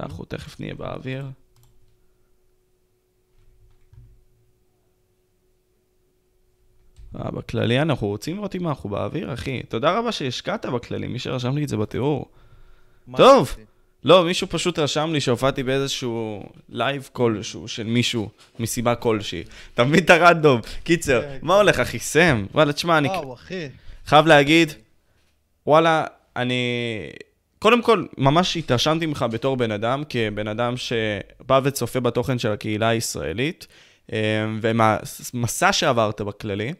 ואנחנו תכף נהיה באוויר. אה, בכללי אנחנו רוצים לראות אם אנחנו באוויר, אחי. תודה רבה שהשקעת בכללי, מי שרשם לי את זה בתיאור. טוב. עשיתי? לא, מישהו פשוט רשם לי שהופעתי באיזשהו לייב כלשהו של מישהו, מסיבה כלשהי. אתה מבין את ה random? קיצר, כן, מה הולך, אחי? סם. וואלה, תשמע, אני וואו, אחי. חייב להגיד, וואלה, אני... קודם כל, ממש התרשמתי ממך בתור בן אדם, כבן אדם שבא וצופה בתוכן של הקהילה הישראלית, אה, ומסע שעברת בכללי.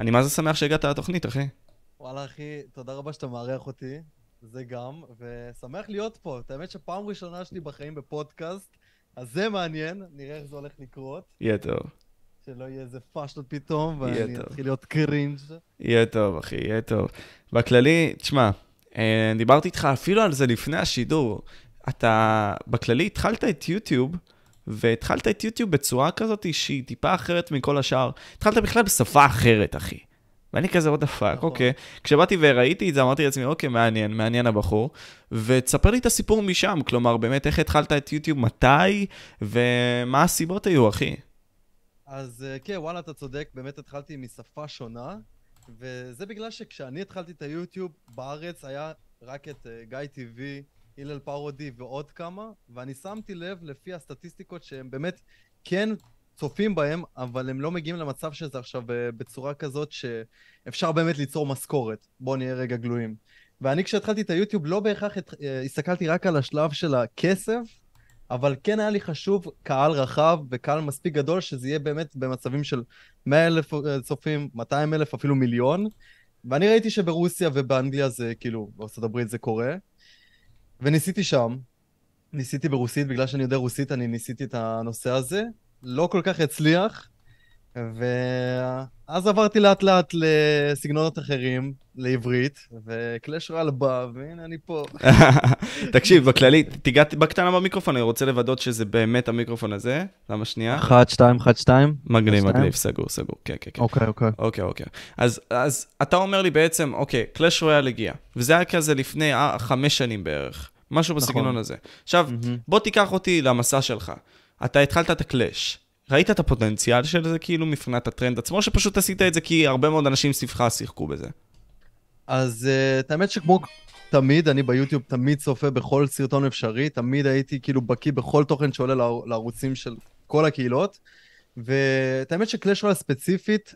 אני מה זה שמח שהגעת לתוכנית, אחי. וואלה, אחי, תודה רבה שאתה מארח אותי. זה גם, ושמח להיות פה. את האמת שפעם ראשונה שלי בחיים בפודקאסט, אז זה מעניין, נראה איך זה הולך לקרות. יהיה טוב. שלא יהיה איזה פאשלות פתאום, ואני. אתחיל להיות קרינג'. יהיה טוב, אחי, יהיה טוב. בכללי, תשמע, דיברתי איתך אפילו על זה לפני השידור. אתה, בכללי, התחלת את יוטיוב, והתחלת את יוטיוב בצורה כזאת שהיא טיפה אחרת מכל השאר. התחלת בכלל בשפה אחרת, אחי. ואני כזה, what the fuck, נכון. אוקיי. כשבאתי וראיתי את זה, אמרתי לעצמי, אוקיי, מעניין, מעניין הבחור. ותספר לי את הסיפור משם, כלומר, באמת, איך התחלת את יוטיוב, מתי, ומה הסיבות היו, אחי. אז אה, כן, וואלה, אתה צודק, באמת התחלתי משפה שונה, וזה בגלל שכשאני התחלתי את היוטיוב, בארץ היה רק את אה, גיא טיווי, הלל פרודי ועוד כמה, ואני שמתי לב לפי הסטטיסטיקות שהם באמת כן צופים בהם, אבל הם לא מגיעים למצב שזה עכשיו אה, בצורה כזאת שאפשר באמת ליצור משכורת. בואו נהיה רגע גלויים. ואני כשהתחלתי את היוטיוב לא בהכרח אה, הסתכלתי רק על השלב של הכסף, אבל כן היה לי חשוב קהל רחב וקהל מספיק גדול, שזה יהיה באמת במצבים של 100 אלף אה, צופים, 200 אלף, אפילו מיליון. ואני ראיתי שברוסיה ובאנגליה זה כאילו, בארצות הברית זה קורה. וניסיתי שם, ניסיתי ברוסית, בגלל שאני יודע רוסית, אני ניסיתי את הנושא הזה. לא כל כך הצליח, ואז עברתי לאט לאט לסגנונות אחרים, לעברית, וקלאש רואל בא, והנה אני פה. תקשיב, בכללי, תיגע בקטנה במיקרופון, אני רוצה לוודא שזה באמת המיקרופון הזה. למה שנייה? אחת, שתיים, אחת, שתיים. מגניב, שתיים? מגניב, סגור, סגור. כן, כן, כן. אוקיי, אוקיי. אוקיי, אוקיי. אז, אז אתה אומר לי בעצם, אוקיי, קלאש רויאל הגיע, וזה היה כזה לפני אה, חמש שנים בערך, משהו נכון. בסגנון הזה. עכשיו. בוא תיקח אותי למסע שלך. אתה התחלת את הקלאש. ראית את הפוטנציאל של זה כאילו מבחינת הטרנד עצמו, שפשוט עשית את זה כי הרבה מאוד אנשים סביבך שיחקו בזה? אז uh, את האמת שכמו תמיד, אני ביוטיוב תמיד צופה בכל סרטון אפשרי, תמיד הייתי כאילו בקיא בכל תוכן שעולה לער- לערוצים של כל הקהילות, ואת האמת שקלאש רואל ספציפית,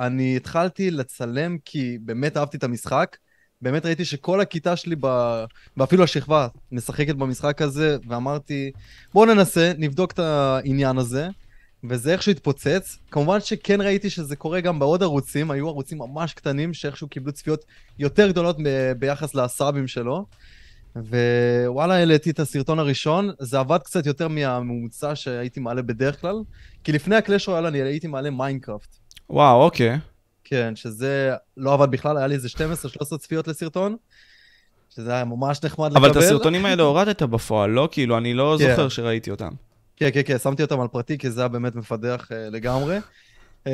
אני התחלתי לצלם כי באמת אהבתי את המשחק, באמת ראיתי שכל הכיתה שלי, ב... ואפילו השכבה, משחקת במשחק הזה, ואמרתי, בואו ננסה, נבדוק את העניין הזה. וזה איכשהו התפוצץ. כמובן שכן ראיתי שזה קורה גם בעוד ערוצים, היו ערוצים ממש קטנים שאיכשהו קיבלו צפיות יותר גדולות ב- ביחס לסאבים שלו. ווואלה, העליתי את הסרטון הראשון, זה עבד קצת יותר מהממוצע שהייתי מעלה בדרך כלל, כי לפני הקלאש רויאל אני הייתי מעלה מיינקראפט. וואו, אוקיי. כן, שזה לא עבד בכלל, היה לי איזה 12-13 צפיות לסרטון, שזה היה ממש נחמד אבל את לקבל. הסרטונים האלה הורדת בפועל, לא? כאילו, אני לא כן. זוכר שראיתי אותם. כן, כן, כן, שמתי אותם על פרטי, כי זה היה באמת מפדח אה, לגמרי. אה,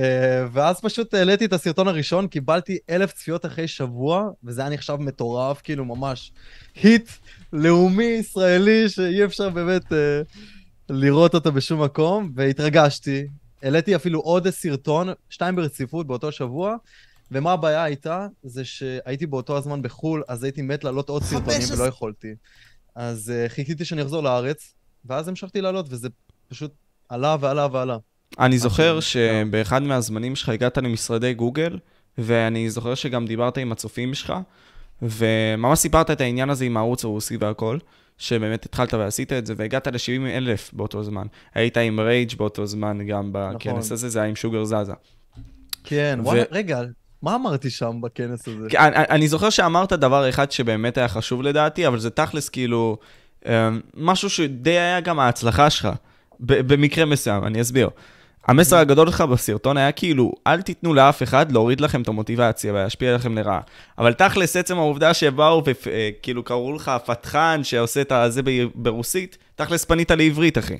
ואז פשוט העליתי את הסרטון הראשון, קיבלתי אלף צפיות אחרי שבוע, וזה היה נחשב מטורף, כאילו ממש היט לאומי ישראלי, שאי אפשר באמת uh, לראות אותו בשום מקום, והתרגשתי. העליתי אפילו עוד סרטון, שתיים ברציפות באותו שבוע, ומה הבעיה הייתה? זה שהייתי באותו הזמן בחו"ל, אז הייתי מת לעלות עוד סרטונים ולא יכולתי. אז uh, חיכיתי שאני אחזור לארץ, ואז המשכתי לעלות, וזה פשוט עלה ועלה ועלה. אני זוכר שבאחד מהזמנים שלך הגעת למשרדי גוגל, ואני זוכר שגם דיברת עם הצופים שלך, וממש סיפרת את העניין הזה עם הערוץ הרוסי והכל, שבאמת התחלת ועשית את זה, והגעת ל-70 אלף באותו זמן. היית עם רייג' באותו זמן גם בכנס נכון. הזה, זה היה עם שוגר זזה. כן, ו- וואלה, רגע, מה אמרתי שם בכנס הזה? כי אני, אני זוכר שאמרת דבר אחד שבאמת היה חשוב לדעתי, אבל זה תכלס כאילו משהו שדי היה גם ההצלחה שלך, במקרה מסוים, אני אסביר. המסר הגדול שלך בסרטון היה כאילו, אל תיתנו לאף אחד להוריד לכם את המוטיבציה וישפיע לכם לרעה. אבל תכלס, עצם העובדה שבאו וכאילו קראו לך פתחן שעושה את הזה ברוסית, תכלס פנית לעברית, אחי.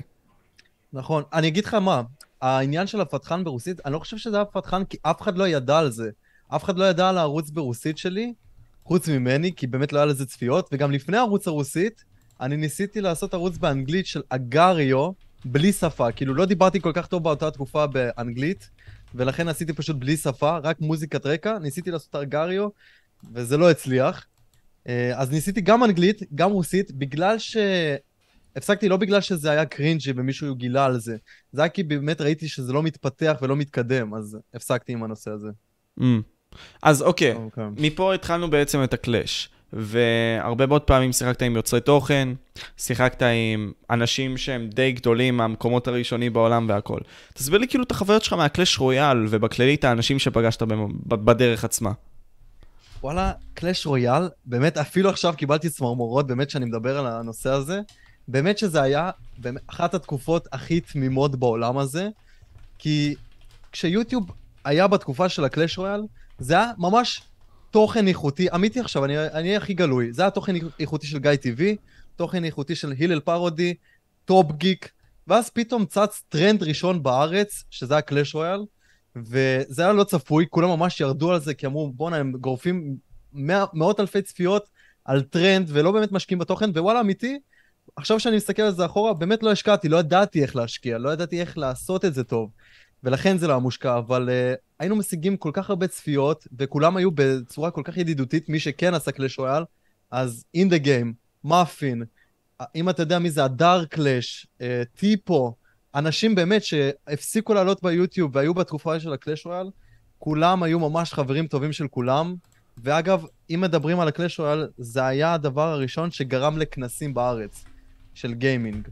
נכון, אני אגיד לך מה, העניין של הפתחן ברוסית, אני לא חושב שזה היה פתחן כי אף אחד לא ידע על זה. אף אחד לא ידע על הערוץ ברוסית שלי, חוץ ממני, כי באמת לא היה לזה צפיות, וגם לפני הערוץ הרוסית, אני ניסיתי לעשות ערוץ באנגלית של אגריו, בלי שפה. כאילו, לא דיברתי כל כך טוב באותה תקופה באנגלית, ולכן עשיתי פשוט בלי שפה, רק מוזיקת רקע. ניסיתי לעשות אגריו, וזה לא הצליח. אה, אז ניסיתי גם אנגלית, גם רוסית, בגלל ש... הפסקתי לא בגלל שזה היה קרינג'י ומישהו גילה על זה, זה היה כי באמת ראיתי שזה לא מתפתח ולא מתקדם, אז הפסקתי עם הנושא הזה. Mm. אז אוקיי, okay. okay. מפה התחלנו בעצם את הקלאש. והרבה מאוד פעמים שיחקת עם יוצרי תוכן, שיחקת עם אנשים שהם די גדולים מהמקומות הראשונים בעולם והכל. תסביר לי כאילו את החוויות שלך מהקלאש רויאל, ובכללי את האנשים שפגשת בדרך עצמה. וואלה, קלאש רויאל, באמת, אפילו עכשיו קיבלתי צמרמורות, באמת, שאני מדבר על הנושא הזה. באמת שזה היה באמת, אחת התקופות הכי תמימות בעולם הזה, כי כשיוטיוב היה בתקופה של הקלאש רויאל, זה היה ממש תוכן איכותי, אמיתי עכשיו, אני אהיה הכי גלוי, זה היה תוכן איכותי של גיא טיווי, תוכן איכותי של הלל פרודי, טופ גיק, ואז פתאום צץ טרנד ראשון בארץ, שזה היה קלאש רויאל, וזה היה לא צפוי, כולם ממש ירדו על זה, כי אמרו, בואנה, הם גורפים מא, מאות אלפי צפיות על טרנד, ולא באמת משקיעים בתוכן, ווואלה, אמיתי, עכשיו שאני מסתכל על זה אחורה, באמת לא השקעתי, לא ידעתי איך להשקיע, לא ידעתי איך לעשות את זה טוב. ולכן זה לא היה מושקע, אבל uh, היינו משיגים כל כך הרבה צפיות, וכולם היו בצורה כל כך ידידותית, מי שכן עשה קלאש רויאל, אז in the game, מאפין, אם אתה יודע מי זה הדארק קלאש, uh, טיפו, אנשים באמת שהפסיקו לעלות ביוטיוב והיו בתקופה של הקלאש רויאל, כולם היו ממש חברים טובים של כולם. ואגב, אם מדברים על הקלאש רויאל, זה היה הדבר הראשון שגרם לכנסים בארץ. של גיימינג.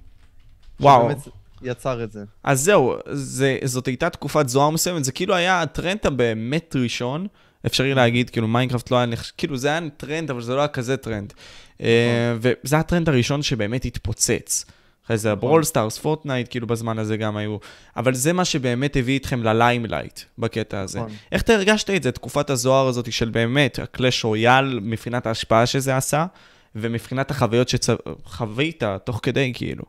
וואו. שבאמת יצר את זה. אז זהו, זה, זאת הייתה תקופת זוהר מסוימת, זה כאילו היה הטרנד הבאמת ראשון, אפשרי להגיד, כאילו מיינקראפט לא היה נחש... כאילו זה היה טרנד, אבל זה לא היה כזה טרנד. אה, נכון. וזה הטרנד הראשון שבאמת התפוצץ. אחרי זה הברול סטארס, פורטנייט, כאילו בזמן הזה גם היו. אבל זה מה שבאמת הביא אתכם ל limelight בקטע הזה. נכון. איך אתה הרגשת את זה, תקופת הזוהר הזאת של באמת, הקלאש רויאל, מבחינת ההשפעה שזה עשה? ומבחינת החוויות שחווית תוך כדי, כאילו.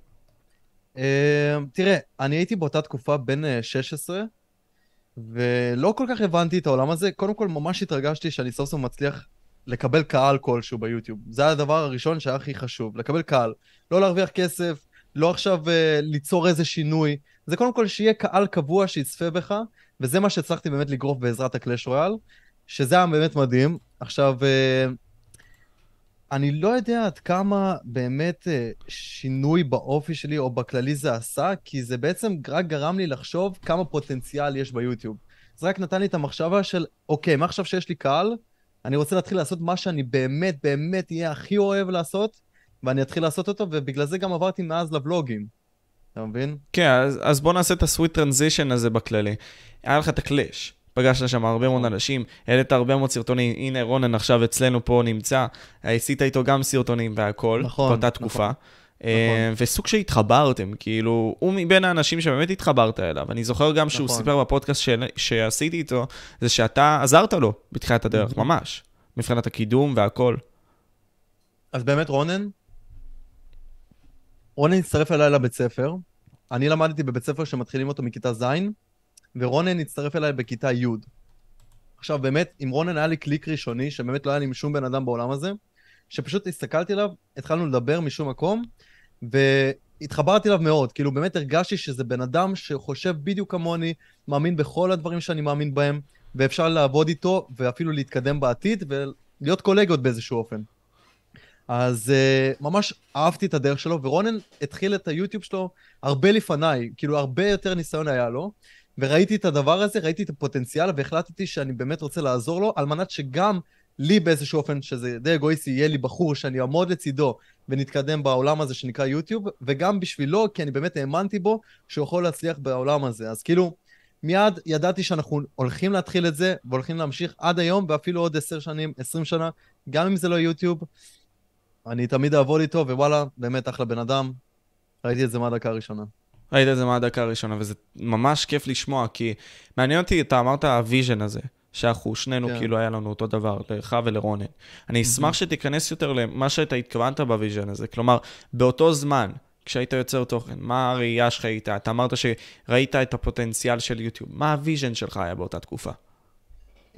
Uh, תראה, אני הייתי באותה תקופה בן uh, 16, ולא כל כך הבנתי את העולם הזה. קודם כל, ממש התרגשתי שאני סוף סוף מצליח לקבל קהל כלשהו ביוטיוב. זה היה הדבר הראשון שהיה הכי חשוב, לקבל קהל. לא להרוויח כסף, לא עכשיו uh, ליצור איזה שינוי. זה קודם כל שיהיה קהל קבוע שיצפה בך, וזה מה שהצלחתי באמת לגרוף בעזרת הקלאש רויאל, שזה היה באמת מדהים. עכשיו, uh, אני לא יודע עד כמה באמת אה, שינוי באופי שלי או בכללי זה עשה, כי זה בעצם רק גרם לי לחשוב כמה פוטנציאל יש ביוטיוב. זה רק נתן לי את המחשבה של, אוקיי, מעכשיו שיש לי קהל, אני רוצה להתחיל לעשות מה שאני באמת באמת אהיה הכי אוהב לעשות, ואני אתחיל לעשות אותו, ובגלל זה גם עברתי מאז לבלוגים. אתה מבין? כן, אז, אז בוא נעשה את הסוויט טרנזישן הזה בכללי. היה לך את הקלאש. פגשת שם הרבה מאוד אנשים, העלית הרבה מאוד סרטונים, הנה רונן עכשיו אצלנו פה נמצא, עשית איתו גם סרטונים והכל, נכון, באותה תקופה. נכון. אה, נכון. וסוג שהתחברתם, כאילו, הוא מבין האנשים שבאמת התחברת אליו. אני זוכר גם שהוא נכון. סיפר בפודקאסט ש... שעשיתי איתו, זה שאתה עזרת לו בתחילת הדרך, ממש, מבחינת הקידום והכל. אז באמת רונן, רונן הצטרף אליי לבית ספר. אני למדתי בבית ספר שמתחילים אותו מכיתה ז', ורונן הצטרף אליי בכיתה י'. עכשיו, באמת, עם רונן היה לי קליק ראשוני, שבאמת לא היה לי שום בן אדם בעולם הזה, שפשוט הסתכלתי עליו, התחלנו לדבר משום מקום, והתחברתי אליו מאוד. כאילו, באמת הרגשתי שזה בן אדם שחושב בדיוק כמוני, מאמין בכל הדברים שאני מאמין בהם, ואפשר לעבוד איתו, ואפילו להתקדם בעתיד, ולהיות קולגות באיזשהו אופן. אז uh, ממש אהבתי את הדרך שלו, ורונן התחיל את היוטיוב שלו הרבה לפניי, כאילו הרבה יותר ניסיון היה לו, וראיתי את הדבר הזה, ראיתי את הפוטנציאל, והחלטתי שאני באמת רוצה לעזור לו, על מנת שגם לי באיזשהו אופן, שזה די אגואיסטי, יהיה לי בחור שאני אעמוד לצידו ונתקדם בעולם הזה שנקרא יוטיוב, וגם בשבילו, כי אני באמת האמנתי בו, שהוא יכול להצליח בעולם הזה. אז כאילו, מיד ידעתי שאנחנו הולכים להתחיל את זה, והולכים להמשיך עד היום, ואפילו עוד עשר שנים, עשרים שנה, גם אם זה לא יוטיוב, אני תמיד אעבוד איתו, ווואלה, באמת אחלה בן אדם. ראיתי את זה מהדקה הראשונה. ראית את זה מהדקה הראשונה, וזה ממש כיף לשמוע, כי מעניין אותי, אתה אמרת ה vision הזה, שאנחנו שנינו, כן. כאילו היה לנו אותו דבר, לך ולרונן. אני אשמח שתיכנס יותר למה שאתה התכוונת ב vision הזה, כלומר, באותו זמן, כשהיית יוצר תוכן, מה הראייה שלך הייתה? אתה אמרת שראית את הפוטנציאל של יוטיוב, מה ה vision שלך היה באותה תקופה?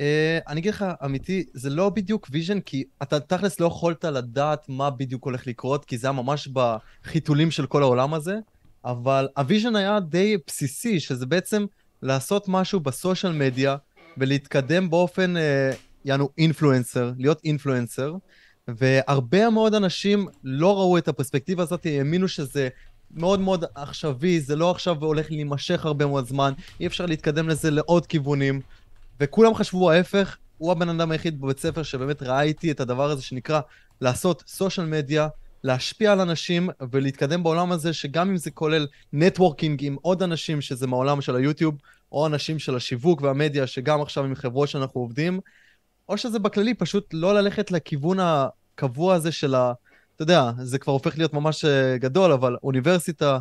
אה, אני אגיד לך, אמיתי, זה לא בדיוק vision, כי אתה תכלס לא יכולת לדעת מה בדיוק הולך לקרות, כי זה היה ממש בחיתולים של כל העולם הזה, אבל ה vision היה די בסיסי, שזה בעצם לעשות משהו ב social media ולהתקדם באופן, אה, יענו אינפלואנסר, להיות אינפלואנסר, והרבה מאוד אנשים לא ראו את הפרספקטיבה הזאת, האמינו שזה מאוד מאוד עכשווי, זה לא עכשיו הולך להימשך הרבה מאוד זמן, אי אפשר להתקדם לזה לעוד כיוונים, וכולם חשבו ההפך, הוא הבן אדם היחיד בבית ספר שבאמת ראה איתי את הדבר הזה שנקרא לעשות סושיאל מדיה, להשפיע על אנשים ולהתקדם בעולם הזה, שגם אם זה כולל נטוורקינג עם עוד אנשים שזה מהעולם של היוטיוב, או אנשים של השיווק והמדיה, שגם עכשיו עם חברות שאנחנו עובדים, או שזה בכללי פשוט לא ללכת לכיוון הקבוע הזה של ה... אתה יודע, זה כבר הופך להיות ממש אה, גדול, אבל אוניברסיטה,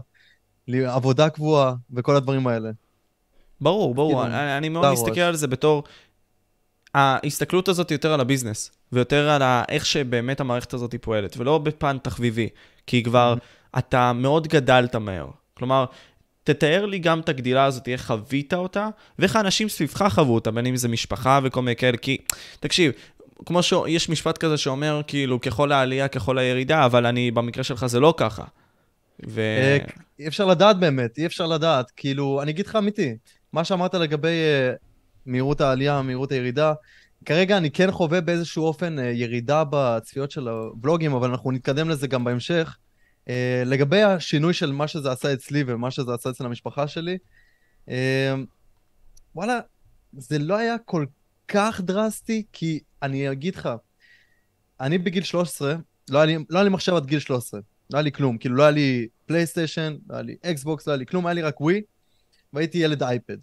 עבודה קבועה וכל הדברים האלה. ברור, ברור. כאילו, אני, אני מאוד מסתכל על זה בתור... ההסתכלות הזאת יותר על הביזנס, ויותר על איך שבאמת המערכת הזאת פועלת, ולא בפן תחביבי, כי כבר mm-hmm. אתה מאוד גדלת מהר. כלומר, תתאר לי גם את הגדילה הזאת, איך חווית אותה, ואיך האנשים סביבך חוו אותה, בין אם זה משפחה וכל מיני כאלה, כי, תקשיב, כמו שיש משפט כזה שאומר, כאילו, ככל העלייה, ככל הירידה, אבל אני, במקרה שלך זה לא ככה. ו... אה, אי אפשר לדעת באמת, אי אפשר לדעת. כאילו, אני אגיד לך אמיתי, מה שאמרת לגבי uh, מהירות העלייה, מהירות הירידה, כרגע אני כן חווה באיזשהו אופן uh, ירידה בצפיות של הוולוגים, אבל אנחנו נתקדם לזה גם בהמשך. Uh, לגבי השינוי של מה שזה עשה אצלי ומה שזה עשה אצל המשפחה שלי, uh, וואלה, זה לא היה כל כך דרסטי, כי אני אגיד לך, אני בגיל 13, לא היה לי, לא היה לי מחשב עד גיל 13, לא היה לי כלום, כאילו לא היה לי פלייסטיישן, לא היה לי אקסבוקס, לא היה לי כלום, היה לי רק ווי, והייתי ילד אייפד.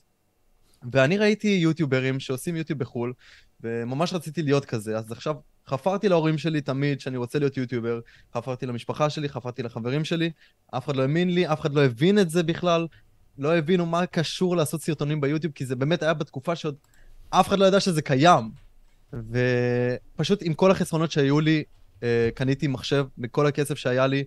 ואני ראיתי יוטיוברים שעושים יוטיוב בחו"ל, וממש רציתי להיות כזה, אז עכשיו חפרתי להורים שלי תמיד שאני רוצה להיות יוטיובר, חפרתי למשפחה שלי, חפרתי לחברים שלי, אף אחד לא האמין לי, אף אחד לא הבין את זה בכלל, לא הבינו מה קשור לעשות סרטונים ביוטיוב, כי זה באמת היה בתקופה שעוד אף אחד לא ידע שזה קיים. ופשוט עם כל החסרונות שהיו לי, אה, קניתי מחשב, בכל הכסף שהיה לי,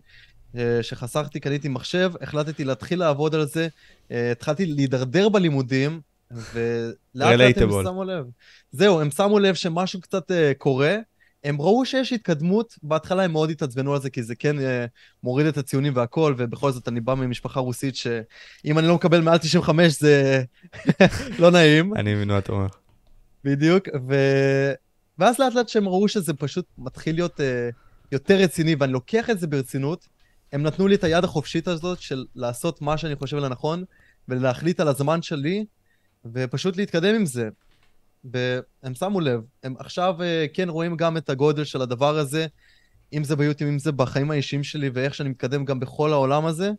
אה, שחסכתי, קניתי מחשב, החלטתי להתחיל לעבוד על זה, אה, התחלתי להידרדר בלימודים, ולאט לאט הם שמו לב. זהו, הם שמו לב שמשהו קצת קורה, הם ראו שיש התקדמות, בהתחלה הם מאוד התעצבנו על זה, כי זה כן uh, מוריד את הציונים והכל, ובכל זאת אני בא ממשפחה רוסית שאם אני לא מקבל מעל 95 זה לא נעים. אני מבין מה אתה אומר. בדיוק, ו... ואז לאט לאט שהם ראו שזה פשוט מתחיל להיות uh, יותר רציני, ואני לוקח את זה ברצינות, הם נתנו לי את היד החופשית הזאת של לעשות מה שאני חושב לנכון, ולהחליט על הזמן שלי, ופשוט להתקדם עם זה. והם שמו לב, הם עכשיו uh, כן רואים גם את הגודל של הדבר הזה, אם זה ביוטיוב, אם זה בחיים האישיים שלי, ואיך שאני מתקדם גם בכל העולם הזה.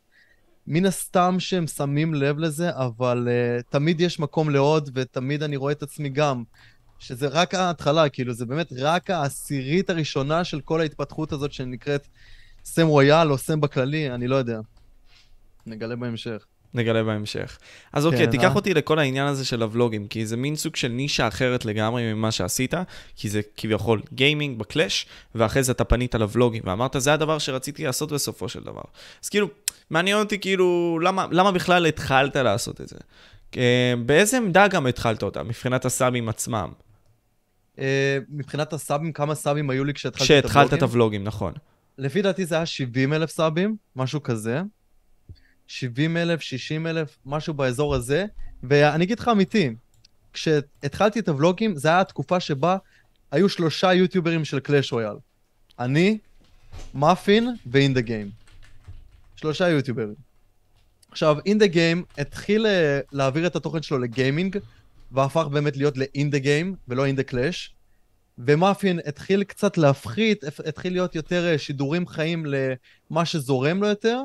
מן הסתם שהם שמים לב לזה, אבל uh, תמיד יש מקום לעוד, ותמיד אני רואה את עצמי גם, שזה רק ההתחלה, כאילו, זה באמת רק העשירית הראשונה של כל ההתפתחות הזאת שנקראת סם רויאל או סם בכללי, אני לא יודע. נגלה בהמשך. נגלה בהמשך. אז אוקיי, כן, תיקח אה? אותי לכל העניין הזה של הוולוגים, כי זה מין סוג של נישה אחרת לגמרי ממה שעשית, כי זה כביכול גיימינג בקלאש, ואחרי זה אתה פנית לוולוגים, ואמרת, זה הדבר שרציתי לעשות בסופו של דבר. אז כאילו, מעניין אותי כאילו, למה, למה בכלל התחלת לעשות את זה? אה, באיזה עמדה גם התחלת אותה, מבחינת הסאבים עצמם? אה, מבחינת הסאבים, כמה סאבים היו לי כשהתחלתי את הוולוגים? כשהתחלת את הוולוגים, נכון. לפי דעתי זה היה 70 אלף סאבים, משהו כזה. 70 אלף, 60 אלף, משהו באזור הזה. ואני אגיד לך אמיתי, כשהתחלתי את הוולוגים, זו הייתה התקופה שבה היו שלושה יוטיוברים של קלאש רויאל. אני, מאפין ו In The Game. שלושה יוטיוברים. עכשיו, In The Game התחיל אה, להעביר את התוכן שלו לגיימינג, והפך באמת להיות ל In The Game, ולא In The Clash. ומאפין התחיל קצת להפחית, התחיל להיות יותר אה, שידורים חיים למה שזורם לו יותר.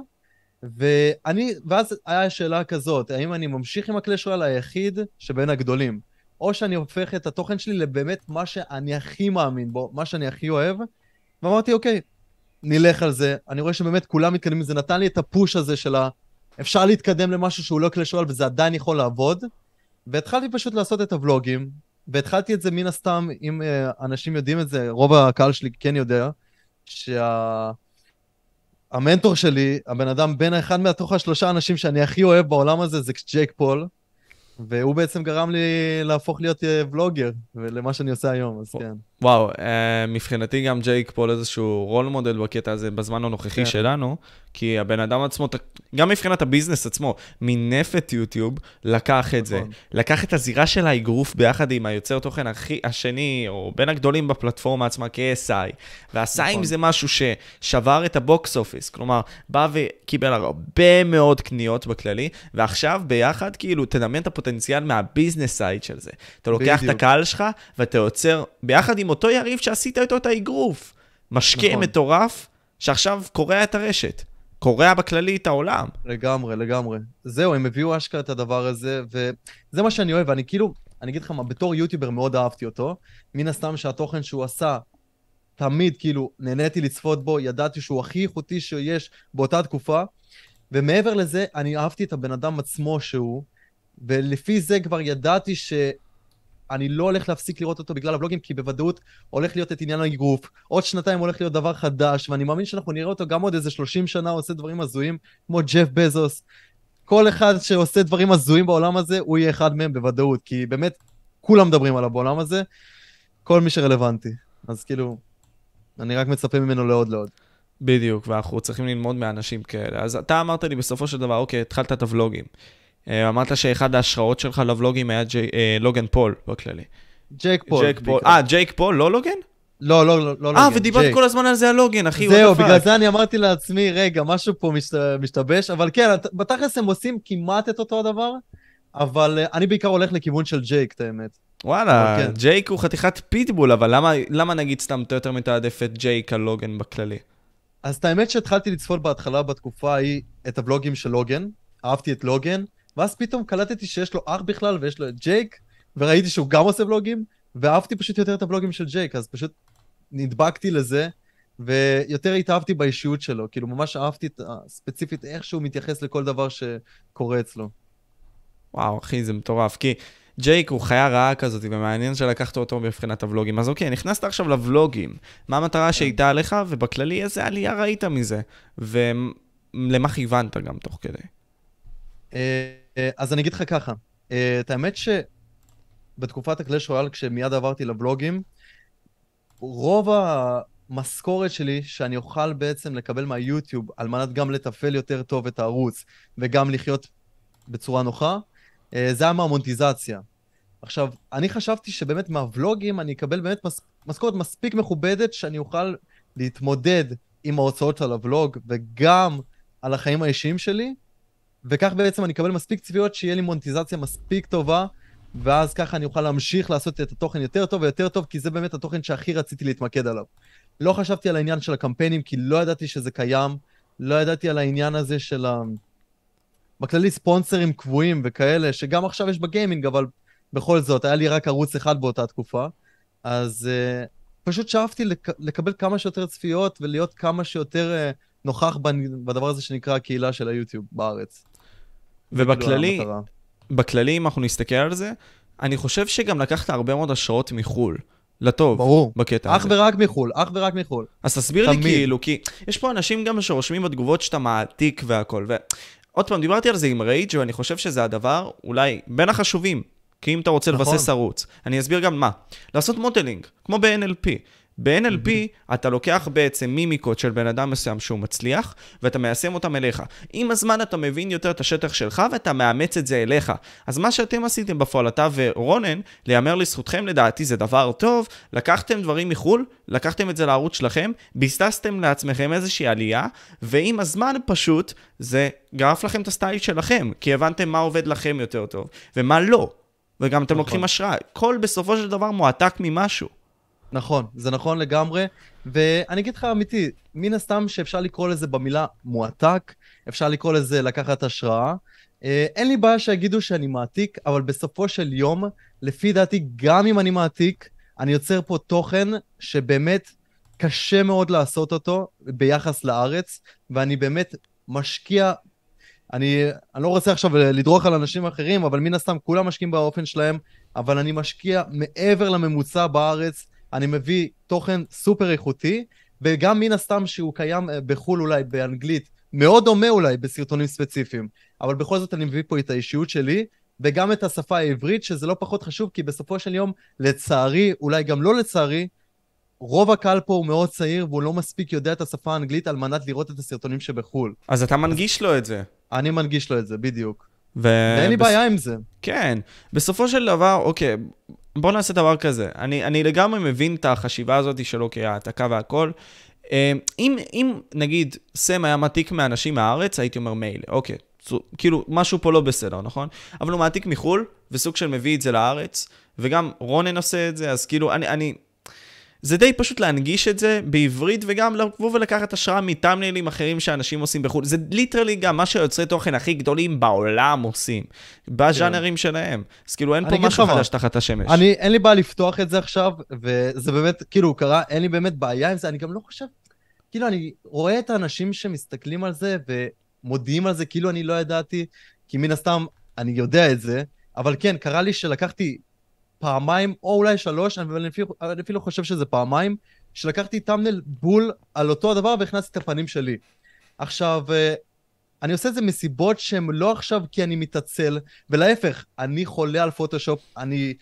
ואני, ואז היה שאלה כזאת, האם אני ממשיך עם הקלאש רויאל היחיד שבין הגדולים, או שאני הופך את התוכן שלי לבאמת מה שאני הכי מאמין בו, מה שאני הכי אוהב, ואמרתי, אוקיי, נלך על זה. אני רואה שבאמת כולם מתקדמים, זה נתן לי את הפוש הזה של ה... אפשר להתקדם למשהו שהוא לא קלאש רויאל וזה עדיין יכול לעבוד. והתחלתי פשוט לעשות את הוולוגים, והתחלתי את זה מן הסתם, אם uh, אנשים יודעים את זה, רוב הקהל שלי כן יודע, שה... המנטור שלי, הבן אדם בין אחד מתוך השלושה אנשים שאני הכי אוהב בעולם הזה, זה ג'ייק פול. והוא בעצם גרם לי להפוך להיות אה, ולוגר, ולמה שאני עושה היום, אז כן. וואו, אה, מבחינתי גם ג'ייק פול איזשהו role model בקטע הזה בזמן הנוכחי כן. שלנו, כי הבן אדם עצמו, גם מבחינת ה business עצמו, מינף את יוטיוב, לקח את זה, נכון. לקח את הזירה של האגרוף ביחד עם היוצר תוכן הכי, השני, או בין הגדולים בפלטפורמה עצמה, KSI, ועשה נכון. עם זה משהו ששבר את ה box office, כלומר, בא וקיבל הרבה מאוד קניות בכללי, ועכשיו ביחד, כאילו, תדמיין את הפוטנציאל מה business side של זה. אתה לוקח את בדיוק. הקהל שלך, ואתה יוצר, ביחד עם אותו יריב שעשית איתו את האגרוף, משקה נכון. מטורף, שעכשיו קורע את הרשת. קורע בכללי את העולם. לגמרי, לגמרי. זהו, הם הביאו אשכרה את הדבר הזה, וזה מה שאני אוהב, ואני כאילו, אני אגיד לך מה, בתור יוטיובר מאוד אהבתי אותו. מן הסתם שהתוכן שהוא עשה, תמיד כאילו נהניתי לצפות בו, ידעתי שהוא הכי איכותי שיש באותה תקופה, ומעבר לזה, אני אהבתי את הבן אדם עצמו שהוא, ולפי זה כבר ידעתי ש... אני לא הולך להפסיק לראות אותו בגלל הבלוגים, כי בוודאות הולך להיות את עניין האגרוף. עוד שנתיים הולך להיות דבר חדש, ואני מאמין שאנחנו נראה אותו גם עוד איזה 30 שנה עושה דברים הזויים, כמו ג'ף בזוס. כל אחד שעושה דברים הזויים בעולם הזה, הוא יהיה אחד מהם בוודאות, כי באמת, כולם מדברים עליו בעולם הזה, כל מי שרלוונטי. אז כאילו, אני רק מצפה ממנו לעוד לעוד. בדיוק, ואנחנו צריכים ללמוד מאנשים כאלה. אז אתה אמרת לי בסופו של דבר, אוקיי, התחלת את הוולוגים. אה, אמרת שאחד ההשראות שלך לוולוגים היה ג'י, אה, לוגן פול בכללי. ג'ייק פול. ג'ייק פול. אה, ג'ייק פול, לא לוגן? לא, לא, לא, לא. אה, ודיברת. כל הזמן על זה על לוגן, אחי. זהו. בגלל זה אני אמרתי לעצמי, רגע, משהו פה משת, משתבש, אבל כן, בתכלס הם עושים כמעט את אותו הדבר, אבל אה, אני בעיקר הולך לכיוון של ג'ייק, את האמת. וואלה, כן. ג'ייק הוא חתיכת פיטבול, אבל למה, למה נגיד סתם אתה יותר מתעדף את ג'ייק על לוגן בכללי? אז את האמת שהתחלתי לצפות בהתחלה בתקופה ההיא את הוולוגים של לוגן, אהבתי את לוגן, ואז פתאום קלטתי שיש לו אח בכלל ויש לו את ג'ייק, וראיתי שהוא גם עושה ולוגים, ואהבתי פשוט יותר את הוולוגים של ג'ייק, אז פשוט נדבקתי לזה, ויותר התאהבתי באישיות שלו, כאילו ממש אהבתי את, ה- ספציפית איך שהוא מתייחס לכל דבר שקורה אצלו. וואו, אחי, זה מטורף, כי ג'ייק הוא חיה רעה כזאת, ומעניין שלקחת אותו מבחינת הוולוגים. אז אוקיי, נכנסת עכשיו לוולוגים. מה המטרה שהייתה עליך, ובכללי איזה עלייה ראית מזה? ולמה כיוונת גם תוך כדי? אה, אז אני אגיד לך ככה, אה, את האמת שבתקופת הקלאש רויאל, כשמיד עברתי לבלוגים, רוב המשכורת שלי שאני אוכל בעצם לקבל מהיוטיוב, על מנת גם לתפעל יותר טוב את הערוץ וגם לחיות בצורה נוחה, אה, זה היה מהמונטיזציה. עכשיו, אני חשבתי שבאמת מהוולוגים אני אקבל באמת מס... משכורת מספיק מכובדת שאני אוכל להתמודד עם ההוצאות על הוולוג וגם על החיים האישיים שלי, וכך בעצם אני אקבל מספיק צפיות שיהיה לי מונטיזציה מספיק טובה, ואז ככה אני אוכל להמשיך לעשות את התוכן יותר טוב ויותר טוב, כי זה באמת התוכן שהכי רציתי להתמקד עליו. לא חשבתי על העניין של הקמפיינים, כי לא ידעתי שזה קיים, לא ידעתי על העניין הזה של ה... בכללי ספונסרים קבועים וכאלה, שגם עכשיו יש בגיימינג, אבל בכל זאת, היה לי רק ערוץ אחד באותה תקופה, אז uh, פשוט שאפתי לק... לקבל כמה שיותר צפיות ולהיות כמה שיותר uh, נוכח בנ- בדבר הזה שנקרא הקהילה של היוטיוב בארץ. ובכללי, כאילו המטרה. בכללי, אם אנחנו נסתכל על זה, אני חושב שגם לקחת הרבה מאוד השראות מחו"ל. לטוב, ברור. בקטע אך הזה. ורק מחו"ל, אך ורק מחו"ל. אז תסביר לי תמיד. כאילו, כי יש פה אנשים גם שרושמים בתגובות שאתה מעתיק והכל. ועוד פעם, דיברתי על זה עם רייג' ואני חושב שזה הדבר אולי בין החשובים. כי אם אתה רוצה נכון. לבסס ערוץ, אני אסביר גם מה. לעשות modeling, כמו ב-NLP. ב-NLP אתה לוקח בעצם מימיקות של בן אדם מסוים שהוא מצליח, ואתה מיישם אותם אליך. עם הזמן אתה מבין יותר את השטח שלך ואתה מאמץ את זה אליך. אז מה שאתם עשיתם בפועל, אתה ורונן, להיאמר לזכותכם לדעתי זה דבר טוב, לקחתם דברים מחו"ל, לקחתם את זה לערוץ שלכם, ביססתם לעצמכם איזושהי עלייה, ועם הזמן פשוט זה גרף לכם את הסטייל שלכם, כי הבנתם מה עובד לכם יותר טוב, ומה לא. וגם אתם נכון. לוקחים השראה. כל בסופו של דבר מועתק ממשהו. נכון, זה נכון לגמרי, ואני אגיד לך אמיתי, מן הסתם שאפשר לקרוא לזה במילה מועתק, אפשר לקרוא לזה לקחת השראה. אה, אין לי בעיה שיגידו שאני מעתיק, אבל בסופו של יום, לפי דעתי, גם אם אני מעתיק, אני יוצר פה תוכן שבאמת קשה מאוד לעשות אותו ביחס לארץ, ואני באמת משקיע אני, אני לא רוצה עכשיו לדרוך על אנשים אחרים, אבל מן הסתם כולם משקיעים באופן שלהם, אבל אני משקיע מעבר לממוצע בארץ, אני מביא תוכן סופר איכותי, וגם מן הסתם שהוא קיים אה, בחו"ל אולי, באנגלית, מאוד דומה אולי בסרטונים ספציפיים, אבל בכל זאת אני מביא פה את האישיות שלי, וגם את השפה העברית, שזה לא פחות חשוב, כי בסופו של יום, לצערי, אולי גם לא לצערי, רוב הקהל פה הוא מאוד צעיר, והוא לא מספיק יודע את השפה האנגלית על מנת לראות את הסרטונים שבחו"ל. אז אתה מנגיש לו את זה. אני מנגיש לו את זה, בדיוק. ו... ואין לי בס- בעיה עם זה. כן, בסופו של דבר, אוקיי, בוא נעשה דבר כזה. אני, אני לגמרי מבין את החשיבה הזאת של אוקיי, העתקה והכל. אה, אם, אם נגיד סם היה מעתיק מאנשים מהארץ, הייתי אומר מילא, אוקיי. צו- כאילו, משהו פה לא בסדר, נכון? אבל הוא מעתיק מחו"ל, וסוג של מביא את זה לארץ, וגם רונן עושה את זה, אז כאילו, אני... אני זה די פשוט להנגיש את זה בעברית, וגם לבוא ולקחת השראה מטאמניילים אחרים שאנשים עושים בחו"ל. זה ליטרלי גם מה שיוצרי תוכן הכי גדולים בעולם עושים, בז'אנרים שלהם. אז כאילו, אין פה משהו חדש תחת השמש. אני, אין לי בעיה לפתוח את זה עכשיו, וזה באמת, כאילו, קרה, אין לי באמת בעיה עם זה, אני גם לא חושב, כאילו, אני רואה את האנשים שמסתכלים על זה ומודיעים על זה כאילו אני לא ידעתי, כי מן הסתם, אני יודע את זה, אבל כן, קרה לי שלקחתי פעמיים, או אולי שלוש, אני אפילו, אני אפילו חושב שזה פעמיים, שלקחתי טאמנל בול על אותו הדבר והכנסתי את הפנים שלי. עכשיו, אה, אני עושה את זה מסיבות שהן לא עכשיו כי אני מתעצל, ולהפך, אני חולה על פוטושופ, אני...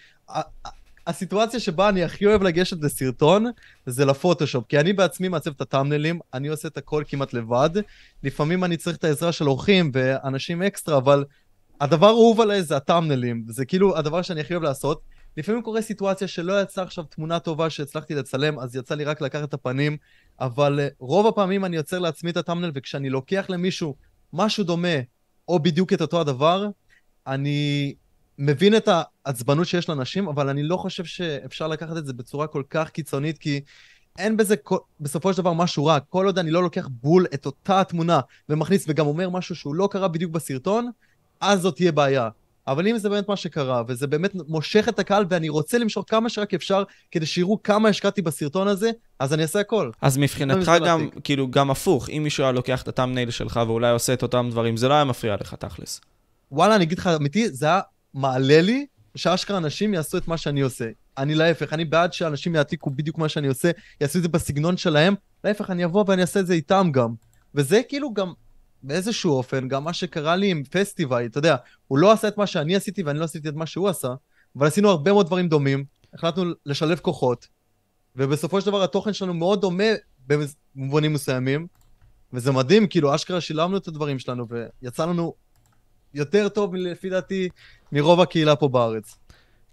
הסיטואציה שבה אני הכי אוהב לגשת לסרטון זה לפוטושופ, כי אני בעצמי מעצב את הטאמנלים, אני עושה את הכל כמעט לבד. לפעמים אני צריך את העזרה של אורחים ואנשים אקסטרה, אבל הדבר האהוב עליי זה הטאמנלים, וזה כאילו הדבר שאני הכי אוהב לעשות. לפעמים קורה סיטואציה שלא יצאה עכשיו תמונה טובה שהצלחתי לצלם, אז יצא לי רק לקחת את הפנים, אבל אה, רוב הפעמים אני יוצר לעצמי את הטאמנל, וכשאני לוקח למישהו משהו דומה, או בדיוק את אותו הדבר, אני מבין את העצבנות שיש לאנשים, אבל אני לא חושב שאפשר לקחת את זה בצורה כל כך קיצונית, כי אין בזה כל, בסופו של דבר משהו רע. כל עוד אני לא לוקח בול את אותה התמונה ומכניס וגם אומר משהו שהוא לא קרה בדיוק בסרטון, אז זאת תהיה בעיה. אבל אם זה באמת מה שקרה, וזה באמת מושך את הקהל, ואני רוצה למשוך כמה שרק אפשר, כדי שיראו כמה השקעתי בסרטון הזה, אז אני אעשה הכל. אז מבחינתך לא גם, להעתיק. כאילו, גם הפוך, אם מישהו היה לוקח את הטאמנייל שלך ואולי עושה את אותם דברים, זה לא היה מפריע לך תכלס. וואלה, אני אגיד לך אמיתי, זה היה מעלה לי שאשכרה אנשים יעשו את מה שאני עושה. אני להפך, אני בעד שאנשים יעתיקו בדיוק מה שאני עושה, יעשו את זה בסגנון שלהם, להפך, אני אבוא ואני אעשה את זה איתם גם. וזה כאילו גם, באיזשהו אופן, גם מה שקרה לי עם פסטיבל, אתה יודע, הוא לא עשה את מה שאני עשיתי ואני לא עשיתי את מה שהוא עשה, אבל עשינו הרבה מאוד דברים דומים, החלטנו לשלב כוחות, ובסופו של דבר התוכן שלנו מאוד דומה במובנים מסוימים, וזה מדהים, כאילו, אשכרה שילמנו את הדברים שלנו, ויצא לנו יותר טוב, לפי דעתי, מרוב הקהילה פה בארץ.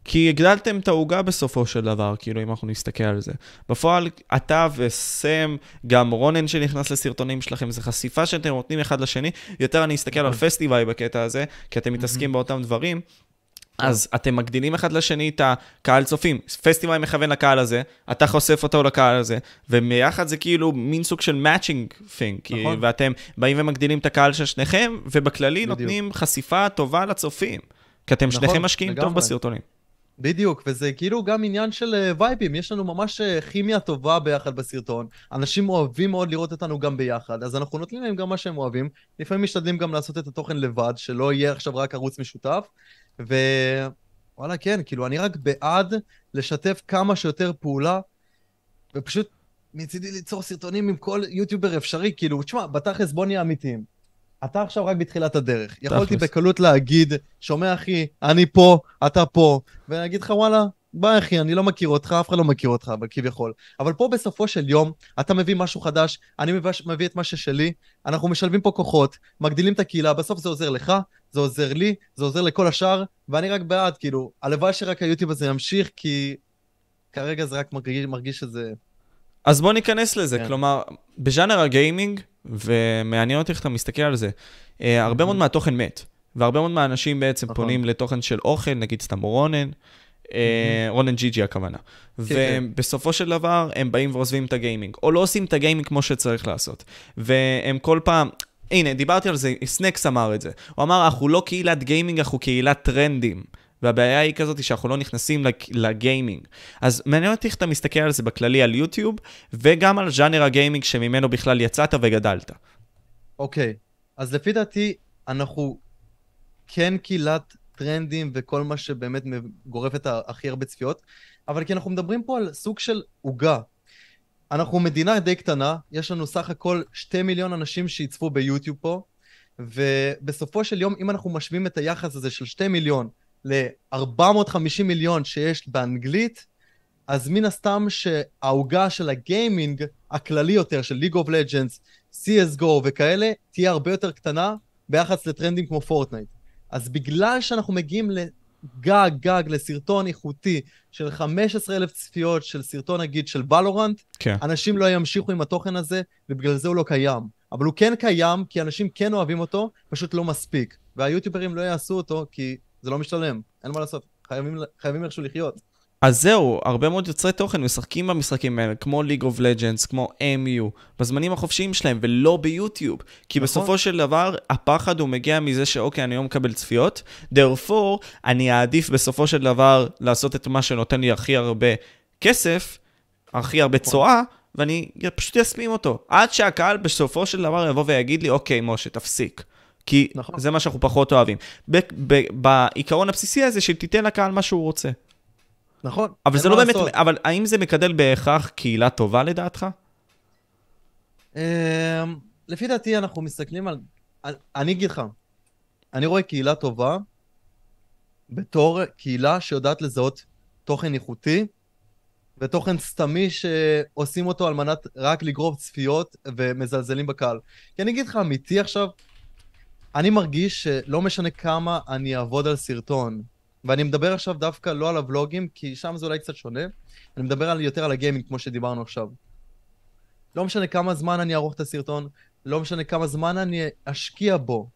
כי הגדלתם את העוגה בסופו של דבר, כאילו, אם אנחנו נסתכל על זה. בפועל, אתה וסם, גם רונן שנכנס לסרטונים שלכם, זו חשיפה שאתם נותנים אחד לשני. יותר אני אסתכל על פסטיבל בקטע הזה, כי אתם מתעסקים באותם דברים. אז אתם מגדילים אחד לשני את הקהל צופים. פסטיבל מכוון לקהל הזה, אתה חושף אותו לקהל הזה, וביחד זה כאילו מין סוג של מאצ'ינג פינג. נכון. ואתם באים ומגדילים את הקהל של שניכם, ובכללי בדיוק. נותנים חשיפה טובה לצופים. כי אתם נכון, שניכם משקיעים טוב לגמרי. בסרטונים. בדיוק, וזה כאילו גם עניין של אה, וייבים, יש לנו ממש אה, כימיה טובה ביחד בסרטון. אנשים אוהבים מאוד לראות אותנו גם ביחד, אז אנחנו נותנים להם גם מה שהם אוהבים. לפעמים משתדלים גם לעשות את התוכן לבד, שלא יהיה עכשיו רק ערוץ משותף. ווואלה, כן, כאילו, אני רק בעד לשתף כמה שיותר פעולה, ופשוט מצידי ליצור סרטונים עם כל יוטיובר אפשרי, כאילו, תשמע, בתכלס בוא נהיה אמיתיים. אתה עכשיו רק בתחילת הדרך. יכולתי. בקלות להגיד, שומע אחי, אני פה, אתה פה, ואני אגיד לך, וואלה, ביי אחי, אני לא מכיר אותך, אף אחד לא מכיר אותך, אבל כביכול. אבל פה בסופו של יום, אתה מביא משהו חדש, אני מביא, מביא את מה ששלי, אנחנו משלבים פה כוחות, מגדילים את הקהילה, בסוף זה עוזר לך, זה עוזר לי, זה עוזר לכל השאר, ואני רק בעד, כאילו, הלוואי שרק היוטיוב הזה ימשיך, כי כרגע זה רק מרגיש, מרגיש שזה... אז בוא ניכנס לזה, כן. כלומר, בז'אנר הגיימינג, ומעניין אותי איך אתה מסתכל על זה, אה, הרבה מאוד מהתוכן מת, והרבה מאוד מהאנשים בעצם נכון. פונים לתוכן של אוכל, נגיד סתם רונן, אה, רונן GG הכוונה. כן. ובסופו של דבר, הם באים ועוזבים את הגיימינג, או לא עושים את הגיימינג כמו שצריך לעשות. והם כל פעם... הנה, דיברתי על זה, סנקס אמר את זה. הוא אמר, אנחנו לא קהילת גיימינג, אנחנו קהילת טרנדים. והבעיה היא כזאת שאנחנו לא נכנסים לג- לגיימינג. אז מעניין אותי איך אתה מסתכל על זה בכללי על יוטיוב, וגם על ז'אנר הגיימינג שממנו בכלל יצאת וגדלת. אוקיי, אז לפי דעתי, אנחנו כן קהילת טרנדים וכל מה שבאמת גורף את הכי הרבה צפיות, אבל כי אנחנו מדברים פה על סוג של עוגה. אנחנו מדינה די קטנה, יש לנו סך הכל שתי מיליון אנשים שיצפו ביוטיוב פה, ובסופו של יום, אם אנחנו משווים את היחס הזה של 2 מיליון ל-450 מיליון שיש באנגלית, אז מן הסתם שהעוגה של הגיימינג הכללי יותר, של League of Legends, CSGO וכאלה, תהיה הרבה יותר קטנה ביחס לטרנדים כמו פורטנייט. אז בגלל שאנחנו מגיעים לגג גג לסרטון איכותי של 15,000 צפיות של סרטון נגיד של בלורנט, כן. אנשים לא ימשיכו עם התוכן הזה, ובגלל זה הוא לא קיים. אבל הוא כן קיים, כי אנשים כן אוהבים אותו, פשוט לא מספיק. והיוטיוברים לא יעשו אותו, כי זה לא משתלם. אין מה לעשות, חייבים, חייבים איכשהו לחיות. אז זהו, הרבה מאוד יוצרי תוכן משחקים במשחקים האלה, כמו League of Legends, כמו MU, בזמנים החופשיים שלהם, ולא ביוטיוב. כי נכון. בסופו של דבר, הפחד הוא מגיע מזה שאוקיי, אני לא מקבל צפיות, therefore, אני אעדיף בסופו של דבר לעשות את מה שנותן לי הכי הרבה כסף, הכי הרבה נכון. צואה, ואני פשוט אסמים אותו. עד שהקהל בסופו של דבר יבוא ויגיד לי, אוקיי, משה, תפסיק. כי נכון. זה מה שאנחנו פחות אוהבים. ב- ב- בעיקרון הבסיסי הזה, שתיתן לקהל מה שהוא רוצה. נכון. אבל זה לא באמת, לעשות. אבל האם זה מקדל בהכרח קהילה טובה לדעתך? אמ, לפי דעתי אנחנו מסתכלים על... על- אני אגיד לך, אני רואה קהילה טובה בתור קהילה שיודעת לזהות תוכן איכותי ותוכן סתמי שעושים אותו על מנת רק לגרוב צפיות ומזלזלים בקהל. כי אני אגיד לך אמיתי עכשיו, אני מרגיש שלא משנה כמה אני אעבוד על סרטון, ואני מדבר עכשיו דווקא לא על הוולוגים, כי שם זה אולי קצת שונה, אני מדבר על, יותר על הגיימינג כמו שדיברנו עכשיו. לא משנה כמה זמן אני אערוך את הסרטון, לא משנה כמה זמן אני אשקיע בו.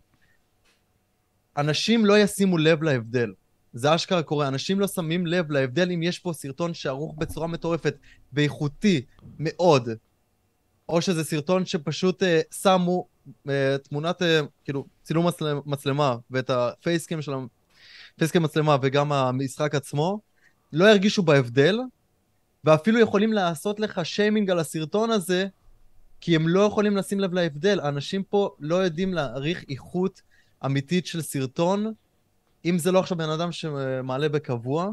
אנשים לא ישימו לב להבדל. זה אשכרה קורה, אנשים לא שמים לב להבדל אם יש פה סרטון שערוך בצורה מטורפת ואיכותי מאוד, או שזה סרטון שפשוט אה, שמו תמונת, אה, כאילו, צילום מצלמה, ואת הפייסקאם של הפייסקאם מצלמה וגם המשחק עצמו, לא ירגישו בהבדל, ואפילו יכולים לעשות לך שיימינג על הסרטון הזה, כי הם לא יכולים לשים לב להבדל. האנשים פה לא יודעים להעריך איכות אמיתית של סרטון, אם זה לא עכשיו בן אדם שמעלה בקבוע,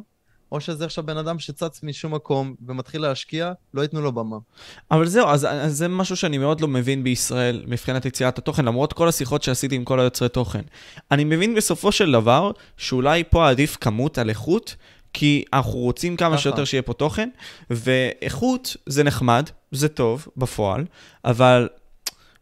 או שזה עכשיו בן אדם שצץ משום מקום ומתחיל להשקיע, לא ייתנו לו במה. אבל זהו, אז, אז זה משהו שאני מאוד לא מבין בישראל מבחינת יצירת התוכן, למרות כל השיחות שעשיתי עם כל היוצרי תוכן. אני מבין בסופו של דבר שאולי פה עדיף כמות על איכות, כי אנחנו רוצים כמה ככה. שיותר שיהיה פה תוכן, ואיכות זה נחמד, זה טוב בפועל, אבל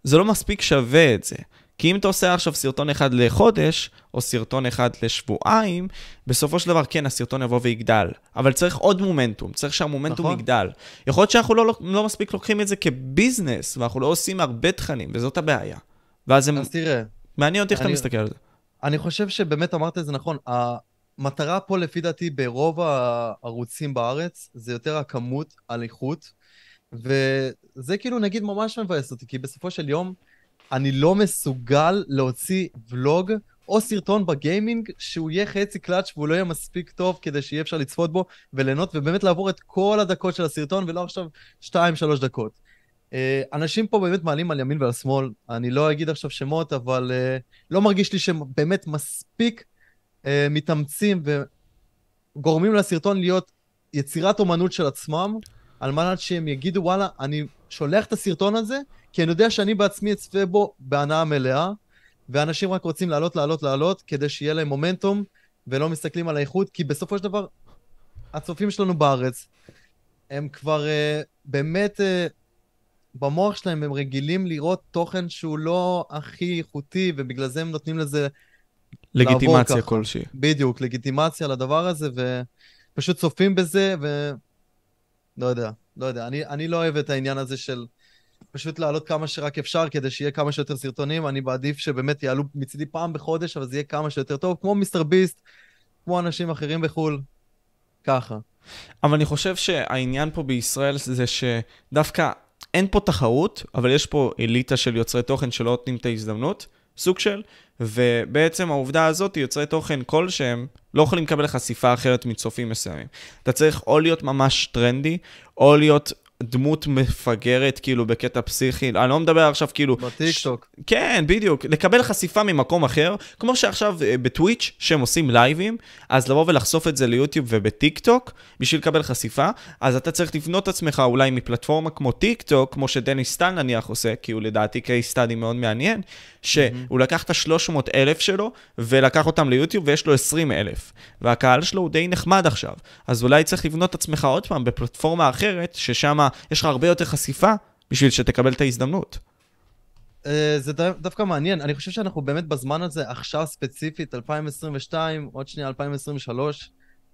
זה לא מספיק שווה את זה. כי אם אתה עושה עכשיו סרטון אחד לחודש, או סרטון אחד לשבועיים, בסופו של דבר, כן, הסרטון יבוא ויגדל. אבל צריך עוד מומנטום, צריך שהמומנטום נכון. יגדל. יכול להיות שאנחנו לא, לא מספיק לוקחים את זה כביזנס, ואנחנו לא עושים הרבה תכנים, וזאת הבעיה. ואז זה אז תראה, מעניין אותי איך אתה מסתכל על זה. אני חושב שבאמת אמרת את זה נכון. המטרה פה, לפי דעתי, ברוב הערוצים בארץ, זה יותר הכמות על איכות, וזה כאילו, נגיד, ממש מבאס אותי, כי בסופו של יום, אני לא מסוגל להוציא ולוג או סרטון בגיימינג שהוא יהיה חצי קלאץ' והוא לא יהיה מספיק טוב כדי שיהיה אפשר לצפות בו וליהנות ובאמת לעבור את כל הדקות של הסרטון ולא עכשיו 2-3 דקות. אה, אנשים פה באמת מעלים על ימין ועל שמאל, אני לא אגיד עכשיו שמות, אבל אה, לא מרגיש לי שהם באמת מספיק אה, מתאמצים וגורמים לסרטון להיות יצירת אומנות של עצמם, על מנת שהם יגידו, וואלה, אני שולח את הסרטון הזה, כי אני יודע שאני בעצמי אצפה בו בהנאה מלאה, ואנשים רק רוצים לעלות, לעלות, לעלות, כדי שיהיה להם מומנטום, ולא מסתכלים על האיכות, כי בסופו של דבר, הצופים שלנו בארץ, הם כבר uh, באמת, uh, במוח שלהם הם רגילים לראות תוכן שהוא לא הכי איכותי, ובגלל זה הם נותנים לזה לגיטימציה. כלשהי. בדיוק, לגיטימציה לדבר הזה, ופשוט צופים בזה, ו... לא יודע, לא יודע. אני, אני לא אוהב את העניין הזה של פשוט לעלות כמה שרק אפשר כדי שיהיה כמה שיותר סרטונים. אני מעדיף שבאמת יעלו מצידי פעם בחודש, אבל זה יהיה כמה שיותר טוב, כמו מיסטר ביסט, כמו אנשים אחרים בחו"ל. ככה. אבל אני חושב שהעניין פה בישראל זה שדווקא אין פה תחרות, אבל יש פה אליטה של יוצרי תוכן שלא נותנים את ההזדמנות, סוג של, ובעצם העובדה הזאת, יוצרי תוכן כלשהם לא יכולים לקבל חשיפה אחרת מצופים מסוימים. אתה צריך או להיות ממש טרנדי, או להיות דמות מפגרת, כאילו, בקטע פסיכי. אני לא מדבר עכשיו, כאילו... בטיקטוק. ש... כן, בדיוק. לקבל חשיפה ממקום אחר, כמו שעכשיו אה, בטוויץ', שהם עושים לייבים, אז לבוא ולחשוף את זה ליוטיוב ובטיקטוק, בשביל לקבל חשיפה, אז אתה צריך לבנות את עצמך אולי מפלטפורמה כמו טיקטוק, כמו שדניס סטן נניח עושה, כי הוא לדעתי case study מאוד מעניין, שהוא לקח את ה-300 אלף שלו, ולקח אותם ליוטיוב, ויש לו 20 אלף. והקהל שלו הוא די נחמד עכשיו. אז אולי צריך לבנות את עצמך עוד פעם בפלטפורמה אחרת, ששם יש לך הרבה יותר חשיפה, בשביל שתקבל את ההזדמנות. אה, זה דו- דווקא מעניין, אני חושב שאנחנו באמת בזמן הזה, עכשיו ספציפית, 2022, עוד שנייה 2023.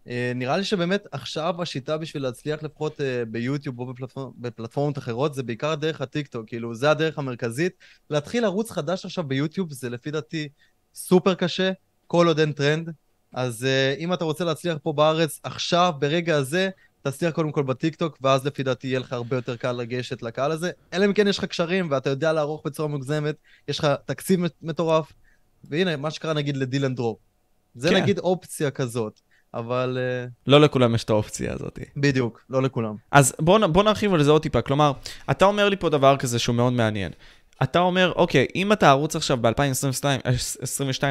אה, נראה לי שבאמת עכשיו השיטה בשביל להצליח לפחות אה, ביוטיוב או בפלטפורמ- בפלטפורמות אחרות, זה בעיקר דרך הטיקטוק, כאילו, זה הדרך המרכזית. להתחיל ערוץ חדש עכשיו ביוטיוב, זה לפי דעתי סופר קשה, כל עוד אין טרנד. אז אה, אם אתה רוצה להצליח פה בארץ, עכשיו, ברגע הזה, תצליח קודם כל בטיקטוק, ואז לפי דעתי יהיה לך הרבה יותר קל לגשת לקהל הזה. אלא אם כן יש לך קשרים, ואתה יודע לערוך בצורה מוגזמת, יש לך תקציב מטורף, והנה, מה שקרה נגיד לדילן דרור. זה כן. נגיד אופציה כזאת, אבל uh, לא לכולם יש את האופציה הזאת. בדיוק, לא לכולם. אז בוא, בוא נרחיב על זה עוד טיפה. כלומר, אתה אומר לי פה דבר כזה שהוא מאוד מעניין. אתה אומר, אוקיי, אם אתה ערוץ עכשיו ב-2022,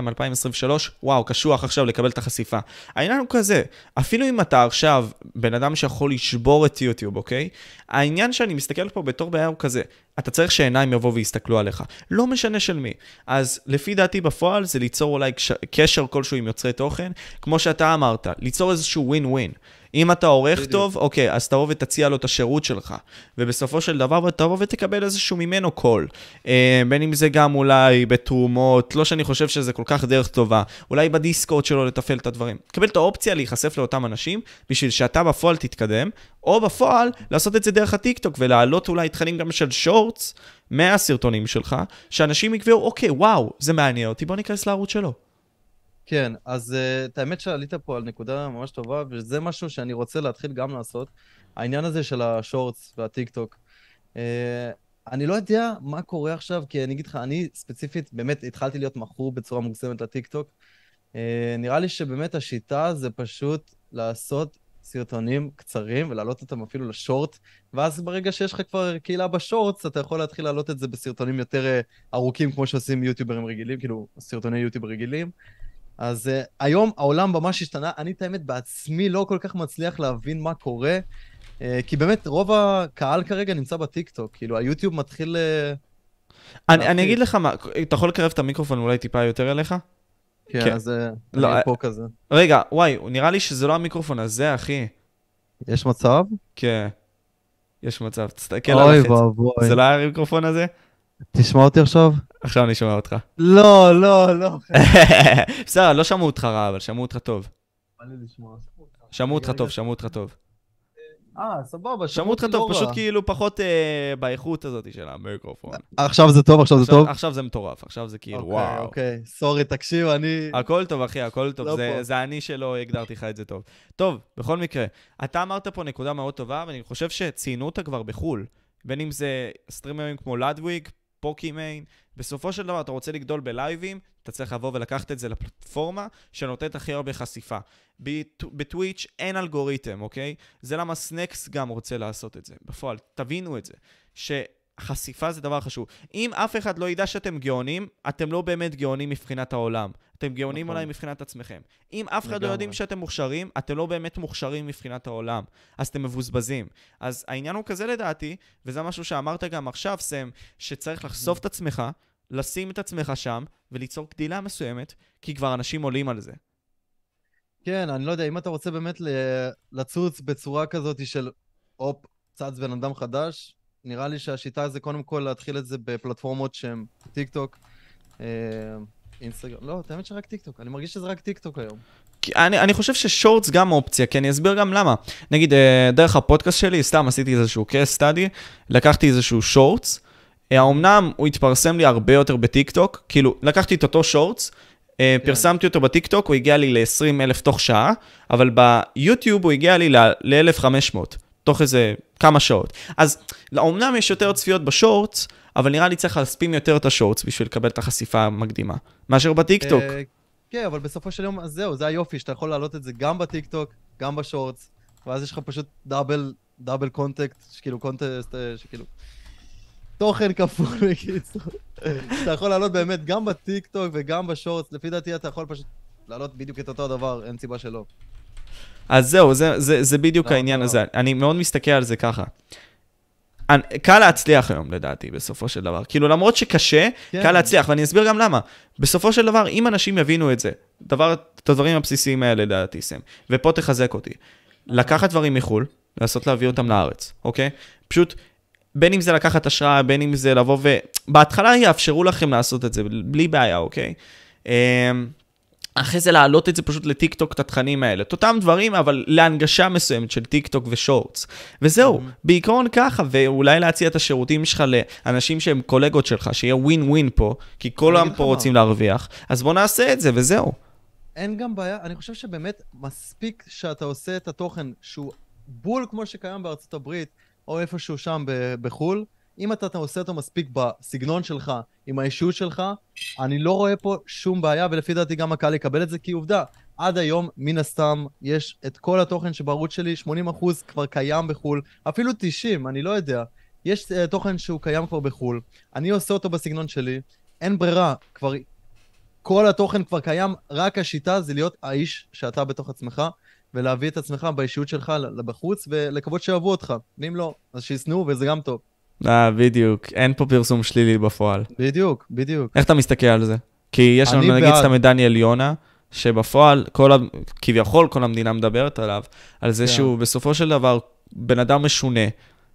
2023, וואו, קשוח עכשיו לקבל את החשיפה. העניין הוא כזה, אפילו אם אתה עכשיו בן אדם שיכול לשבור את יוטיוב, אוקיי? העניין שאני מסתכל פה בתור בעיה הוא כזה, אתה צריך שעיניים יבואו ויסתכלו עליך. לא משנה של מי. אז לפי דעתי בפועל זה ליצור אולי קש... קשר כלשהו עם יוצרי תוכן, כמו שאתה אמרת, ליצור איזשהו ווין ווין. אם אתה עורך בדיוק. טוב, אוקיי, אז תבוא ותציע לו את השירות שלך. ובסופו של דבר תבוא ותקבל איזשהו ממנו קול. אה, בין אם זה גם אולי בתרומות, לא שאני חושב שזה כל כך דרך טובה, אולי בדיסקורד שלו לתפעל את הדברים. תקבל את האופציה להיחשף לאותם אנשים, בשביל שאתה בפועל תתקדם, או בפועל לעשות את זה דרך הטיקטוק ולהעלות אולי תכנים גם של שורטס מהסרטונים שלך, שאנשים יקבעו, אוקיי, וואו, זה מעניין אותי, בוא ניכנס לערוץ שלו. כן, אז uh, את האמת שעלית פה על נקודה ממש טובה, וזה משהו שאני רוצה להתחיל גם לעשות. העניין הזה של השורטס והטיקטוק. Uh, אני לא יודע מה קורה עכשיו, כי אני אגיד לך, אני ספציפית באמת התחלתי להיות מכור בצורה מוגזמת לטיקטוק. Uh, נראה לי שבאמת השיטה זה פשוט לעשות סרטונים קצרים ולהעלות אותם אפילו לשורט, ואז ברגע שיש לך כבר קהילה בשורטס, אתה יכול להתחיל להעלות את זה בסרטונים יותר ארוכים, כמו שעושים יוטיוברים רגילים, כאילו סרטוני יוטיוב רגילים. אז uh, היום העולם ממש השתנה, אני את האמת בעצמי לא כל כך מצליח להבין מה קורה, uh, כי באמת רוב הקהל כרגע נמצא בטיקטוק, כאילו היוטיוב מתחיל... Uh, אני. אני אגיד לך מה, אתה יכול לקרב את המיקרופון אולי טיפה יותר אליך? כן, כן. אז לא, אני פה כזה. רגע, וואי, נראה לי שזה לא המיקרופון הזה, אחי. יש מצב? כן. יש מצב, תסתכל אוי על החץ. ואבוי. זה לא היה המיקרופון הזה? תשמע אותי עכשיו? עכשיו אני שומע אותך. לא, לא, לא. בסדר, לא שמעו אותך רע, אבל שמעו אותך טוב. שמעו אותך. טוב, שמעו אותך טוב. אה, סבבה, שמעו אותך טוב, לא פשוט. כאילו פחות אה, באיכות הזאת של המיקרופון. עכשיו זה טוב, עכשיו זה טוב? עכשיו זה מטורף, עכשיו זה כאילו, אוקיי, וואו. אוקיי, סורי, תקשיב, אני... הכל טוב, אחי, הכל טוב. לא. זה אני שלא הגדרתי לך את זה טוב. טוב, בכל מקרה, אתה אמרת פה נקודה מאוד טובה, ואני חושב שציינו אותה כבר בחו"ל. בין אם זה סטרימרים כמו לדוויג, פוקימיין, בסופו של דבר אתה רוצה לגדול בלייבים, אתה צריך לבוא ולקחת את זה לפלטפורמה שנותנת הכי הרבה חשיפה. בט- בטוויץ' אין אלגוריתם, אוקיי? זה למה סנקס גם רוצה לעשות את זה. בפועל, תבינו את זה. שחשיפה זה דבר חשוב. אם אף אחד לא ידע שאתם גאונים, אתם לא באמת גאונים מבחינת העולם. אתם גאונים נכון. אולי מבחינת עצמכם. אם אף אחד לא. יודעים שאתם מוכשרים, אתם לא באמת מוכשרים מבחינת העולם. אז אתם מבוזבזים. אז העניין הוא כזה לדעתי, וזה משהו שאמרת גם עכשיו, סם, שצריך לחשוף את עצמך, לשים את עצמך שם, וליצור גדילה מסוימת, כי כבר אנשים עולים על זה. כן, אני לא יודע, אם אתה רוצה באמת לצוץ בצורה כזאת של הופ, צץ בן אדם חדש, נראה לי שהשיטה זה קודם כל להתחיל את זה בפלטפורמות שהן טיק טוק, אה, אינסטגרם, לא, את האמת שרק טיק טוק, אני מרגיש שזה רק טיק טוק היום. אני, אני חושב ש shorts גם אופציה, כי אני אסביר גם למה. נגיד, אה, דרך הפודקאסט שלי, סתם עשיתי איזשהו case study, לקחתי איזשהו shorts, האומנם הוא התפרסם לי הרבה יותר בטיקטוק, כאילו, לקחתי את אותו shorts, אה, כן. פרסמתי אותו בטיקטוק, הוא הגיע לי ל-20 אלף תוך שעה, אבל ביוטיוב הוא הגיע לי ל-1500, תוך איזה כמה שעות. אז אומנם יש יותר צפיות ב shorts, אבל נראה לי צריך להספים יותר את ה shorts בשביל לקבל את החשיפה המקדימה, מאשר בטיקטוק. אה, כן, אבל בסופו של יום, אז זהו, זה היופי, שאתה יכול להעלות את זה גם בטיק טוק, גם ב shorts, ואז יש לך פשוט double double contact, שכאילו content, אה, שכאילו... תוכן כפול בקיצור. אתה יכול לעלות באמת גם בטיק טוק וגם ב shorts, לפי דעתי אתה יכול פשוט לעלות בדיוק את אותו הדבר, אין סיבה שלא. אז זהו, זה, זה, זה בדיוק לא, העניין לא. הזה. אני מאוד מסתכל על זה ככה. אני- קל להצליח היום, לדעתי, בסופו של דבר. כאילו, למרות שקשה, כן. קל להצליח, ואני אסביר גם למה. בסופו של דבר, אם אנשים יבינו את זה, דבר, את הדברים הבסיסיים האלה, לדעתי, סם, ופה תחזק אותי. לקחת דברים מחו"ל, לנסות להביא אותם לארץ, אוקיי? פשוט, בין אם זה לקחת השראה, בין אם זה לבוא ו... בהתחלה יאפשרו לכם לעשות את זה, בלי בעיה, אוקיי? אחרי זה להעלות את זה פשוט לטיק טוק, את התכנים האלה. את אותם דברים, אבל להנגשה מסוימת של טיק טוק ו shorts. וזהו, Mhm. בעיקרון ככה, ואולי להציע את השירותים שלך לאנשים שהם קולגות שלך, שיהיה ווין ווין פה, כי כל העם פה. רוצים להרוויח, אז בוא נעשה את זה, וזהו. אין גם בעיה, אני חושב שבאמת מספיק שאתה עושה את התוכן שהוא בול כמו שקיים בארצות הברית, או איפשהו שם בחו"ל, אם אתה, אתה עושה אותו מספיק בסגנון שלך, עם האישיות שלך, אני לא רואה פה שום בעיה, ולפי דעתי גם הקהל יקבל את זה, כי עובדה, עד היום, מן הסתם, יש את כל התוכן שבערוץ שלי, 80% כבר קיים בחו"ל, אפילו 90, אני לא יודע. יש uh, תוכן שהוא קיים כבר בחו"ל, אני עושה אותו בסגנון שלי, אין ברירה, כבר כל התוכן כבר קיים, רק השיטה זה להיות האיש שאתה בתוך עצמך, ולהביא את עצמך באישיות שלך בחוץ, ולקוות שאוהבו אותך. ואם לא, אז שישנאו, וזה גם טוב. אה, בדיוק, אין פה פרסום שלילי בפועל. בדיוק, בדיוק. איך אתה מסתכל על זה? כי יש לנו נגיד. סתם את דניאל יונה, שבפועל, כל. כביכול כל המדינה מדברת עליו, על זה כן. שהוא בסופו של דבר בן אדם משונה,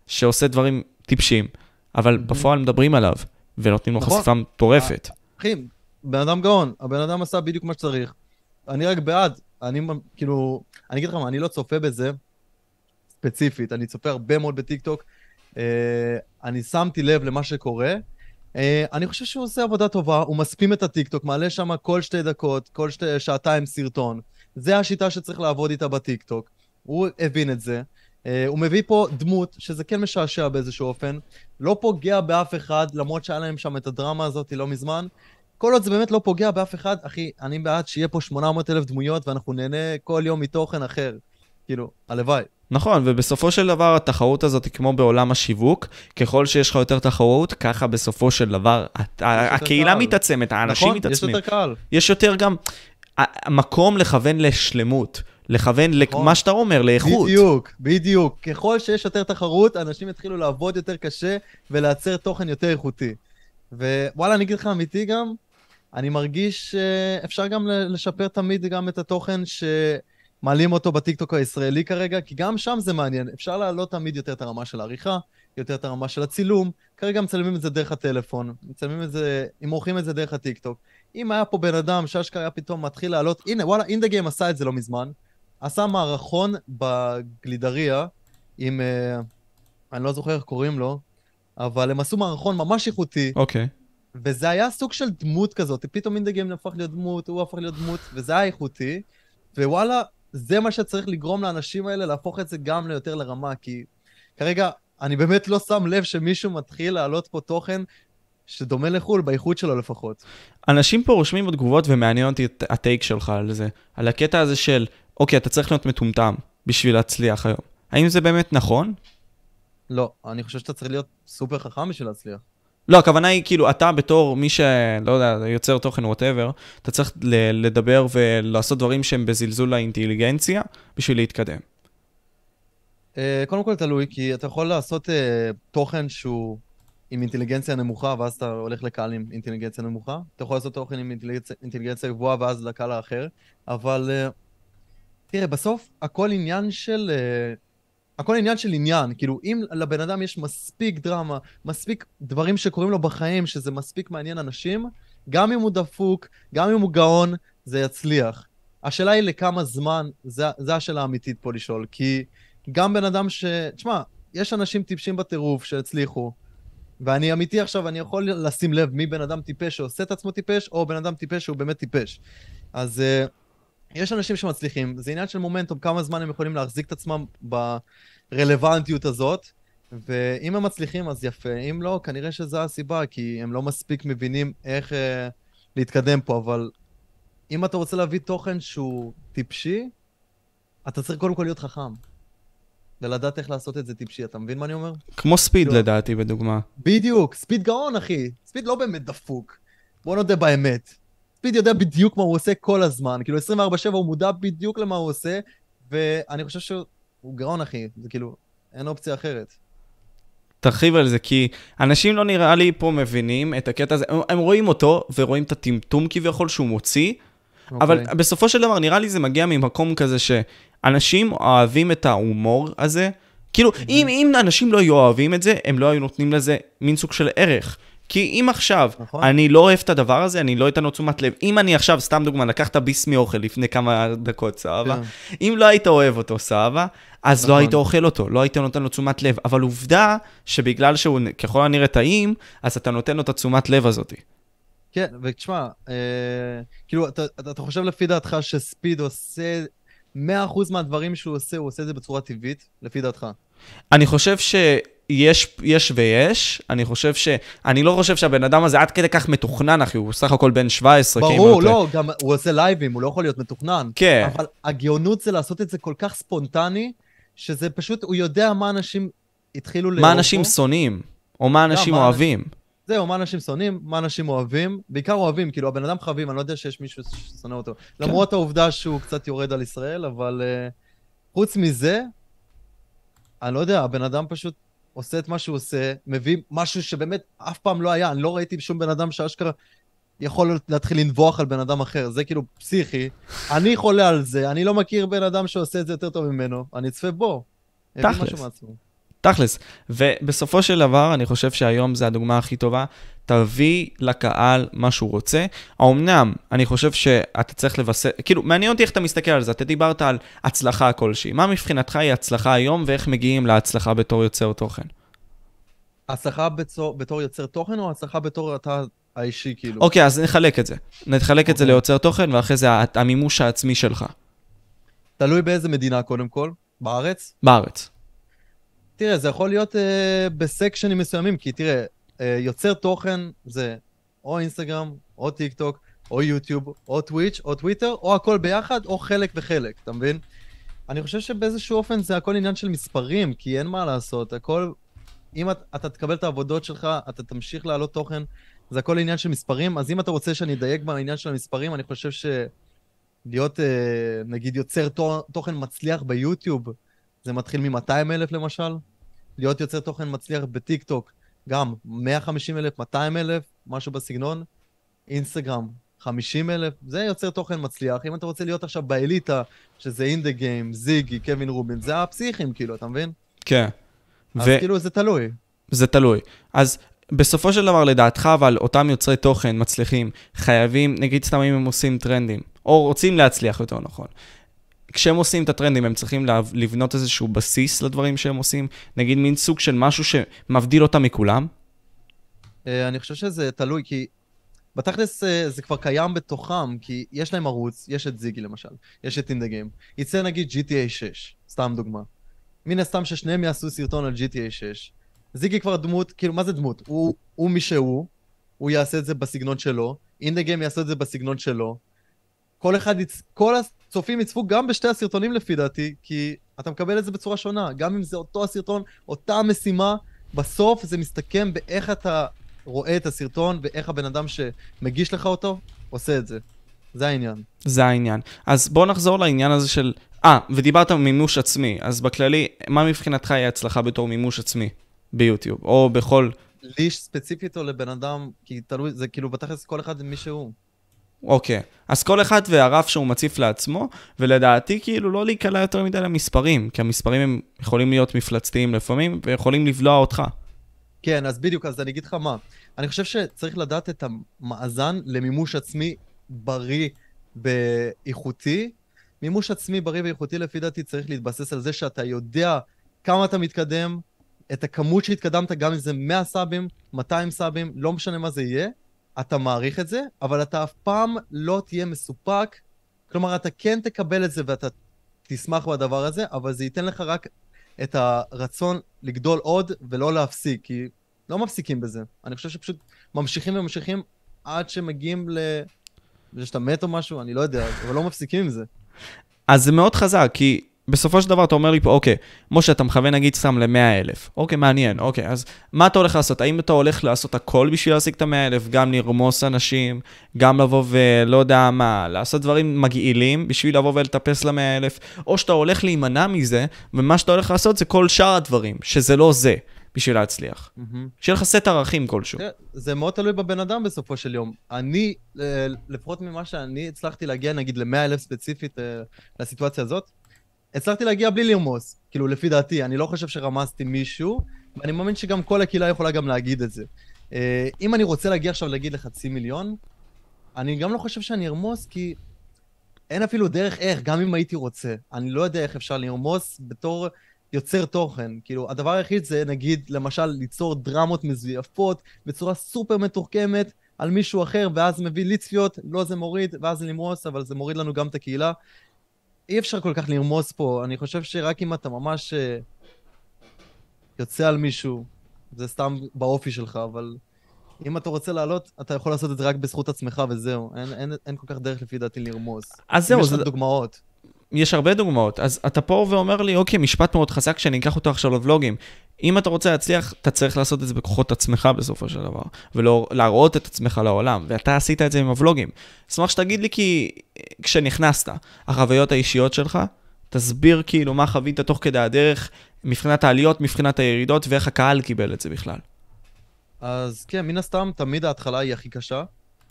שעושה דברים טיפשים, אבל בפועל מדברים עליו, ונותנים לו נכון. חשיפה מטורפת. אחי, בן אדם גאון, הבן אדם עשה בדיוק מה שצריך. אני רק בעד, אני כאילו, אני אגיד לך מה, אני לא צופה בזה ספציפית, אני צופה הרבה מאוד בטיקטוק. אה, אני שמתי לב למה שקורה. אה, אני חושב שהוא עושה עבודה טובה, הוא מספים את הטיקטוק, מעלה שם כל שתי דקות, כל שתי, שעתיים סרטון. זה השיטה שצריך לעבוד איתה בטיקטוק. הוא הבין את זה. אה, הוא מביא פה דמות, שזה כן משעשע באיזשהו אופן, לא פוגע באף אחד, למרות שהיה להם שם את הדרמה הזאת לא מזמן. כל עוד זה באמת לא פוגע באף אחד, אחי, אני בעד שיהיה פה 800 אלף דמויות ואנחנו נהנה כל יום מתוכן אחר. כאילו, הלוואי. נכון, ובסופו של דבר התחרות הזאת היא כמו בעולם השיווק, ככל שיש לך יותר תחרות, ככה בסופו של דבר הקהילה קהל. מתעצמת, האנשים נכון? יש מתעצמים. יותר קהל. יש יותר גם מקום לכוון לשלמות, לכוון נכון. למה שאתה אומר, לאיכות. בדיוק, בדיוק. ככל שיש יותר תחרות, אנשים יתחילו לעבוד יותר קשה ולייצר תוכן יותר איכותי. ווואלה, אני אגיד לך אמיתי גם, אני מרגיש שאפשר גם ל- לשפר תמיד גם את התוכן שמעלים אותו בטיקטוק הישראלי כרגע, כי גם שם זה מעניין. אפשר להעלות תמיד יותר את הרמה של העריכה, יותר את הרמה של הצילום. כרגע מצלמים את זה דרך הטלפון, מצלמים את זה, אם עורכים את זה דרך הטיקטוק. אם היה פה בן אדם שאשכרה היה פתאום מתחיל לעלות, הנה, וואלה, אינדגיים עשה את זה לא מזמן. עשה מערכון בגלידריה עם, אה, אני לא זוכר איך קוראים לו, אבל הם עשו מערכון ממש איכותי, אוקיי. וזה היה סוג של דמות כזאת, פתאום אינדגיים הפך להיות דמות, הוא הפך להיות דמות, וזה היה איכותי, ווואלה, זה מה שצריך לגרום לאנשים האלה להפוך את זה גם ליותר לרמה, כי כרגע אני באמת לא שם לב שמישהו מתחיל להעלות פה תוכן שדומה לחו"ל, באיכות שלו לפחות. אנשים פה רושמים בתגובות ומעניין אותי את ה take שלך על זה, על הקטע הזה של, אוקיי, אתה צריך להיות מטומטם בשביל להצליח היום. האם זה באמת נכון? לא, אני חושב שאתה צריך להיות סופר חכם בשביל להצליח. לא, הכוונה היא כאילו, אתה בתור מי שלא יודע, יוצר תוכן whatever, אתה צריך לדבר ולעשות דברים שהם בזלזול לאינטליגנציה בשביל להתקדם. אה, קודם כל תלוי, כי אתה יכול לעשות אה, תוכן שהוא עם אינטליגנציה נמוכה, ואז אתה הולך לקהל עם אינטליגנציה נמוכה. אתה יכול לעשות תוכן עם אינטליגנציה, אינטליגנציה גבוהה, ואז לקהל האחר. אבל אה, תראה, בסוף הכל עניין של... הכל עניין של עניין, כאילו אם לבן אדם יש מספיק דרמה, מספיק דברים שקורים לו בחיים, שזה מספיק מעניין אנשים, גם אם הוא דפוק, גם אם הוא גאון, זה יצליח. השאלה היא לכמה זמן, זה השאלה האמיתית פה לשאול, כי גם בן אדם ש... תשמע, יש אנשים טיפשים בטירוף שהצליחו, ואני אמיתי עכשיו, אני יכול לשים לב מי בן אדם טיפש שעושה את עצמו טיפש, או בן אדם טיפש שהוא באמת טיפש. אז uh, יש אנשים שמצליחים, זה עניין של מומנטום, כמה זמן הם יכולים להחזיק את עצמם ברלוונטיות הזאת, ואם הם מצליחים אז יפה, אם לא, כנראה שזו הסיבה, כי הם לא מספיק מבינים איך uh, להתקדם פה, אבל אם אתה רוצה להביא תוכן שהוא טיפשי, אתה צריך קודם כל להיות חכם. ולדעת איך לעשות את זה טיפשי, אתה מבין מה אני אומר? כמו ספיד לא. לדעתי, בדוגמה. בדיוק, ספיד גאון, אחי. ספיד לא באמת דפוק. בוא נודה באמת. ספיד יודע בדיוק מה הוא עושה כל הזמן. כאילו, 24/7 הוא מודע בדיוק למה הוא עושה, ואני חושב שהוא גאון, אחי. זה כאילו, אין אופציה אחרת. תרחיב על זה, כי אנשים לא נראה לי פה מבינים את הקטע הזה, הם- הם רואים אותו ורואים את הטמטום כביכול שהוא מוציא, אבל אוקיי. בסופו של דבר נראה לי זה מגיע ממקום כזה שאנשים אוהבים את ההומור הזה. כאילו, אם, אם אנשים לא היו אוהבים את זה, הם לא היו נותנים לזה מין סוג של ערך. כי אם עכשיו נכון. אני לא אוהב את הדבר הזה, אני לא אתן לו תשומת לב. אם אני עכשיו, סתם דוגמה, לקחת ביס מאוכל לפני כמה דקות, סבבה? כן. אם לא היית אוהב אותו, סבבה? אז לא נכון. היית אוכל אותו, לא היית נותן לו תשומת לב. אבל עובדה שבגלל שהוא ככל הנראה טעים, אז אתה נותן לו את התשומת לב הזאת. כן, ותשמע, אה, כאילו, אתה, אתה, אתה חושב לפי דעתך שספיד עושה 100% מהדברים שהוא עושה, הוא עושה את זה בצורה טבעית, לפי דעתך. אני חושב שיש יש ויש, אני חושב ש... אני לא חושב שהבן אדם הזה עד כדי כך מתוכנן, אחי, הוא סך הכל בן 17. ברור, כאילו, לא, גם הוא עושה לייבים, הוא לא יכול להיות מתוכנן. כן. אבל הגאונות זה לעשות את זה כל כך ספונטני, שזה פשוט, הוא יודע מה אנשים התחילו לאהוב מה אנשים. שונאים, או מה אנשים מה אוהבים. זהו, מה אנשים שונאים, מה אנשים אוהבים. בעיקר אוהבים, כאילו, הבן אדם חביב, אני לא יודע שיש מישהו ששונא אותו. כן. למרות העובדה שהוא קצת יורד על ישראל, אבל uh, חוץ מזה, אני לא יודע, הבן אדם פשוט עושה את מה שהוא עושה, מביא משהו שבאמת אף פעם לא היה. אני לא ראיתי שום בן אדם שאשכרה יכול להתחיל לנבוח על בן אדם אחר. זה כאילו פסיכי. אני חולה על זה, אני לא מכיר בן אדם שעושה את זה יותר טוב ממנו. אני אצפה בו. תכלס. תכלס. ובסופו של דבר, אני חושב שהיום זה הדוגמה הכי טובה. תביא לקהל מה שהוא רוצה. האמנם, אני חושב שאתה צריך לבסס, כאילו, מעניין אותי איך אתה מסתכל על זה. אתה דיברת על הצלחה כלשהי. מה מבחינתך היא הצלחה היום, ואיך מגיעים להצלחה בתור יוצר תוכן? הצלחה בצור, בתור יוצר תוכן, או הצלחה בתור אתה האישי, כאילו? אוקיי, אז נחלק את זה. נחלק את זה אוקיי. ליוצר תוכן, ואחרי זה המימוש העצמי שלך. תלוי באיזה מדינה, קודם כל. בארץ? בארץ. תראה, זה יכול להיות אה, בסקשנים מסוימים, כי תראה, אה, יוצר תוכן זה או אינסטגרם, או טיק טוק, או יוטיוב, או טוויץ', או טוויטר, או הכל ביחד, או חלק וחלק, אתה מבין? אני חושב שבאיזשהו אופן זה הכל עניין של מספרים, כי אין מה לעשות, הכל... אם אתה, אתה תקבל את העבודות שלך, אתה תמשיך להעלות תוכן, זה הכל עניין של מספרים, אז אם אתה רוצה שאני אדייק בעניין של המספרים, אני חושב שלהיות, אה, נגיד, יוצר תו- תוכן מצליח ביוטיוב, זה מתחיל מ-200 אלף למשל, להיות יוצר תוכן מצליח בטיק טוק, גם 150 אלף, 200 אלף, משהו בסגנון, אינסטגרם, 50 אלף, זה יוצר תוכן מצליח. אם אתה רוצה להיות עכשיו באליטה, שזה אינדה גיים, זיגי, קווין רובין, זה הפסיכים, כאילו, אתה מבין? כן. אז וזה כאילו, זה תלוי. תלוי. אז בסופו של דבר, לדעתך, אבל אותם יוצרי תוכן מצליחים, חייבים, נגיד סתם אם הם עושים טרנדים, או רוצים להצליח יותר נכון. כשהם עושים את הטרנדים, הם צריכים לבנות איזשהו בסיס לדברים שהם עושים, נגיד מין סוג של משהו שמבדיל אותם מכולם. אה, אני חושב שזה תלוי, כי בתכלס אה, זה כבר קיים בתוכם, כי יש להם ערוץ, יש את זיגי למשל, יש את אינדה גיים. יצא נגיד GTA 6, סתם דוגמה. מן הסתם ששניהם יעשו סרטון על GTA 6. זיגי כבר דמות, כאילו, מה זה דמות? הוא, הוא מי שהוא, הוא יעשה את זה בסגנון שלו, אינדה גיים יעשה את זה בסגנון שלו. כל אחד, יצ... כל הצופים יצפו גם בשתי הסרטונים לפי דעתי, כי אתה מקבל את זה בצורה שונה. גם אם זה אותו הסרטון, אותה המשימה, בסוף זה מסתכם באיך אתה רואה את הסרטון ואיך הבן אדם שמגיש לך אותו עושה את זה. זה העניין. זה העניין. אז בוא נחזור לעניין הזה של... אה, ודיברת על מימוש עצמי, אז בכללי, מה מבחינתך היא הצלחה בתור מימוש עצמי ביוטיוב, או בכל... לי ספציפית או לבן אדם, כי תלוי, זה כאילו בתכלס כל אחד מי שהוא. אוקיי. אז כל אחד והרף שהוא מציף לעצמו, ולדעתי כאילו לא להיקלע יותר מדי למספרים, כי המספרים הם יכולים להיות מפלצתיים לפעמים, ויכולים לבלוע אותך. כן, אז בדיוק, אז אני אגיד לך מה. אני חושב שצריך לדעת את המאזן למימוש עצמי בריא ואיכותי. מימוש עצמי בריא ואיכותי לפי דעתי צריך להתבסס על זה שאתה יודע כמה אתה מתקדם, את הכמות שהתקדמת, גם אם זה 100 סאבים, 200 סאבים, לא משנה מה זה יהיה, אתה מעריך את זה, אבל אתה אף פעם לא תהיה מסופק. כלומר, אתה כן תקבל את זה ואתה תשמח בדבר הזה, אבל זה ייתן לך רק את הרצון לגדול עוד ולא להפסיק, כי לא מפסיקים בזה. אני חושב שפשוט ממשיכים וממשיכים עד שמגיעים ל... שאתה מת או משהו, אני לא יודע, אבל לא מפסיקים עם זה. אז זה מאוד חזק, כי בסופו של דבר אתה אומר לי פה, אוקיי, משה, אתה מכוון נגיד סתם ל-100 אלף. אוקיי, מעניין, אוקיי, אז מה אתה הולך לעשות? האם אתה הולך לעשות הכל בשביל להשיג את ה-100 אלף? גם לרמוס אנשים, גם לבוא ולא יודע מה, לעשות דברים מגעילים בשביל לבוא ולטפס ל-100 אלף, או שאתה הולך להימנע מזה, ומה שאתה הולך לעשות זה כל שאר הדברים, שזה לא זה. בשביל להצליח. שיהיה לך סט ערכים כלשהו. זה מאוד תלוי בבן אדם בסופו של יום. אני, אה, לפחות ממה שאני הצלחתי להגיע, נגיד, ל-100 אלף ספציפית אה, לסיטואציה הזאת, הצלחתי להגיע בלי לרמוס. כאילו, לפי דעתי, אני לא חושב שרמזתי מישהו, ואני מאמין שגם כל הקהילה יכולה גם להגיד את זה. אה, אם אני רוצה להגיע עכשיו להגיד לחצי מיליון, אני גם לא חושב שאני ארמוס, כי אין אפילו דרך איך, גם אם הייתי רוצה. אני לא יודע איך אפשר לרמוס בתור יוצר תוכן. כאילו, הדבר היחיד זה, נגיד, למשל, ליצור דרמות מזויפות בצורה סופר מתוחכמת על מישהו אחר, ואז מביא לי צפיות, לא זה מוריד, ואז לרמוס, אבל זה מוריד לנו גם את הקהילה. אי אפשר כל כך לרמוס פה. אני חושב שרק אם אתה ממש uh, יוצא על מישהו, זה סתם באופי שלך, אבל אם אתה רוצה לעלות, אתה יכול לעשות את זה רק בזכות עצמך וזהו. אין, אין, אין כל כך דרך לפי דעתי לרמוס. אז זהו, זה... יש לך דוגמאות. יש הרבה דוגמאות. אז אתה פה ואומר לי, אוקיי, משפט מאוד חזק שאני אקח אותו עכשיו לבלוגים. אם אתה רוצה להצליח, אתה צריך לעשות את זה בכוחות עצמך בסופו של דבר, ולהראות את עצמך לעולם, ואתה עשית את זה עם הוולוגים. אשמח שתגיד לי כי כשנכנסת, החוויות האישיות שלך, תסביר כאילו מה חווית תוך כדי הדרך, מבחינת העליות, מבחינת הירידות, ואיך הקהל קיבל את זה בכלל. אז כן, מן הסתם, תמיד ההתחלה היא הכי קשה.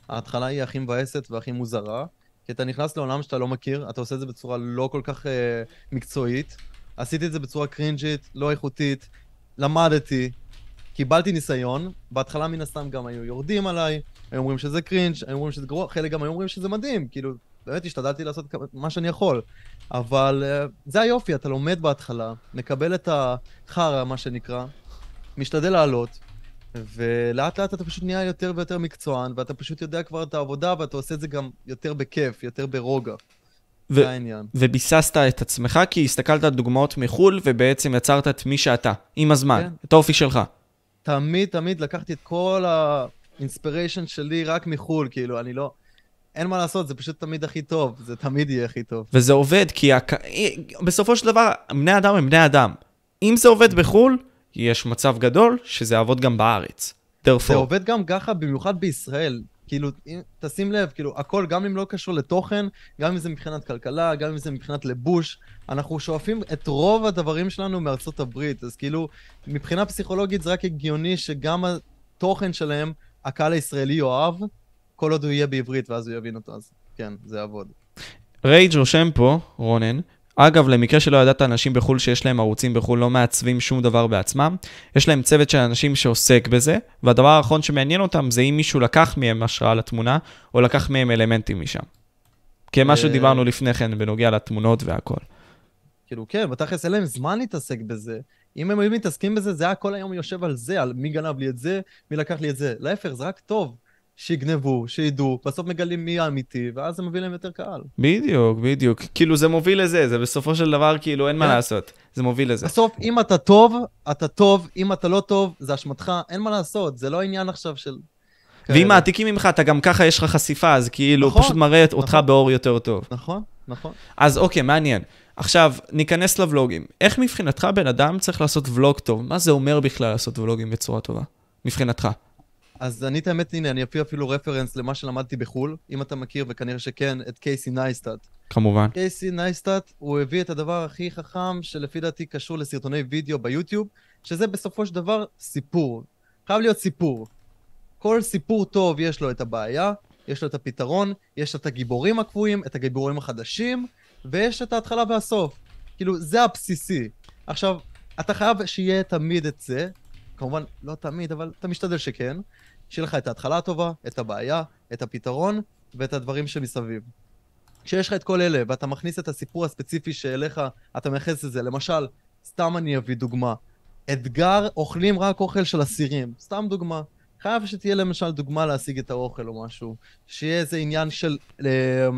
ההתחלה היא הכי מבאסת והכי מוזרה. כי אתה נכנס לעולם שאתה לא מכיר, אתה עושה את זה בצורה לא כל כך uh, מקצועית. עשיתי את זה בצורה קרינג'ית, לא איכותית, למדתי, קיבלתי ניסיון, בהתחלה מן הסתם גם היו יורדים עליי, היו אומרים שזה קרינג', היו אומרים שזה גרוע, חלק גם היו אומרים שזה מדהים, כאילו, באמת השתדלתי לעשות מה שאני יכול. אבל uh, זה היופי, אתה לומד בהתחלה, מקבל את החרא, מה שנקרא, משתדל לעלות, ולאט לאט אתה פשוט נהיה יותר ויותר מקצוען, ואתה פשוט יודע כבר את העבודה, ואתה עושה את זה גם יותר בכיף, יותר ברוגע. ו- זה העניין. וביססת את עצמך, כי הסתכלת על דוגמאות מחו"ל, ובעצם יצרת את מי שאתה, עם הזמן, כן. את האופי שלך. תמיד, תמיד לקחתי את כל האינספיריישן שלי רק מחו"ל, כאילו, אני לא... אין מה לעשות, זה פשוט תמיד הכי טוב, זה תמיד יהיה הכי טוב. וזה עובד, כי הק... בסופו של דבר, בני אדם הם בני אדם. אם זה עובד בחו"ל, יש מצב גדול שזה יעבוד גם בארץ. זה עובד גם ככה, במיוחד בישראל. כאילו, תשים לב, כאילו, הכל, גם אם לא קשור לתוכן, גם אם זה מבחינת כלכלה, גם אם זה מבחינת לבוש, אנחנו שואפים את רוב הדברים שלנו מארצות הברית. אז כאילו, מבחינה פסיכולוגית זה רק הגיוני שגם התוכן שלהם, הקהל הישראלי יאהב, כל עוד הוא יהיה בעברית ואז הוא יבין אותו, אז כן, זה יעבוד. רייג' רושם פה, רונן, אגב, למקרה שלא ידעת, אנשים בחו"ל שיש להם ערוצים בחו"ל לא מעצבים שום דבר בעצמם. יש להם צוות של אנשים שעוסק בזה, והדבר האחרון שמעניין אותם זה אם מישהו לקח מהם השראה לתמונה, או לקח מהם אלמנטים משם. כמה אה, שדיברנו לפני כן בנוגע לתמונות והכל. כאילו, כן, בתכלס אין להם זמן להתעסק בזה. אם הם היו מתעסקים בזה, זה היה כל היום יושב על זה, על מי גנב לי את זה, מי לקח לי את זה. להפך, זה רק טוב. שיגנבו, שידעו, בסוף מגלים מי האמיתי, ואז זה מביא להם יותר קהל. בדיוק, בדיוק. כאילו זה מוביל לזה, זה בסופו של דבר כאילו אין מה כן. לעשות, זה מוביל לזה. בסוף, אם אתה טוב, אתה טוב, אם אתה לא טוב, זה אשמתך, אין מה לעשות, זה לא עניין עכשיו של... ואם מעתיקים ממך, אתה גם ככה יש לך חשיפה, אז כאילו נכון, פשוט מראה נכון. אותך באור יותר טוב. נכון, נכון. אז אוקיי, מעניין. עכשיו, ניכנס לוולוגים. איך מבחינתך בן אדם צריך לעשות ולוג טוב? מה זה אומר בכלל לעשות ולוגים בצורה טובה? מבחינתך. אז אני את האמת, הנה, אני אפילו אפילו reference למה שלמדתי בחו"ל, אם אתה מכיר, וכנראה שכן, את קייסי נייסטאט. כמובן. קייסי נייסטאט, הוא הביא את הדבר הכי חכם, שלפי דעתי קשור לסרטוני וידאו ביוטיוב, שזה בסופו של דבר סיפור. חייב להיות סיפור. כל סיפור טוב יש לו את הבעיה, יש לו את הפתרון, יש את הגיבורים הקבועים, את הגיבורים החדשים, ויש את ההתחלה והסוף. כאילו, זה הבסיסי. עכשיו, אתה חייב שיהיה תמיד את זה, כמובן, לא תמיד, אבל אתה משתדל שכן. שיהיה לך את ההתחלה הטובה, את הבעיה, את הפתרון ואת הדברים שמסביב. כשיש לך את כל אלה, ואתה מכניס את הסיפור הספציפי שאליך, אתה מייחס לזה, למשל, סתם אני אביא דוגמה, אתגר אוכלים רק אוכל של אסירים, סתם דוגמה. חייב שתהיה למשל דוגמה להשיג את האוכל או משהו. שיהיה איזה עניין של... אה,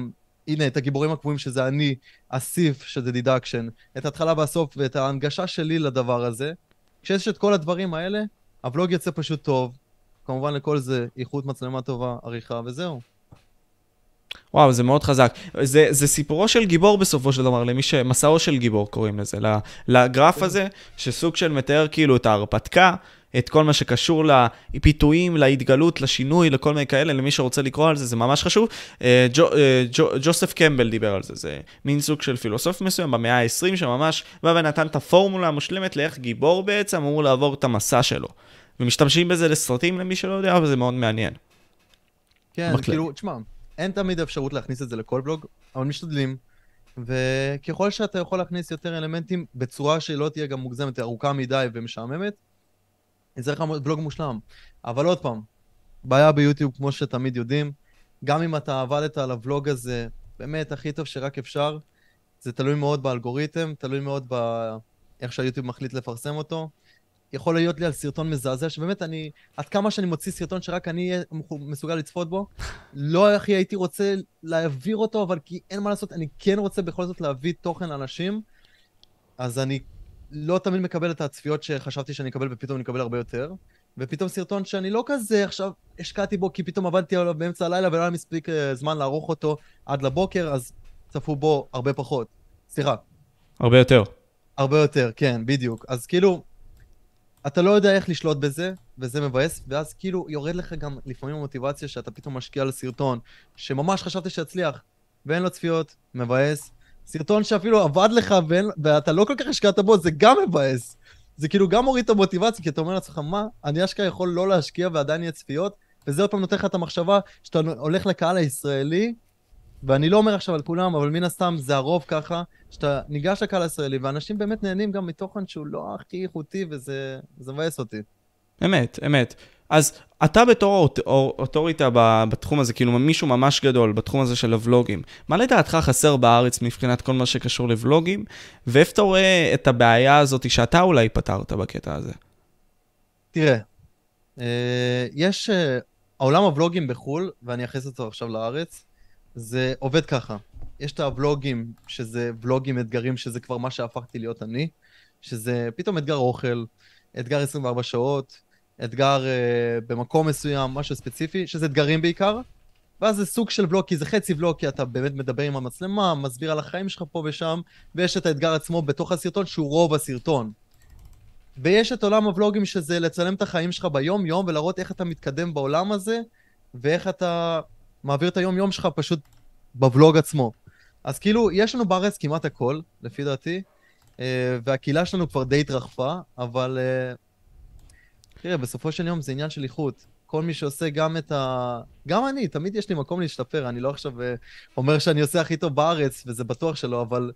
הנה, את הגיבורים הקבועים שזה אני, אסיף, שזה דידקשן, את ההתחלה והסוף ואת ההנגשה שלי לדבר הזה. כשיש את כל הדברים האלה, הוולוג יוצא פשוט טוב, כמובן לכל זה איכות מצלמה טובה, עריכה וזהו. וואו, זה מאוד חזק. זה, זה סיפורו של גיבור בסופו של דבר, למי ש... מסעו של גיבור קוראים לזה, לגרף הזה, שסוג של מתאר כאילו את ההרפתקה, את כל מה שקשור לפיתויים, להתגלות, לשינוי, לכל מיני כאלה, למי שרוצה לקרוא על זה, זה ממש חשוב. אה, ג'ו, אה, ג'ו, ג'וסף קמבל דיבר על זה, זה מין סוג של פילוסוף מסוים במאה ה-20, שממש בא ונתן את הפורמולה המושלמת לאיך גיבור בעצם אמור לעבור את המסע שלו. ומשתמשים בזה לסרטים למי שלא יודע, וזה מאוד מעניין. כן, בכלל. כאילו, תשמע, אין תמיד אפשרות להכניס את זה לכל בלוג, אבל משתדלים. וככל שאתה יכול להכניס יותר אלמנטים בצורה שלא תהיה גם מוגזמת, ארוכה מדי ומשעממת, יצא לך בלוג מושלם. אבל עוד פעם, בעיה ביוטיוב, כמו שתמיד יודעים, גם אם אתה עבדת על הוולוג הזה, באמת הכי טוב שרק אפשר, זה תלוי מאוד באלגוריתם, תלוי מאוד באיך שהיוטיוב מחליט לפרסם אותו. יכול להיות לי על סרטון מזעזע, שבאמת אני, עד כמה שאני מוציא סרטון שרק אני אהיה מסוגל לצפות בו, לא הכי הייתי רוצה להעביר אותו, אבל כי אין מה לעשות, אני כן רוצה בכל זאת להביא תוכן לאנשים, אז אני לא תמיד מקבל את הצפיות שחשבתי שאני אקבל, ופתאום אני אקבל הרבה יותר. ופתאום סרטון שאני לא כזה עכשיו השקעתי בו, כי פתאום עבדתי עליו באמצע הלילה ולא היה מספיק אה, זמן לערוך אותו עד לבוקר, אז צפו בו הרבה פחות. סליחה. הרבה יותר. הרבה יותר, כן, בדיוק. אז כאילו, אתה לא יודע איך לשלוט בזה, וזה מבאס, ואז כאילו יורד לך גם לפעמים המוטיבציה שאתה פתאום משקיע על סרטון, שממש חשבת שיצליח, ואין לו צפיות, מבאס. סרטון שאפילו עבד לך ואין, ואתה לא כל כך השקעת בו, זה גם מבאס. זה כאילו גם מוריד את המוטיבציה, כי אתה אומר לעצמך, מה, אני אשכרה יכול לא להשקיע ועדיין יהיה צפיות, וזה עוד פעם נותן לך את המחשבה שאתה הולך לקהל הישראלי, ואני לא אומר עכשיו על כולם, אבל מן הסתם זה הרוב ככה, שאתה ניגש לקהל הישראלי, ואנשים באמת נהנים גם מתוכן שהוא לא הכי איכותי, וזה מבאס אותי. אמת, אמת. אז אתה בתור אוטוריטה בתחום הזה, כאילו מישהו ממש גדול בתחום הזה של הוולוגים, מה לדעתך חסר בארץ מבחינת כל מה שקשור לוולוגים, ואיפה אתה רואה את הבעיה הזאת שאתה אולי פתרת בקטע הזה? תראה, אה, יש, אה, העולם הוולוגים בחו"ל, ואני אכניס אותו עכשיו לארץ, זה עובד ככה. יש את הוולוגים, שזה ולוגים אתגרים, שזה כבר מה שהפכתי להיות אני, שזה פתאום אתגר אוכל, אתגר 24 שעות, אתגר uh, במקום מסוים, משהו ספציפי, שזה אתגרים בעיקר, ואז זה סוג של ולוג, כי זה חצי ולוג, כי אתה באמת מדבר עם המצלמה, מסביר על החיים שלך פה ושם, ויש את האתגר עצמו בתוך הסרטון, שהוא רוב הסרטון. ויש את עולם הוולוגים, שזה לצלם את החיים שלך ביום-יום, ולהראות איך אתה מתקדם בעולם הזה, ואיך אתה מעביר את היום-יום שלך פשוט בוולוג עצמו. אז כאילו, יש לנו בארץ כמעט הכל, לפי דעתי, אה, והקהילה שלנו כבר די התרחבה, אבל אה, תראה, בסופו של יום זה עניין של איכות. כל מי שעושה גם את ה... גם אני, תמיד יש לי מקום להשתפר, אני לא עכשיו אה, אומר שאני עושה הכי טוב בארץ, וזה בטוח שלא, אבל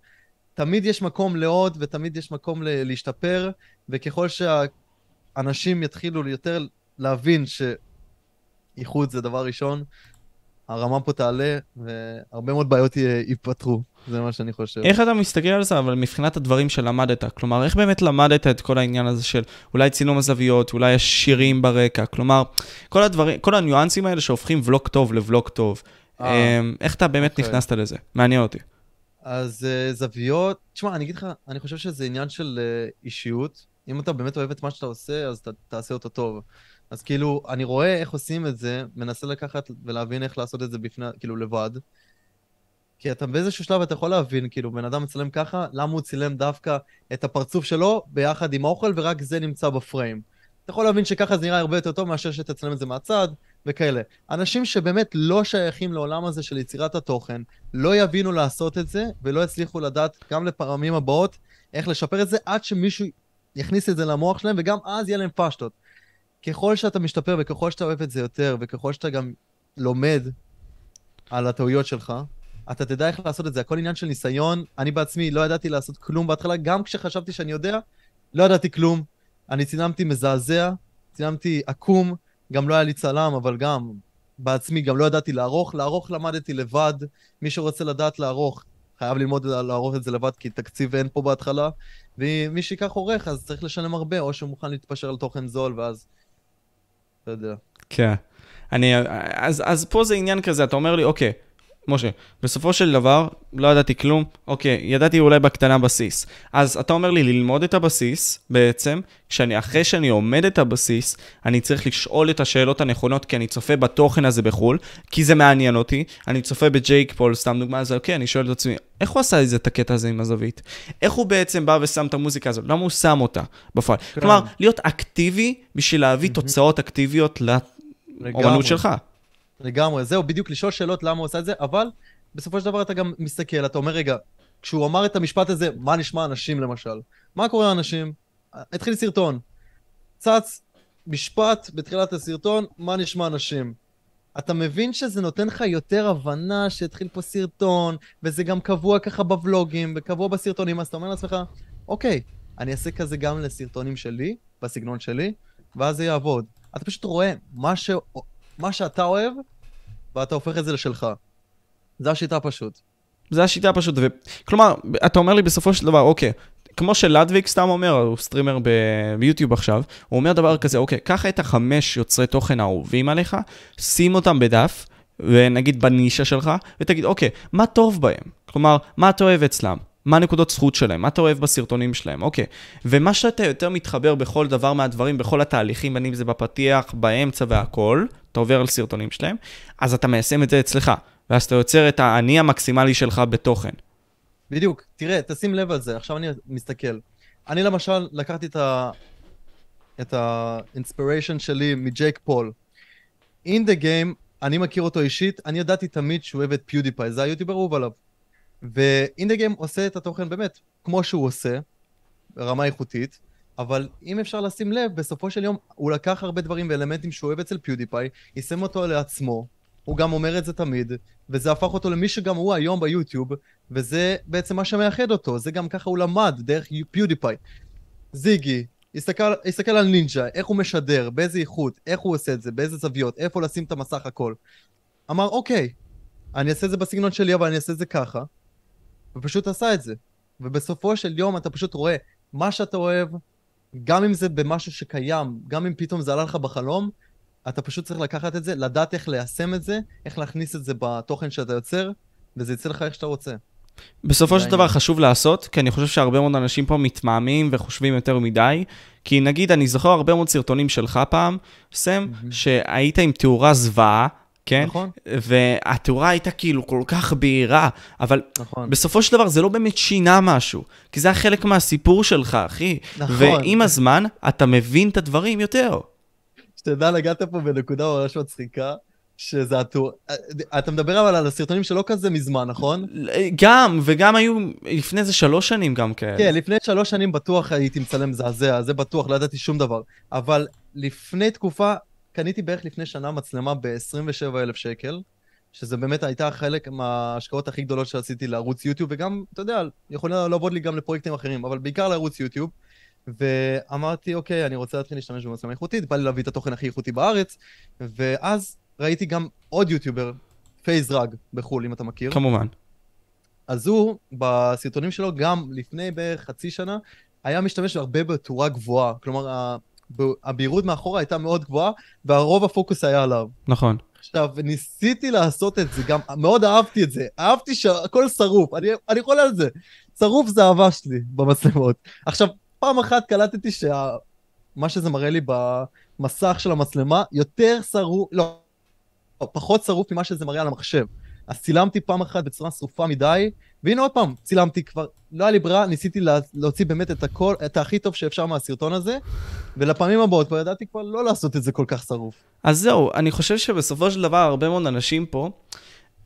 תמיד יש מקום לעוד, ותמיד יש מקום להשתפר, וככל שהאנשים יתחילו יותר להבין שאיכות זה דבר ראשון, הרמה פה תעלה, והרבה מאוד בעיות ייפתרו. זה מה שאני חושב. איך אתה מסתכל על זה, אבל מבחינת הדברים שלמדת? כלומר, איך באמת למדת את כל העניין הזה של אולי צילום הזוויות, אולי השירים ברקע? כלומר, כל הדברים, כל הניואנסים האלה שהופכים ולוג טוב לוולוג טוב. אה, אמ, איך אתה באמת okay. אוקיי. נכנסת לזה? מעניין אותי. אז uh, זוויות, תשמע, אני אגיד לך, אני חושב שזה עניין של uh, אישיות. אם אתה באמת אוהב את מה שאתה עושה, אז ת, תעשה אותו טוב. אז כאילו, אני רואה איך עושים את זה, מנסה לקחת ולהבין איך לעשות את זה בפני, כאילו, לבד. כי אתה באיזשהו שלב אתה יכול להבין, כאילו, בן אדם מצלם ככה, למה הוא צילם דווקא את הפרצוף שלו ביחד עם האוכל, ורק זה נמצא בפריים. אתה יכול להבין שככה זה נראה הרבה יותר טוב מאשר שתצלם את זה מהצד, וכאלה. אנשים שבאמת לא שייכים לעולם הזה של יצירת התוכן, לא יבינו לעשות את זה, ולא יצליחו לדעת גם לפעמים הבאות איך לשפר את זה, עד שמישהו יכניס את זה למוח שלהם, וגם אז יהיה להם פשטות. ככל שאתה משתפר וככל שאתה אוהב את זה יותר, וככל שאתה גם לומד על הטעויות שלך, אתה תדע איך לעשות את זה. הכל עניין של ניסיון. אני בעצמי לא ידעתי לעשות כלום בהתחלה, גם כשחשבתי שאני יודע, לא ידעתי כלום. אני צילמתי מזעזע, צילמתי עקום, גם לא היה לי צלם, אבל גם בעצמי גם לא ידעתי לערוך. לערוך למדתי לבד. מי שרוצה לדעת לערוך, חייב ללמוד לערוך את זה לבד, כי תקציב אין פה בהתחלה. ומי שיקח עורך, אז צריך לשלם הרבה, או שהוא מוכן להתפשר על תוכן זול, ואז... אתה יודע. כן. אני, אז, אז פה זה עניין כזה, אתה אומר לי, אוקיי, משה, בסופו של דבר, לא ידעתי כלום, אוקיי, ידעתי אולי בקטנה בסיס. אז אתה אומר לי ללמוד את הבסיס, בעצם, כשאני, אחרי שאני עומד את הבסיס, אני צריך לשאול את השאלות הנכונות, כי אני צופה בתוכן הזה בחו"ל, כי זה מעניין אותי, אני צופה בג'ייק פול, סתם דוגמה, אז אוקיי, אני שואל את עצמי, איך הוא עשה את הקטע הזה עם הזווית? איך הוא בעצם בא ושם את המוזיקה הזאת? למה הוא שם אותה בפועל? כן. כלומר, להיות אקטיבי בשביל להביא תוצאות אקטיביות לאומנות שלך. לגמרי, זהו, בדיוק לשאול שאלות למה הוא עושה את זה, אבל בסופו של דבר אתה גם מסתכל, אתה אומר, רגע, כשהוא אמר את המשפט הזה, מה נשמע אנשים למשל? מה קורה לאנשים? התחיל סרטון. צץ משפט בתחילת הסרטון, מה נשמע אנשים? אתה מבין שזה נותן לך יותר הבנה שהתחיל פה סרטון, וזה גם קבוע ככה בוולוגים, וקבוע בסרטונים, אז אתה אומר לעצמך, אוקיי, אני אעשה כזה גם לסרטונים שלי, בסגנון שלי, ואז זה יעבוד. אתה פשוט רואה מה, ש... מה שאתה אוהב, ואתה הופך את זה לשלך. זה השיטה פשוט. זה השיטה פשוט, ו... כלומר, אתה אומר לי בסופו של דבר, אוקיי, כמו שלדוויג סתם אומר, הוא סטרימר ביוטיוב עכשיו, הוא אומר דבר כזה, אוקיי, קח את החמש יוצרי תוכן האהובים עליך, שים אותם בדף, ונגיד בנישה שלך, ותגיד, אוקיי, מה טוב בהם? כלומר, מה אתה אוהב אצלם? מה הנקודות זכות שלהם? מה אתה אוהב בסרטונים שלהם? אוקיי. ומה שאתה יותר מתחבר בכל דבר מהדברים, בכל התהליכים, בין אם זה בפתיח, באמצע והכל, אתה עובר על סרטונים שלהם, אז אתה מיישם את זה אצלך, ואז אתה יוצר את האני המקסימלי שלך בתוכן. בדיוק. תראה, תשים לב על זה, עכשיו אני מסתכל. אני למשל לקחתי את ה... את ה inspiration שלי מג'ייק פול. In the game, אני מכיר אותו אישית, אני ידעתי תמיד שהוא אוהב את פיודיפיי, זה היוטיובר אהוב עליו. ו-In the game עושה את התוכן באמת כמו שהוא עושה, ברמה איכותית, אבל אם אפשר לשים לב, בסופו של יום הוא לקח הרבה דברים ואלמנטים שהוא אוהב אצל פיודיפיי, יישם אותו לעצמו, הוא גם אומר את זה תמיד, וזה הפך אותו למי שגם הוא היום ביוטיוב, וזה בעצם מה שמאחד אותו, זה גם ככה הוא למד דרך פיודיפיי. זיגי, הסתכל, הסתכל על נינג'ה, איך הוא משדר, באיזה איכות, איך הוא עושה את זה, באיזה זוויות, איפה לשים את המסך הכל. אמר, אוקיי, אני אעשה את זה בסגנון שלי, אבל אני אעשה את זה ככה. ופשוט עשה את זה. ובסופו של יום אתה פשוט רואה מה שאתה אוהב, גם אם זה במשהו שקיים, גם אם פתאום זה עלה לך בחלום, אתה פשוט צריך לקחת את זה, לדעת איך ליישם את זה, איך להכניס את זה בתוכן שאתה יוצר, וזה יצא לך איך שאתה רוצה. בסופו של דבר חשוב לעשות, כי אני חושב שהרבה מאוד אנשים פה מתמהמים וחושבים יותר מדי. כי נגיד, אני זוכר הרבה מאוד סרטונים שלך פעם, סם, mm-hmm. שהיית עם תאורה זוועה, כן? נכון. והתאורה הייתה כאילו כל כך בהירה, אבל נכון. בסופו של דבר זה לא באמת שינה משהו, כי זה היה חלק מהסיפור שלך, אחי. נכון. ועם הזמן אתה מבין את הדברים יותר. שתדע, נגעת פה בנקודה ממש מצחיקה. שזה התאור... אתה מדבר אבל על הסרטונים שלא כזה מזמן, נכון? גם, וגם היו לפני איזה שלוש שנים גם כאלה. כן, לפני שלוש שנים בטוח הייתי מצלם מזעזע, זה בטוח, לא ידעתי שום דבר. אבל לפני תקופה, קניתי בערך לפני שנה מצלמה ב-27,000 שקל, שזה באמת הייתה חלק מההשקעות הכי גדולות שעשיתי לערוץ יוטיוב, וגם, אתה יודע, יכולה לעבוד לי גם לפרויקטים אחרים, אבל בעיקר לערוץ יוטיוב. ואמרתי, אוקיי, אני רוצה להתחיל להשתמש במצלמה איכותית, בא לי להביא את התוכן הכי איכותי בארץ, ואז ראיתי גם עוד יוטיובר, פייז ראג בחו"ל, אם אתה מכיר. כמובן. אז הוא, בסרטונים שלו, גם לפני בערך חצי שנה, היה משתמש הרבה בתאורה גבוהה. כלומר, הבהירות מאחורה הייתה מאוד גבוהה, והרוב הפוקוס היה עליו. נכון. עכשיו, ניסיתי לעשות את זה, גם מאוד אהבתי את זה. אהבתי שהכל שרוף, אני, אני יכול על זה. שרוף זה אהבה שלי במצלמות. עכשיו, פעם אחת קלטתי שמה שזה מראה לי במסך של המצלמה, יותר שרוף, לא, פחות שרוף ממה שזה מראה על המחשב. אז צילמתי פעם אחת בצורה שרופה מדי, והנה עוד פעם, צילמתי כבר, לא היה לי ברירה, ניסיתי לה, להוציא באמת את הכל, את הכי טוב שאפשר מהסרטון הזה, ולפעמים הבאות כבר ידעתי כבר לא לעשות את זה כל כך שרוף. אז זהו, אני חושב שבסופו של דבר הרבה מאוד אנשים פה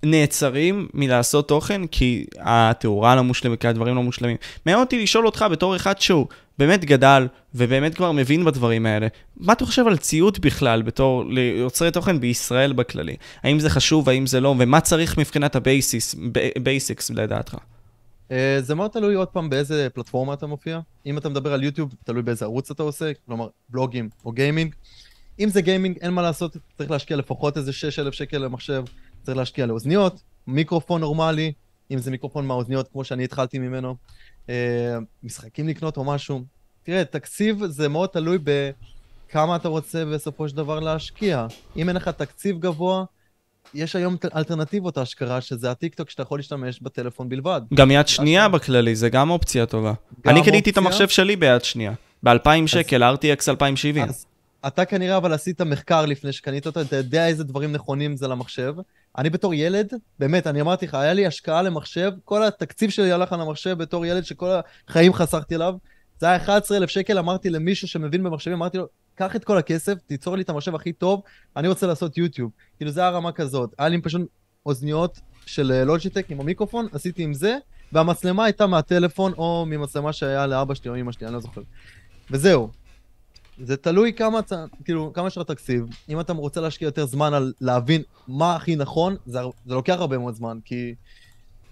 נעצרים מלעשות תוכן כי התאורה לא מושלמת, כי הדברים לא מושלמים. מעניין אותי לשאול אותך בתור אחד שהוא באמת גדל ובאמת כבר מבין בדברים האלה, מה אתה חושב על ציוד בכלל בתור ליוצרי תוכן בישראל בכללי? האם זה חשוב, האם זה לא, ומה צריך מבחינת ה basics לדעתך? אה, זה מאוד תלוי עוד פעם באיזה פלטפורמה אתה מופיע. אם אתה מדבר על יוטיוב, תלוי באיזה ערוץ אתה עושה, כלומר בלוגים או גיימינג. אם זה גיימינג, אין מה לעשות, צריך להשקיע לפחות איזה 6,000 שקל למחשב, צריך להשקיע לאוזניות, מיקרופון נורמלי, אם זה מיקרופון מהאוזניות כמו שאני התחלתי ממנו, משחקים לקנות או משהו. תראה, תקציב זה מאוד תלוי בכמה אתה רוצה בסופו של דבר להשקיע. אם אין לך תקציב גבוה, יש היום אלטרנטיבות אשכרה, שזה הטיקטוק שאתה יכול להשתמש בטלפון בלבד. גם יד שנייה בכללי, זה גם אופציה טובה. גם אני קניתי את. המחשב שלי ביד שנייה. ב-2,000 שקל, RTX 2070. אז אתה כנראה אבל עשית מחקר לפני שקנית אותו, אתה יודע איזה דברים נכונים זה למחשב. אני בתור ילד, באמת, אני אמרתי לך, היה לי השקעה למחשב, כל התקציב שלי הלך על המחשב בתור ילד שכל החיים חסכתי עליו. זה היה 11,000 שקל, אמרתי למישהו שמבין במחשבים, אמרתי לו, קח את כל הכסף, תיצור לי את המחשב הכי טוב, אני רוצה לעשות יוטיוב. כאילו, זה היה רמה כזאת. היה לי פשוט אוזניות של אה, לוג'יטק עם המיקרופון, עשיתי עם זה, והמצלמה הייתה מהטלפון או ממצלמה שהיה לאבא שלי או אמא שלי, אני לא זוכר. וזהו. זה תלוי כמה, כאילו, כמה יש לך תקציב. אם אתה רוצה להשקיע יותר זמן על להבין מה הכי נכון, זה, זה לוקח הרבה מאוד זמן, כי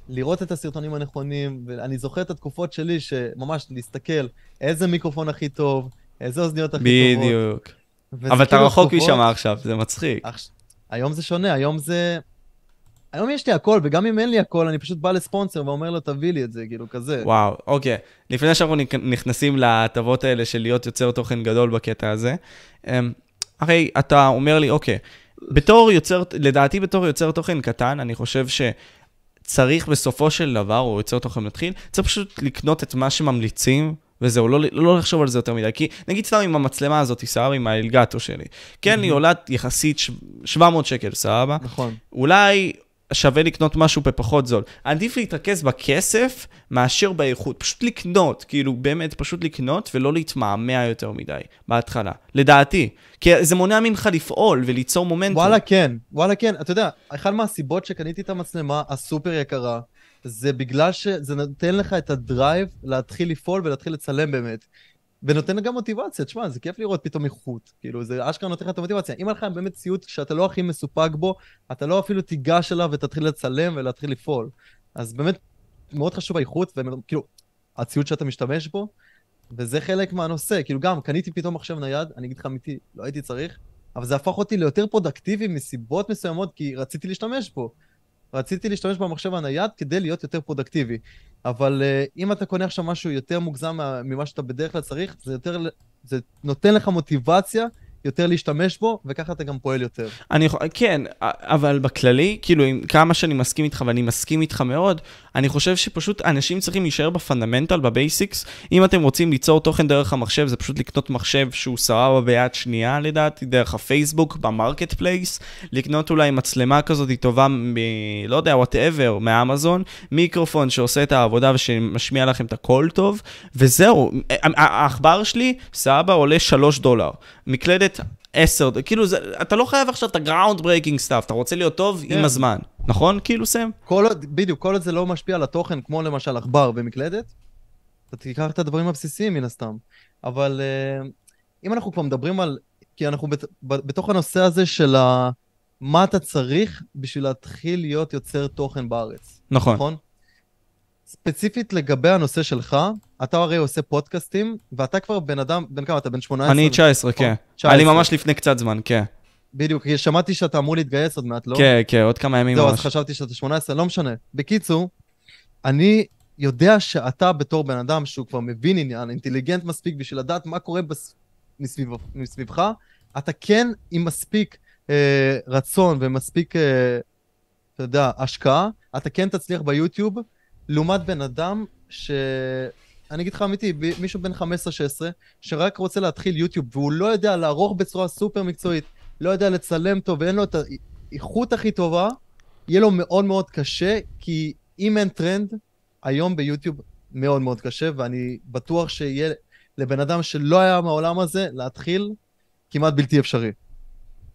לראות את הסרטונים הנכונים, ואני זוכר את התקופות שלי שממש להסתכל איזה מיקרופון הכי טוב, איזה אוזניות הכי טובות. בדיוק. אבל אתה כאילו רחוק משם עכשיו, זה מצחיק. היום זה שונה, היום זה... היום יש לי הכל, וגם אם אין לי הכל, אני פשוט בא לספונסר ואומר לו, תביא לי את זה, כאילו, כזה. וואו, אוקיי. לפני שאנחנו נכ- נכנסים להטבות האלה של להיות יוצר תוכן גדול בקטע הזה, אמ, הרי אתה אומר לי, אוקיי, בתור יוצר, לדעתי בתור יוצר תוכן קטן, אני חושב שצריך בסופו של דבר, או יוצר תוכן מתחיל, צריך פשוט לקנות את מה שממליצים. וזהו, לא, לא לחשוב על זה יותר מדי. כי נגיד סתם עם המצלמה הזאת, סבבה, עם האלגטו שלי. כן, היא עולה יחסית ש- 700 שקל, סבבה? נכון. אולי שווה לקנות משהו בפחות זול. עדיף להתרכז בכסף מאשר באיכות. פשוט לקנות, כאילו באמת פשוט לקנות ולא להתמהמה יותר מדי בהתחלה. לדעתי. כי זה מונע ממך לפעול וליצור מומנטום. וואלה כן, וואלה כן. אתה יודע, אחת מהסיבות שקניתי את המצלמה הסופר יקרה, זה בגלל שזה נותן לך את הדרייב להתחיל לפעול ולהתחיל לצלם באמת. ונותן גם מוטיבציה, תשמע, זה כיף לראות פתאום איכות. כאילו, זה אשכרה נותן לך את המוטיבציה. אם היה לך באמת ציוד שאתה לא הכי מסופק בו, אתה לא אפילו תיגש אליו ותתחיל לצלם ולהתחיל לפעול. אז באמת, מאוד חשוב האיכות, וכאילו, הציוד שאתה משתמש בו, וזה חלק מהנושא. כאילו, גם, קניתי פתאום מחשב נייד, אני אגיד לך אמיתי, לא הייתי צריך, אבל זה הפך אותי ליותר פרודקטיבי מסיבות מסוימות, כי רציתי להשתמש בו. רציתי להשתמש במחשב הנייד כדי להיות יותר פרודקטיבי. אבל uh, אם אתה קונה עכשיו משהו יותר מוגזם מה- ממה שאתה בדרך כלל צריך, זה יותר, זה נותן לך מוטיבציה יותר להשתמש בו, וככה אתה גם פועל יותר. אני יכול, כן, אבל בכללי, כאילו, עם כמה שאני מסכים איתך, ואני מסכים איתך מאוד, אני חושב שפשוט אנשים צריכים להישאר ב fundamental, ב basics. אם אתם רוצים ליצור תוכן דרך המחשב, זה פשוט לקנות מחשב שהוא סבבה ביד שנייה, לדעתי, דרך הפייסבוק, במרקט פלייס, לקנות אולי מצלמה כזאת טובה מ... לא יודע, whatever, מאמזון, מיקרופון שעושה את העבודה ושמשמיע לכם את הקול טוב, וזהו. העכבר שלי, סבבה, עולה 3 דולר. מקלדת 10, כאילו, זה, אתה לא חייב עכשיו את ה ground breaking stuff, אתה רוצה להיות טוב כן. עם הזמן, נכון? כאילו, סם? כל עוד, בדיוק, כל עוד זה לא משפיע על התוכן, כמו למשל עכבר במקלדת, אתה תיקח את הדברים הבסיסיים מן הסתם. אבל uh, אם אנחנו כבר מדברים על... כי אנחנו בת, בתוך הנושא הזה של ה, מה אתה צריך בשביל להתחיל להיות יוצר תוכן בארץ. נכון. נכון? ספציפית לגבי הנושא שלך, אתה הרי עושה פודקאסטים, ואתה כבר בן אדם, בן כמה אתה? בן 18? אני 19, כן. 19. אני ממש לפני קצת זמן, כן. בדיוק, כי שמעתי שאתה אמור להתגייס עוד מעט, לא? כן, כן, עוד כמה ימים זהו, אז. חשבתי שאתה 18, לא משנה. בקיצור, אני יודע שאתה בתור בן אדם שהוא כבר מבין עניין, אינטליגנט מספיק בשביל לדעת מה קורה בס... מסביב... מסביבך, אתה כן עם מספיק אה, רצון ומספיק, אה, אתה יודע, השקעה, אתה כן תצליח ביוטיוב, לעומת בן אדם ש... אני אגיד לך אמיתי, מישהו בן 15-16, שרק רוצה להתחיל יוטיוב, והוא לא יודע לערוך בצורה סופר מקצועית, לא יודע לצלם טוב, ואין לו את האיכות הכי טובה, יהיה לו מאוד מאוד קשה, כי אם אין טרנד, היום ביוטיוב מאוד מאוד קשה, ואני בטוח שיהיה לבן אדם שלא היה מהעולם הזה, להתחיל כמעט בלתי אפשרי.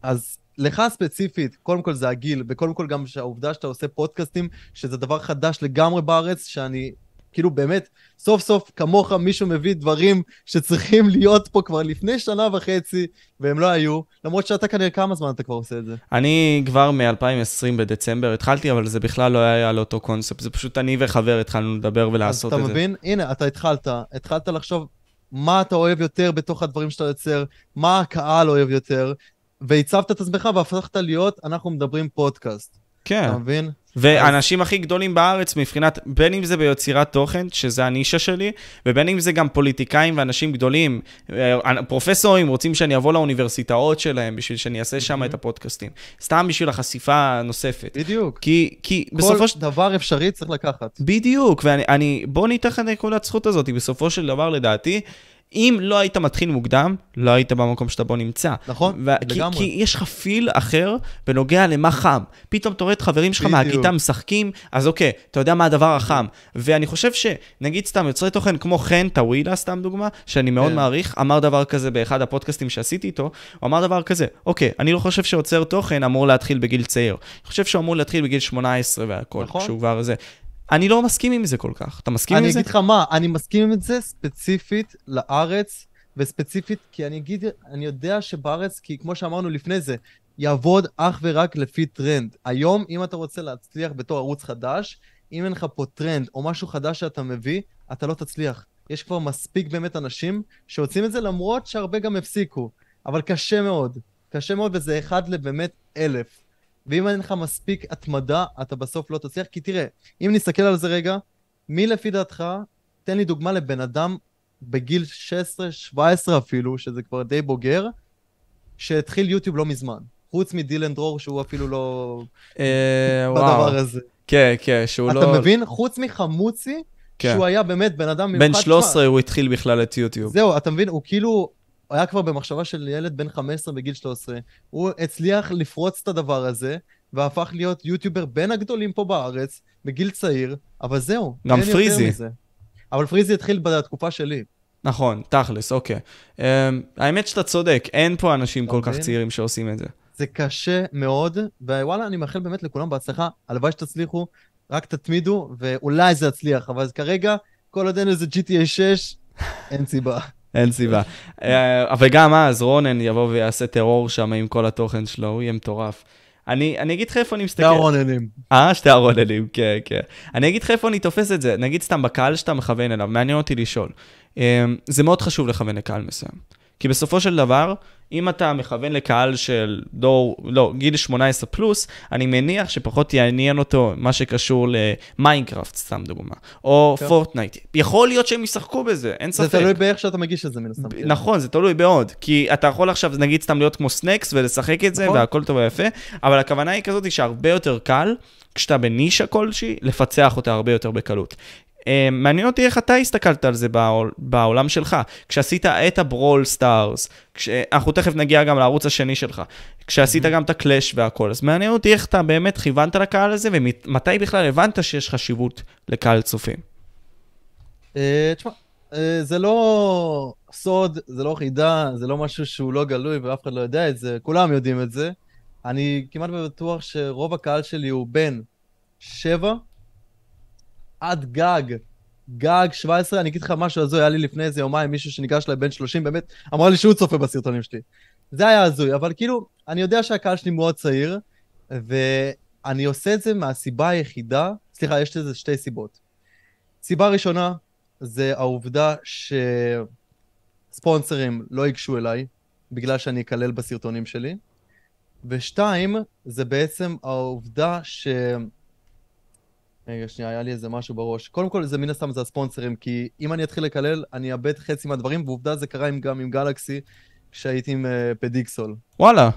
אז לך ספציפית, קודם כל זה הגיל, וקודם כל גם שהעובדה שאתה עושה פודקאסטים, שזה דבר חדש לגמרי בארץ, שאני, כאילו באמת, סוף סוף כמוך מישהו מביא דברים שצריכים להיות פה כבר לפני שנה וחצי, והם לא היו, למרות שאתה כנראה כמה זמן אתה כבר עושה את זה. אני כבר מ-2020 בדצמבר התחלתי, אבל זה בכלל לא היה על אותו קונספט, זה פשוט אני וחבר התחלנו לדבר ולעשות אז את אתה זה. מבין? הנה, אתה התחלת, התחלת לחשוב מה אתה אוהב יותר בתוך הדברים שאתה יוצר, מה הקהל אוהב יותר, והצבת את עצמך והפכת להיות, אנחנו מדברים פודקאסט. כן. אתה מבין? והאנשים הכי גדולים בארץ מבחינת, בין אם זה ביצירת תוכן, שזה הנישה שלי, ובין אם זה גם פוליטיקאים ואנשים גדולים, אה, פרופסורים רוצים שאני אבוא לאוניברסיטאות שלהם בשביל שאני אעשה שם את הפודקאסטים. סתם בשביל החשיפה הנוספת. בדיוק. כי, כי כל בסופו של... דבר אפשרי צריך לקחת. בדיוק, ואני, אני, בוא ניתן לך את נקודת זכות הזאת, בסופו של דבר, לדעתי, אם לא היית מתחיל מוקדם, לא היית במקום שאתה בו נמצא. נכון, ו- כי, לגמרי. כי יש לך פיל אחר בנוגע למה חם. פתאום אתה רואה את חברים שלך. מהכיתה משחקים, אז אוקיי, אתה יודע מה הדבר החם. ואני חושב שנגיד סתם יוצרי תוכן כמו חן טאווילה, סתם דוגמה, שאני מאוד כן. מעריך, אמר דבר כזה באחד הפודקאסטים שעשיתי איתו, הוא אמר דבר כזה, אוקיי, אני לא חושב שיוצר תוכן אמור להתחיל בגיל צעיר. אני חושב שהוא אמור להתחיל בגיל 18 והכל, נכון. כשהוא כבר זה. אני לא מסכים עם זה כל כך. אתה מסכים עם אני זה? אגיד לך מה, אני מסכים עם זה ספציפית לארץ, וספציפית כי אני אגיד, אני יודע שבארץ, כי כמו שאמרנו לפני זה, יעבוד אך ורק לפי טרנד. היום, אם אתה רוצה להצליח בתור ערוץ חדש, אם אין לך פה טרנד או משהו חדש שאתה מביא, אתה לא תצליח. יש כבר מספיק באמת אנשים שעושים את זה למרות שהרבה גם הפסיקו. אבל קשה מאוד. קשה מאוד, וזה אחד לבאמת אלף. ואם אין לך מספיק התמדה, אתה בסוף לא תצליח. כי תראה, אם נסתכל על זה רגע, מי לפי דעתך, תן לי דוגמה לבן אדם בגיל 16-17 אפילו, שזה כבר די בוגר, שהתחיל יוטיוב לא מזמן. חוץ מדילן דרור, שהוא אפילו לא אה, בדבר. הזה. כן, כן, שהוא לא... אתה מבין? חוץ מחמוצי, כן. שהוא היה באמת בן אדם מיוחד. בן שמע, 13 הוא התחיל בכלל את יוטיוב. זהו, אתה מבין? הוא כאילו, היה כבר במחשבה של ילד בן 15 בגיל 13. הוא הצליח לפרוץ את הדבר הזה, והפך להיות יוטיובר בין הגדולים פה בארץ, בגיל צעיר, אבל זהו. גם פריזי. אבל פריזי התחיל בתקופה שלי. נכון, תכלס, אוקיי. Um, האמת שאתה צודק, אין פה אנשים כל כך מבין? צעירים שעושים את זה. זה קשה מאוד, ווואלה, אני מאחל באמת לכולם בהצלחה. הלוואי שתצליחו, רק תתמידו, ואולי זה יצליח, אבל כרגע, כל עוד אין איזה GTA 6, אין סיבה. אין סיבה. אה, אבל גם אז רונן יבוא ויעשה טרור שם עם כל התוכן שלו, הוא יהיה מטורף. אני, אני אגיד לך איפה אני מסתכל. זה הרוננים. אה, שתי הרוננים, כן, כן. אני אגיד לך איפה אני תופס את זה. נגיד סתם בקהל שאתה מכוון אליו, מעניין אותי לשאול. אמ, זה מאוד חשוב לכוון לקהל מסוים. כי בסופו של דבר, אם אתה מכוון לקהל של דור, לא, גיל 18 פלוס, אני מניח שפחות יעניין אותו מה שקשור למיינקראפט, סתם דוגמה, או כן. פורטנייט. יכול להיות שהם ישחקו בזה, אין זה ספק. תלוי באיך שאתה מגיש את זה, מן הסתם. נכון, זה תלוי מאוד. כי אתה יכול עכשיו, נגיד, סתם להיות כמו סנקס ולשחק את זה, נכון. והכל טוב ויפה, אבל הכוונה היא כזאת שהרבה יותר קל, כשאתה בנישה כלשהי, לפצח אותה הרבה יותר בקלות. אה, מעניין אותי איך אתה הסתכלת על זה בעול, בעולם שלך, כשעשית את הברול סטארס, כש... אנחנו תכף נגיע גם לערוץ השני שלך, כשעשית גם את הקלאש והכל, אז מעניין אותי איך אתה באמת כיוונת לקהל הזה, ומתי בכלל הבנת שיש חשיבות לקהל צופים. אה, תשמע, אה, זה לא סוד, זה לא חידה, זה לא משהו שהוא לא גלוי ואף אחד לא יודע את זה, כולם יודעים את זה. אני כמעט בטוח שרוב הקהל שלי הוא בין 7 עד גג, גג 17. אני אגיד לך משהו הזוי, היה לי לפני איזה יומיים מישהו שניגש אליי בן 30, באמת, אמר לי שהוא צופה בסרטונים שלי. זה היה הזוי, אבל כאילו, אני יודע שהקהל שלי מאוד צעיר, ואני עושה את זה מהסיבה היחידה, סליחה, יש לזה שתי סיבות. סיבה ראשונה, זה העובדה שספונסרים לא ייגשו אליי, בגלל שאני אקלל בסרטונים שלי. ושתיים, זה בעצם העובדה ש... רגע, שנייה, היה לי איזה משהו בראש. קודם כל, זה מן הסתם זה הספונסרים, כי אם אני אתחיל לקלל, אני אאבד חצי מהדברים, ועובדה זה קרה עם, גם עם גלקסי, כשהייתי עם uh, פדיקסול. וואלה,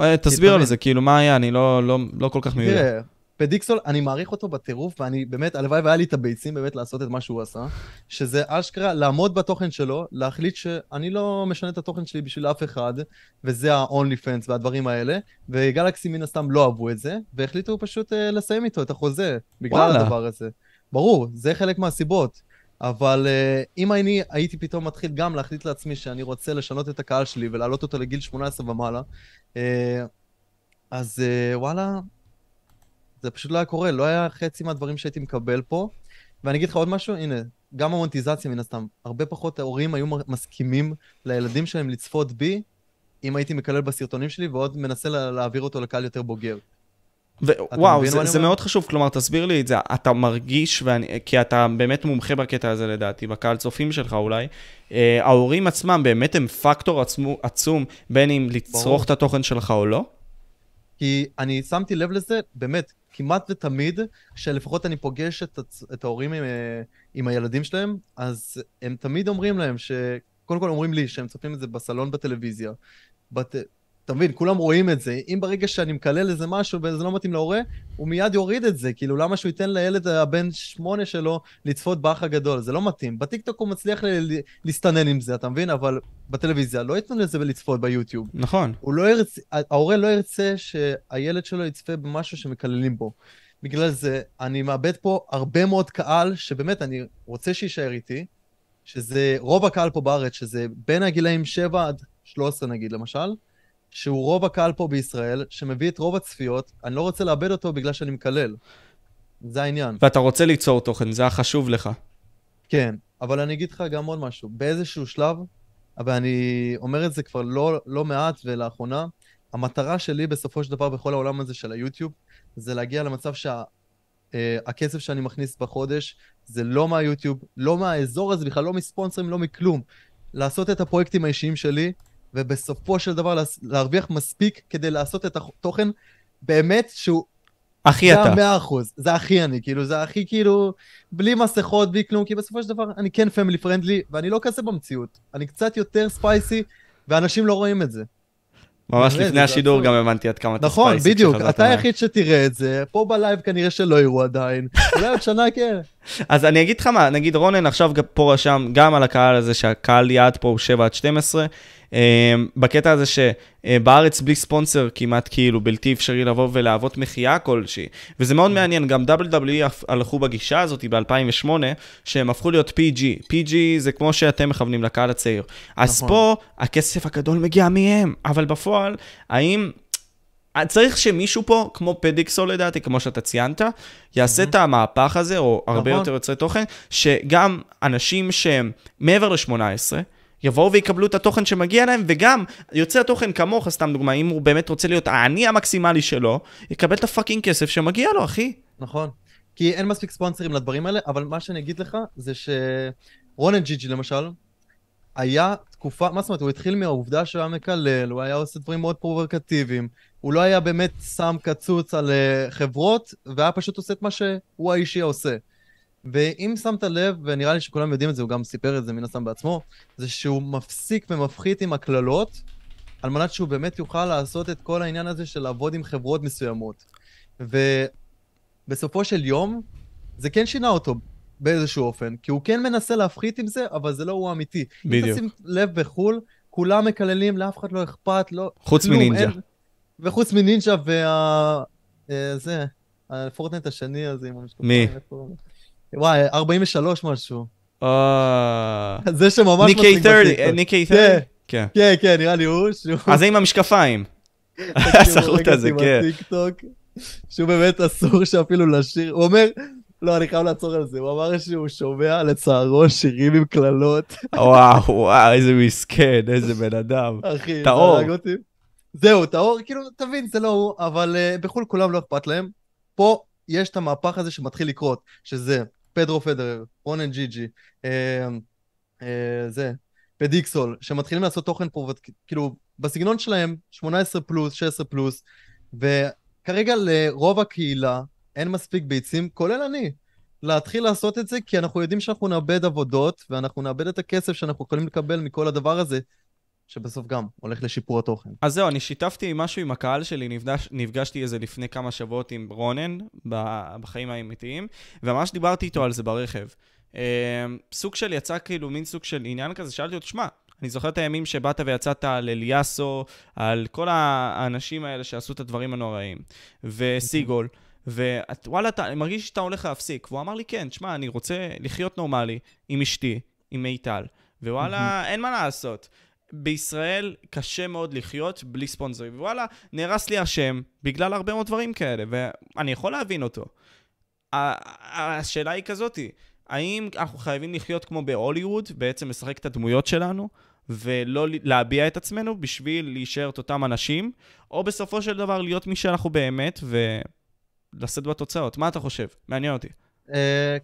אה, תסביר על. זה, כאילו, מה היה? אני לא, לא, לא כל כך מבין. תראה, פדיקסול, אני מעריך אותו בטירוף, ואני באמת, הלוואי והיה לי את הביצים באמת לעשות את מה שהוא עשה, שזה אשכרה לעמוד בתוכן שלו, להחליט שאני לא משנה את התוכן שלי בשביל אף אחד, וזה ה-only fans והדברים האלה, וגלקסי מן הסתם לא אהבו את זה, והחליטו פשוט uh, לסיים איתו את החוזה, בגלל וואלה. הדבר הזה. ברור, זה חלק מהסיבות. אבל uh, אם אני הייתי פתאום מתחיל גם להחליט לעצמי שאני רוצה לשנות את הקהל שלי ולהעלות אותו לגיל 18 ומעלה, uh, אז uh, וואלה, זה פשוט לא היה קורה, לא היה חצי מהדברים שהייתי מקבל פה. ואני אגיד לך עוד משהו, הנה, גם המונטיזציה מן הסתם, הרבה פחות ההורים היו מסכימים לילדים שלהם לצפות בי, אם הייתי מקלל בסרטונים שלי, ועוד מנסה לה, להעביר אותו לקהל יותר בוגר. וואו, זה, זה? מאוד חשוב, כלומר, תסביר לי את זה. אתה מרגיש, ואני, כי אתה באמת מומחה בקטע הזה לדעתי, בקהל צופים שלך אולי, אה, ההורים עצמם באמת הם פקטור עצמו, עצום, בין אם לצרוך ברור. את התוכן שלך או לא? כי אני שמתי לב לזה, באמת, כמעט ותמיד, כשלפחות אני פוגש את, הצ- את ההורים עם, אה, עם הילדים שלהם, אז הם תמיד אומרים להם ש... קודם כל אומרים לי שהם צופים את זה בסלון בטלוויזיה. בת... אתה מבין, כולם רואים את זה. אם ברגע שאני מקלל איזה משהו וזה לא מתאים להורה, הוא מיד יוריד את זה. כאילו, למה שהוא ייתן לילד הבן שמונה שלו לצפות באח הגדול? זה לא מתאים. בטיקטוק הוא מצליח ל- להסתנן עם זה, אתה מבין? אבל בטלוויזיה לא ייתנו לזה לצפות ביוטיוב. נכון. לא ירצה, ההורה לא ירצה שהילד שלו יצפה במשהו שמקללים בו. בגלל זה, אני מאבד פה הרבה מאוד קהל, שבאמת, אני רוצה שיישאר איתי, שזה רוב הקהל פה בארץ, שזה בין הגילאים 7 עד 13 נגיד, למשל, שהוא רוב הקהל פה בישראל, שמביא את רוב הצפיות, אני לא רוצה לאבד אותו בגלל שאני מקלל. זה העניין. ואתה רוצה ליצור תוכן, זה החשוב לך. כן, אבל אני אגיד לך גם עוד משהו. באיזשהו שלב, אבל אני אומר את זה כבר לא, לא מעט ולאחרונה, המטרה שלי בסופו של דבר בכל העולם הזה של היוטיוב, זה להגיע למצב שהכסף שאני מכניס בחודש זה לא מהיוטיוב, לא מהאזור הזה בכלל, לא מספונסרים, לא מכלום. לעשות את הפרויקטים האישיים שלי, ובסופו של דבר להרוויח מספיק כדי לעשות את התוכן באמת שהוא זה אתה. המאה אחוז, זה הכי אני, כאילו, זה הכי כאילו, בלי מסכות, בלי כלום, כי בסופו של דבר אני כן family friendly, ואני לא כזה במציאות. אני קצת יותר spicy, ואנשים לא רואים את זה. ממש לפני זה השידור עצוב. גם הבנתי עד כמה אתה נכון, spicy בדיוק, כשחזרת אתה. היחיד שתראה את זה, פה בלייב כנראה שלא יראו עדיין, אולי עוד שנה כן. אז אני אגיד לך מה, נגיד רונן עכשיו פה רשם גם על הקהל הזה שהקהל יעד פה הוא 7 עד 12, אה, בקטע הזה שבארץ בלי ספונסר כמעט כאילו בלתי אפשרי לבוא ולהוות מחייה כלשהי. וזה מאוד מעניין, גם WWE הלכו בגישה הזאת ב-2008, שהם הפכו להיות PG. PG זה כמו שאתם מכוונים לקהל הצעיר. אז נכון. פה הכסף הגדול מגיע מהם, אבל בפועל, האם... צריך שמישהו פה, כמו פדיקסו לדעתי, כמו שאתה ציינת, יעשה את המהפך הזה, או הרבה נכון. יותר יוצרי תוכן, שגם אנשים שהם מעבר ל-18, יבואו ויקבלו את התוכן שמגיע להם, וגם יוצר תוכן כמוך, סתם דוגמה, אם הוא באמת רוצה להיות האני המקסימלי שלו, יקבל את הפאקינג כסף שמגיע לו, אחי. נכון. כי אין מספיק ספונסרים לדברים האלה, אבל מה שאני אגיד לך זה שרונן ג'יג'י למשל, היה תקופה, מה זאת אומרת, הוא התחיל מהעובדה שהוא היה מקלל, הוא היה עושה דברים מאוד פרובוקטיביים, הוא לא היה באמת שם קצוץ על uh, חברות, והיה פשוט עושה את מה שהוא האישי עושה. ואם שמת לב, ונראה לי שכולם יודעים את זה, הוא גם סיפר את זה מן הסתם בעצמו, זה שהוא מפסיק ומפחית עם הקללות, על מנת שהוא באמת יוכל לעשות את כל העניין הזה של לעבוד עם חברות מסוימות. ובסופו של יום, זה כן שינה אותו באיזשהו אופן, כי הוא כן מנסה להפחית עם זה, אבל זה לא הוא האמיתי. בדיוק. אם תשים לב בחו"ל, כולם מקללים, לאף אחד לא אכפת, לא... חוץ כלום, מנינג'ה. אין- וחוץ מנינג'ה וה... אה, זה, הפורטנט השני הזה עם המשקפיים. מי? וואי, 43 משהו. אה... זה שממש מצחיק 30, בטיקטוק. ניקיי כן. 30? כן. כן, כן, נראה לי הוא. אז זה עם המשקפיים. רגע הזה, כן. שהוא באמת אסור שאפילו לשיר. הוא אומר, לא, אני חייב לעצור על זה. הוא אמר שהוא שומע לצערו שירים עם קללות. וואו, וואו, איזה מסכן, איזה בן אדם. אחי, טהור. זהו, טהור, כאילו, תבין, זה לא הוא, אבל uh, בחו"ל כולם לא אכפת להם. פה יש את המהפך הזה שמתחיל לקרות, שזה פדרו פדרר, רונן ג'יג'י, אה, אה, זה, פדיקסול, שמתחילים לעשות תוכן פה, כאילו, בסגנון שלהם, 18 פלוס, 16 פלוס, וכרגע לרוב הקהילה אין מספיק ביצים, כולל אני, להתחיל לעשות את זה, כי אנחנו יודעים שאנחנו נאבד עבודות, ואנחנו נאבד את הכסף שאנחנו יכולים לקבל מכל הדבר הזה, שבסוף גם הולך לשיפור התוכן. אז זהו, אני שיתפתי משהו עם הקהל שלי, נפגש, נפגשתי איזה לפני כמה שבועות עם רונן, בחיים האמיתיים, וממש דיברתי איתו על זה ברכב. אה, סוג של יצא כאילו מין סוג של עניין כזה, שאלתי אותו, שמע, אני זוכר את הימים שבאת ויצאת על אליאסו, על כל האנשים האלה שעשו את הדברים הנוראים, וסיגול, ווואלה, אתה, אני מרגיש שאתה הולך להפסיק. והוא אמר לי, כן, שמע, אני רוצה לחיות נורמלי עם אשתי, עם מיטל, ווואלה, אין מה לעשות. בישראל קשה מאוד לחיות בלי ספונסרים. ווואלה, נהרס לי השם בגלל הרבה מאוד דברים כאלה, ואני יכול להבין אותו. השאלה היא כזאתי, האם אנחנו חייבים לחיות כמו בהוליווד, בעצם לשחק את הדמויות שלנו, ולא להביע את עצמנו בשביל להישאר את אותם אנשים, או בסופו של דבר להיות מי שאנחנו באמת ולשאת בתוצאות? מה אתה חושב? מעניין אותי. Uh,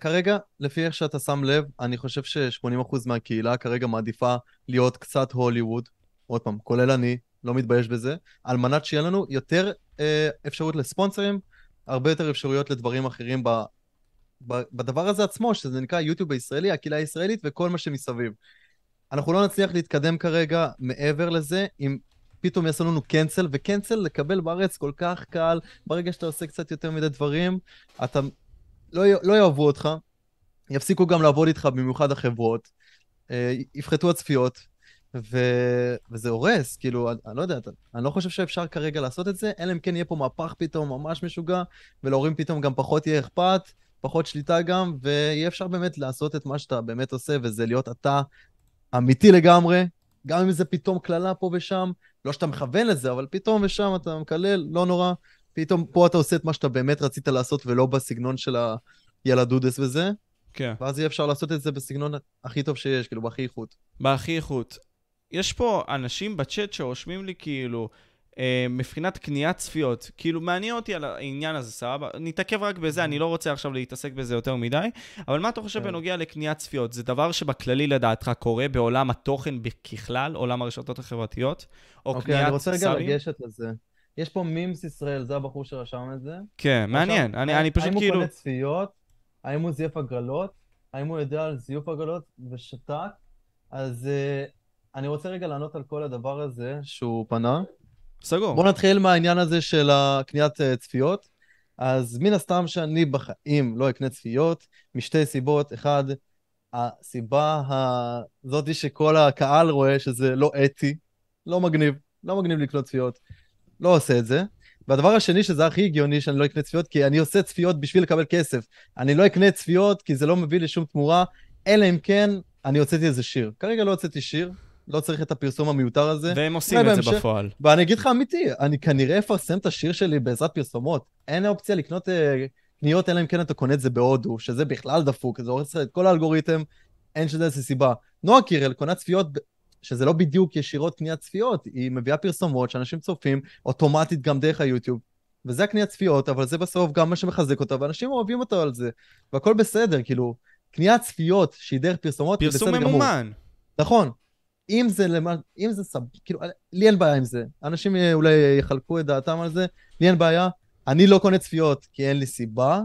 כרגע, לפי איך שאתה שם לב, אני חושב ש-80% מהקהילה כרגע מעדיפה להיות קצת הוליווד, עוד פעם, כולל אני, לא מתבייש בזה, על מנת שיהיה לנו יותר אה, אפשרות לספונסרים, הרבה יותר אפשרויות לדברים אחרים ב, ב, בדבר הזה עצמו, שזה נקרא יוטיוב הישראלי, הקהילה הישראלית וכל מה שמסביב. אנחנו לא נצליח להתקדם כרגע מעבר לזה, אם פתאום יעשו לנו קנצל, וקנצל לקבל בארץ כל כך קל, ברגע שאתה עושה קצת יותר מדי דברים, אתה לא, לא יאהבו אותך, יפסיקו גם לעבוד איתך, במיוחד החברות, אה, יפחתו הצפיות, ו... וזה הורס, כאילו, אני, אני לא יודע, אני לא חושב שאפשר כרגע לעשות את זה, אלא אם כן יהיה פה מהפך פתאום ממש משוגע, ולהורים פתאום גם פחות יהיה אכפת, פחות שליטה גם, ויהיה אפשר באמת לעשות את מה שאתה באמת עושה, וזה להיות אתה אמיתי לגמרי, גם אם זה פתאום קללה פה ושם, לא שאתה מכוון לזה, אבל פתאום ושם אתה מקלל, לא נורא, פתאום פה אתה עושה את מה שאתה באמת רצית לעשות, ולא בסגנון של הילדודס וזה. כן. ואז יהיה אפשר לעשות את זה בסגנון הכי טוב שיש, כאילו, בהכי איכות. בהכי איכות. יש פה אנשים בצ'אט שרושמים לי כאילו, אה, מבחינת קניית צפיות, כאילו מעניין אותי על העניין הזה, סבבה? נתעכב רק בזה, אני לא רוצה עכשיו להתעסק בזה יותר מדי, אבל מה אתה חושב כן. בנוגע לקניית צפיות? זה דבר שבכללי לדעתך קורה בעולם התוכן ככלל, עולם הרשתות החברתיות? או אוקיי, קניית סאבים? אני רוצה רגע לגשת לזה. יש פה מימס ישראל, זה הבחור שרשם את זה. כן, מעניין, אני, אני פשוט האם כאילו... האם הוא קונה צפיות? האם הוא זייף הגרלות? האם הוא יודע על זיוף הגרלות ושתק? אז uh, אני רוצה רגע לענות על כל הדבר הזה שהוא פנה. סגור. בוא נתחיל מהעניין הזה של הקניית uh, צפיות. אז מן הסתם שאני בחיים לא אקנה צפיות, משתי סיבות. אחד, הסיבה הזאתי שכל הקהל רואה שזה לא אתי, לא מגניב, לא מגניב לקנות צפיות. לא עושה את זה. והדבר השני, שזה הכי הגיוני שאני לא אקנה צפיות, כי אני עושה צפיות בשביל לקבל כסף. אני לא אקנה צפיות כי זה לא מביא לי שום תמורה, אלא אם כן אני הוצאתי איזה שיר. כרגע לא הוצאתי שיר, לא צריך את הפרסום המיותר הזה. והם עושים את בהמשך, זה בפועל. ואני אגיד לך אמיתי, אני כנראה אפרסם את השיר שלי בעזרת פרסומות. אין אופציה לקנות אה, קניות, אלא אם כן אתה קונה את זה בהודו, שזה בכלל דפוק, זה הורס את כל האלגוריתם, אין שזה איזה סיבה. נועה קירל קונה צפיות שזה לא בדיוק ישירות קניית צפיות, היא מביאה פרסומות שאנשים צופים אוטומטית גם דרך היוטיוב. וזה הקניית צפיות, אבל זה בסוף גם מה שמחזק אותה, ואנשים אוהבים אותו על זה. והכל בסדר, כאילו, קניית צפיות שהיא דרך פרסומות, היא בסדר גמור. פרסום ממומן. נכון. אם זה למען, אם זה סב... כאילו, לי אין בעיה עם זה. אנשים אולי יחלקו את דעתם על זה, לי אין בעיה. אני לא קונה צפיות כי אין לי סיבה.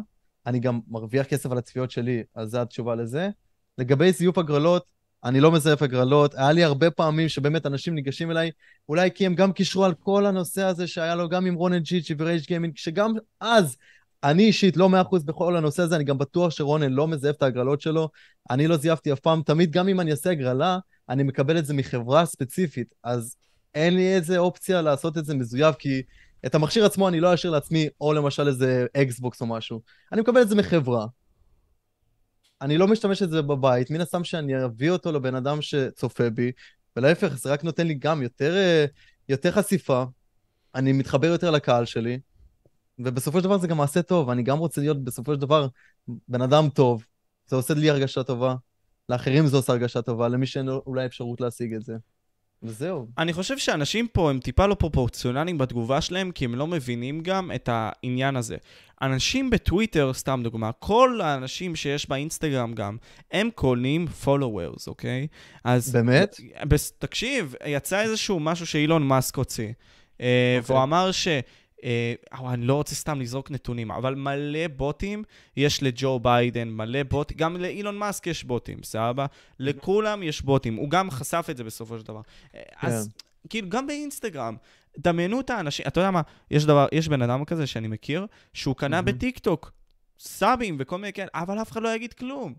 אני גם מרוויח כסף על הצפיות שלי, אז זו התשובה לזה. לגבי זיוף הגרלות, אני לא מזייף הגרלות. היה לי הרבה פעמים שבאמת אנשים ניגשים אליי, אולי כי הם גם קישרו על כל הנושא הזה שהיה לו גם עם רונן ג'יצ'י ורייג' גיימינג, שגם אז, אני אישית לא מאה אחוז בכל הנושא הזה, אני גם בטוח שרונן לא מזייף את ההגרלות שלו. אני לא זייפתי אף פעם, תמיד גם אם אני אעשה הגרלה, אני מקבל את זה מחברה ספציפית, אז אין לי איזה אופציה לעשות את זה מזויף, כי את המכשיר עצמו אני לא אשאיר לעצמי, או למשל איזה אקסבוקס או משהו. אני מקבל את זה מחברה. אני לא משתמש את זה בבית, מן הסתם שאני אביא אותו לבן אדם שצופה בי, ולהפך, זה רק נותן לי גם יותר, אה, יותר חשיפה, אני מתחבר יותר לקהל שלי, ובסופו של דבר זה גם מעשה טוב, אני גם רוצה להיות בסופו של דבר בן אדם טוב, זה עושה לי הרגשה טובה, לאחרים זה עושה הרגשה טובה, למי שאין אולי אפשרות להשיג את זה. וזהו. אני חושב שאנשים פה הם טיפה לא פרופורציונליים בתגובה שלהם, כי הם לא מבינים גם את העניין הזה. אנשים בטוויטר, סתם דוגמה, כל האנשים שיש באינסטגרם גם, הם קונים followers, אוקיי? אז... באמת? תקשיב, יצא איזשהו משהו שאילון מאסק הוציא. Okay. אה, אוקיי. והוא אמר ש... אה, אני לא רוצה סתם לזרוק נתונים, אבל מלא בוטים יש לג'ו ביידן, מלא בוטים, גם לאילון מאסק יש בוטים, סבבה? לכולם יש בוטים, הוא גם חשף את זה בסופו של דבר. אה, כן. אז כאילו, גם באינסטגרם, דמיינו את האנשים, אתה יודע מה, יש דבר, יש בן אדם כזה שאני מכיר, שהוא קנה בטיקטוק סאבים וכל מיני כאלה, אבל אף אחד לא יגיד כלום.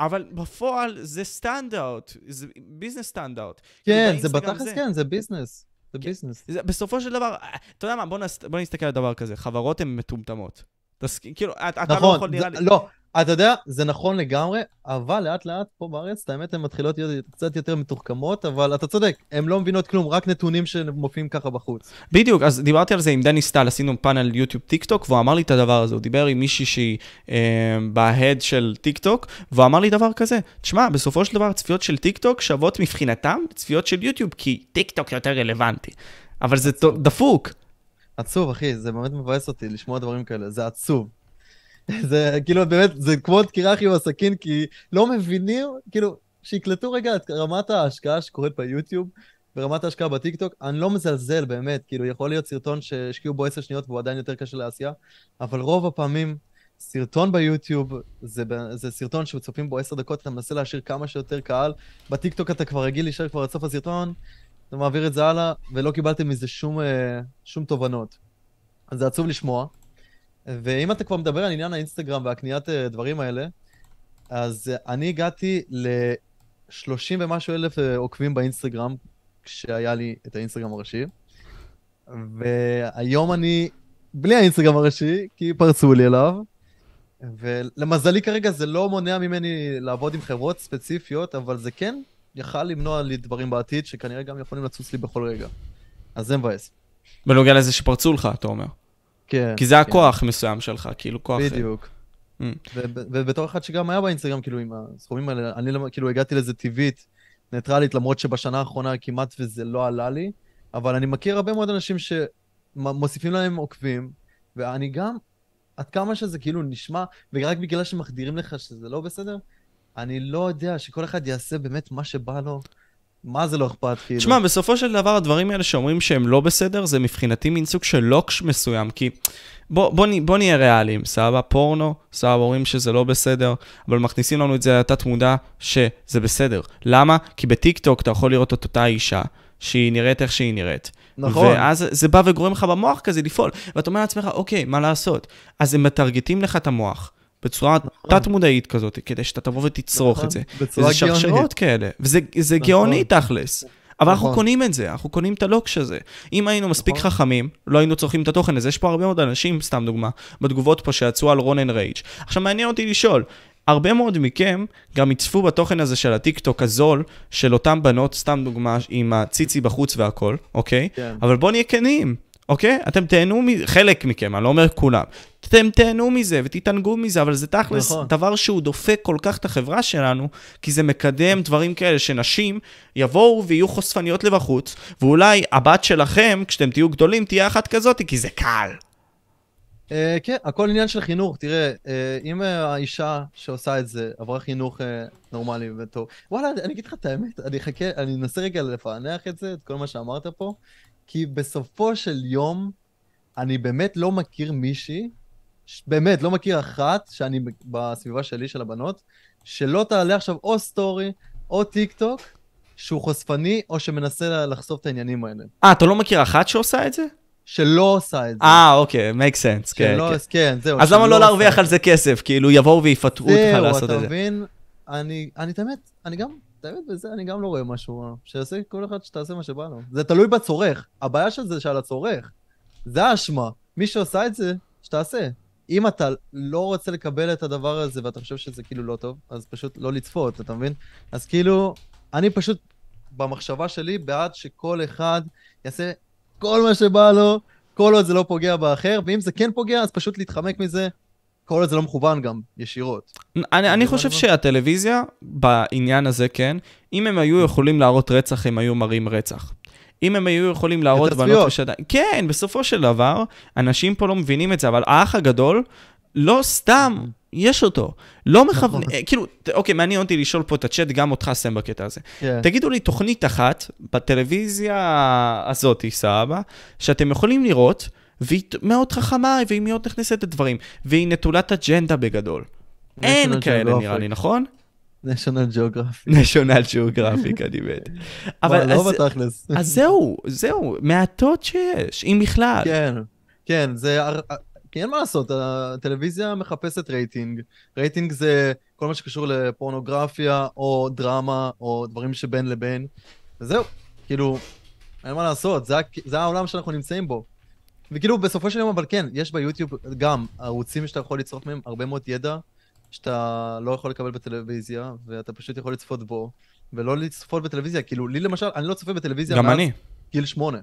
אבל בפועל זה סטנדרט, זה business standard. כן, זה בתכלס כן, זה business. זה כן. business. בסופו של דבר, אתה יודע מה, בוא, נס, בוא נסתכל על דבר כזה, חברות הן מטומטמות. תס, כאילו, אתה לא נכון, לא יכול נראה לי... לא, אתה יודע, זה נכון לגמרי, אבל לאט לאט פה בארץ, את האמת, הן מתחילות להיות קצת יותר מתוחכמות, אבל אתה צודק, הן לא מבינות כלום, רק נתונים שמופיעים ככה בחוץ. בדיוק, אז דיברתי על זה עם דני סטל, עשינו פאנל יוטיוב טיק טוק, והוא אמר לי את הדבר הזה, הוא דיבר עם מישהי שהיא אה, ב head של טיק טוק, והוא אמר לי דבר כזה, תשמע, בסופו של דבר צפיות של טיק טוק שוות מבחינתם צפיות של יוטיוב, כי טיק טוק יותר רלוונטי. אבל זה דפוק. עצוב, אחי, זה באמת מבאס אותי לשמוע דברים כאלה, זה עצוב. זה כאילו באמת, זה כמו דקירה הכי בסכין, כי לא מבינים, כאילו, שיקלטו רגע את רמת ההשקעה שקורית ביוטיוב, ברמת ההשקעה בטיקטוק, אני לא מזלזל, באמת, כאילו, יכול להיות סרטון שהשקיעו בו עשר שניות והוא עדיין יותר קשה לעשייה, אבל רוב הפעמים, סרטון ביוטיוב זה, זה סרטון שצופים בו עשר דקות, אתה מנסה להשאיר כמה שיותר קהל. בטיקטוק אתה כבר רגיל להישאר כבר עד סוף הסרטון, אתה מעביר את זה הלאה, ולא קיבלתם מזה שום, אה, שום תובנות. אז זה עצוב לשמוע. ואם אתה כבר מדבר על עניין האינסטגרם והקניית אה, דברים האלה, אז אה, אני הגעתי ל-30 ומשהו אלף עוקבים באינסטגרם, כשהיה לי את האינסטגרם הראשי. והיום אני בלי האינסטגרם הראשי, כי פרצו לי אליו. ולמזלי כרגע זה לא מונע ממני לעבוד עם חברות ספציפיות, אבל זה כן יכל למנוע לי דברים בעתיד, שכנראה גם יכולים לצוץ לי בכל רגע. אז זה מבאס. בנוגע לזה שפרצו לך, אתה אומר. כן. כי זה הכוח כן. מסוים שלך, כאילו כוח... בדיוק. Mm. ובתור אחד שגם היה באינסטגרם, כאילו, עם הסכומים האלה, אני כאילו הגעתי לזה טבעית, ניטרלית, למרות שבשנה האחרונה כמעט וזה לא עלה לי, אבל אני מכיר הרבה מאוד אנשים שמוסיפים להם עוקבים, ואני גם, עד כמה שזה כאילו נשמע, ורק בגלל שמחדירים לך שזה לא בסדר, אני לא יודע שכל אחד יעשה באמת מה שבא לו. מה זה לא אכפת, כאילו? תשמע, בסופו של דבר, הדברים האלה שאומרים שהם לא בסדר, זה מבחינתי מין סוג של לוקש מסוים, כי בוא, בוא, בוא נהיה ריאליים, סבבה? פורנו, סבבה, אומרים שזה לא בסדר, אבל מכניסים לנו את זה לתת מודע שזה בסדר. למה? כי בטיקטוק אתה יכול לראות את אותה אישה, שהיא נראית איך שהיא נראית. נכון. ואז זה בא וגורם לך במוח כזה לפעול, ואתה אומר לעצמך, אוקיי, מה לעשות? אז הם מטרגטים לך את המוח. בצורה נכון. תת-מודעית כזאת, כדי שאתה תבוא ותצרוך נכון. את זה. בצורה גאונית. וזה שרשרות כאלה, וזה נכון. גאוני תכלס. אבל נכון. אנחנו קונים את זה, אנחנו קונים את הלוקש הזה. אם היינו מספיק נכון. חכמים, לא היינו צורכים את התוכן הזה. יש פה הרבה מאוד אנשים, סתם דוגמה, בתגובות פה שיצאו על רון אנד רייג'. עכשיו מעניין אותי לשאול, הרבה מאוד מכם גם יצפו בתוכן הזה של הטיקטוק הזול, של אותן בנות, סתם דוגמה, עם הציצי בחוץ והכל, אוקיי? כן. אבל בואו נהיה כנים. אוקיי? אתם תהנו, מזה, חלק מכם, אני לא אומר כולם. אתם תהנו מזה ותתענגו מזה, אבל זה תכלס נכון. דבר שהוא דופק כל כך את החברה שלנו, כי זה מקדם דברים כאלה שנשים יבואו ויהיו חושפניות לבחוץ, ואולי הבת שלכם, כשאתם תהיו גדולים, תהיה אחת כזאת, כי זה קל. Uh, כן, הכל עניין של חינוך. תראה, אה, אם אה, האישה שעושה את זה עברה חינוך אה, נורמלי וטוב, וואלה, אני אגיד לך את האמת, אני אחכה, אני אנסה רגע לפענח את זה, את כל מה שאמרת פה. כי בסופו של יום, אני באמת לא מכיר מישהי, באמת, לא מכיר אחת שאני בסביבה שלי, של הבנות, שלא תעלה עכשיו או סטורי או טיק טוק, שהוא חושפני או שמנסה לחשוף את העניינים האלה. אה, אתה לא מכיר אחת שעושה את זה? שלא עושה את זה. אה, אוקיי, make sense, כן, כן. כן, זהו. אז למה לא להרוויח על זה כסף? כאילו, יבואו ויפטרו אותך לעשות את זה. זהו, אתה מבין? אני, אני, באמת, אני גם האמת, בזה אני גם לא רואה משהו רע. שיעשה כל אחד שתעשה מה שבא לו. זה תלוי בצורך. הבעיה של זה שעל הצורך. זה האשמה. מי שעושה את זה, שתעשה. אם אתה לא רוצה לקבל את הדבר הזה ואתה חושב שזה כאילו לא טוב, אז פשוט לא לצפות, אתה מבין? אז כאילו, אני פשוט, במחשבה שלי, בעד שכל אחד יעשה כל מה שבא לו, כל עוד זה לא פוגע באחר, ואם זה כן פוגע, אז פשוט להתחמק מזה, כל עוד זה לא מכוון גם, ישירות. אני, אני חושב שהטלוויזיה, בעניין הזה, כן, אם הם היו יכולים להראות רצח, הם היו מראים רצח. אם הם היו יכולים להראות בנות ושדיים... כן, בסופו של דבר, אנשים פה לא מבינים את זה, אבל האח הגדול, לא סתם, יש אותו. לא מכוון... נכון. כאילו, אוקיי, מעניין אותי לשאול פה את הצ'אט, גם אותך סם בקטע הזה. כן. תגידו לי תוכנית אחת בטלוויזיה הזאת, סבבה, שאתם יכולים לראות, והיא מאוד חכמה, והיא מאוד נכנסת לדברים, והיא נטולת אג'נדה בגדול. אין כאלה נראה לי, נכון? national geographic. national geographic, אני מת. אבל לא בתכלס. אז זהו, זהו, מעטות שיש, אם בכלל. כן, כן, זה... כי אין מה לעשות, הטלוויזיה מחפשת רייטינג. רייטינג זה כל מה שקשור לפורנוגרפיה, או דרמה, או דברים שבין לבין. וזהו, כאילו, אין מה לעשות, זה, זה העולם שאנחנו נמצאים בו. וכאילו, בסופו של יום, אבל כן, יש ביוטיוב גם ערוצים שאתה יכול לצרוך מהם הרבה מאוד ידע, שאתה לא יכול לקבל בטלוויזיה, ואתה פשוט יכול לצפות בו, ולא לצפות בטלוויזיה. כאילו, לי למשל, אני לא צופה בטלוויזיה גם אני. גיל שמונה.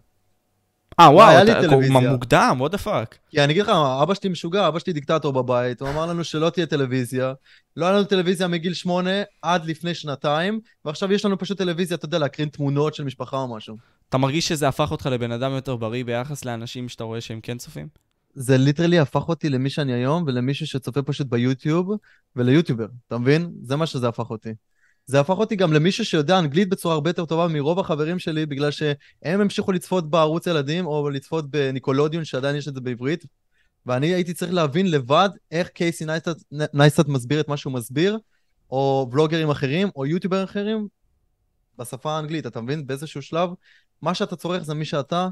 אה, וואו, אתה מוקדם, what the fuck. כי אני אגיד לך, אבא שלי משוגע, אבא שלי דיקטטור בבית, הוא אמר לנו שלא תהיה טלוויזיה. לא היה לנו טלוויזיה מגיל שמונה עד לפני שנתיים, ועכשיו יש לנו פשוט טלוויזיה, אתה יודע, להקרין תמונות של משפחה או משהו. אתה מרגיש שזה הפך אותך לבן אדם יותר בריא ביחס לאנשים שאתה רואה שהם כן צופים? זה ליטרלי הפך אותי למי שאני היום, ולמישהו שצופה פשוט ביוטיוב, וליוטיובר, אתה מבין? זה מה שזה הפך אותי. זה הפך אותי גם למישהו שיודע אנגלית בצורה הרבה יותר טובה מרוב החברים שלי, בגלל שהם המשיכו לצפות בערוץ ילדים, או לצפות בניקלודיאון, שעדיין יש את זה בעברית, ואני הייתי צריך להבין לבד איך קייסי נייסטאט מסביר את מה שהוא מסביר, או ולוגרים אחרים, או יוטיובר אחרים, בשפה האנגלית, אתה מבין? באיזשהו שלב, מה שאתה צורך זה מי שאתה,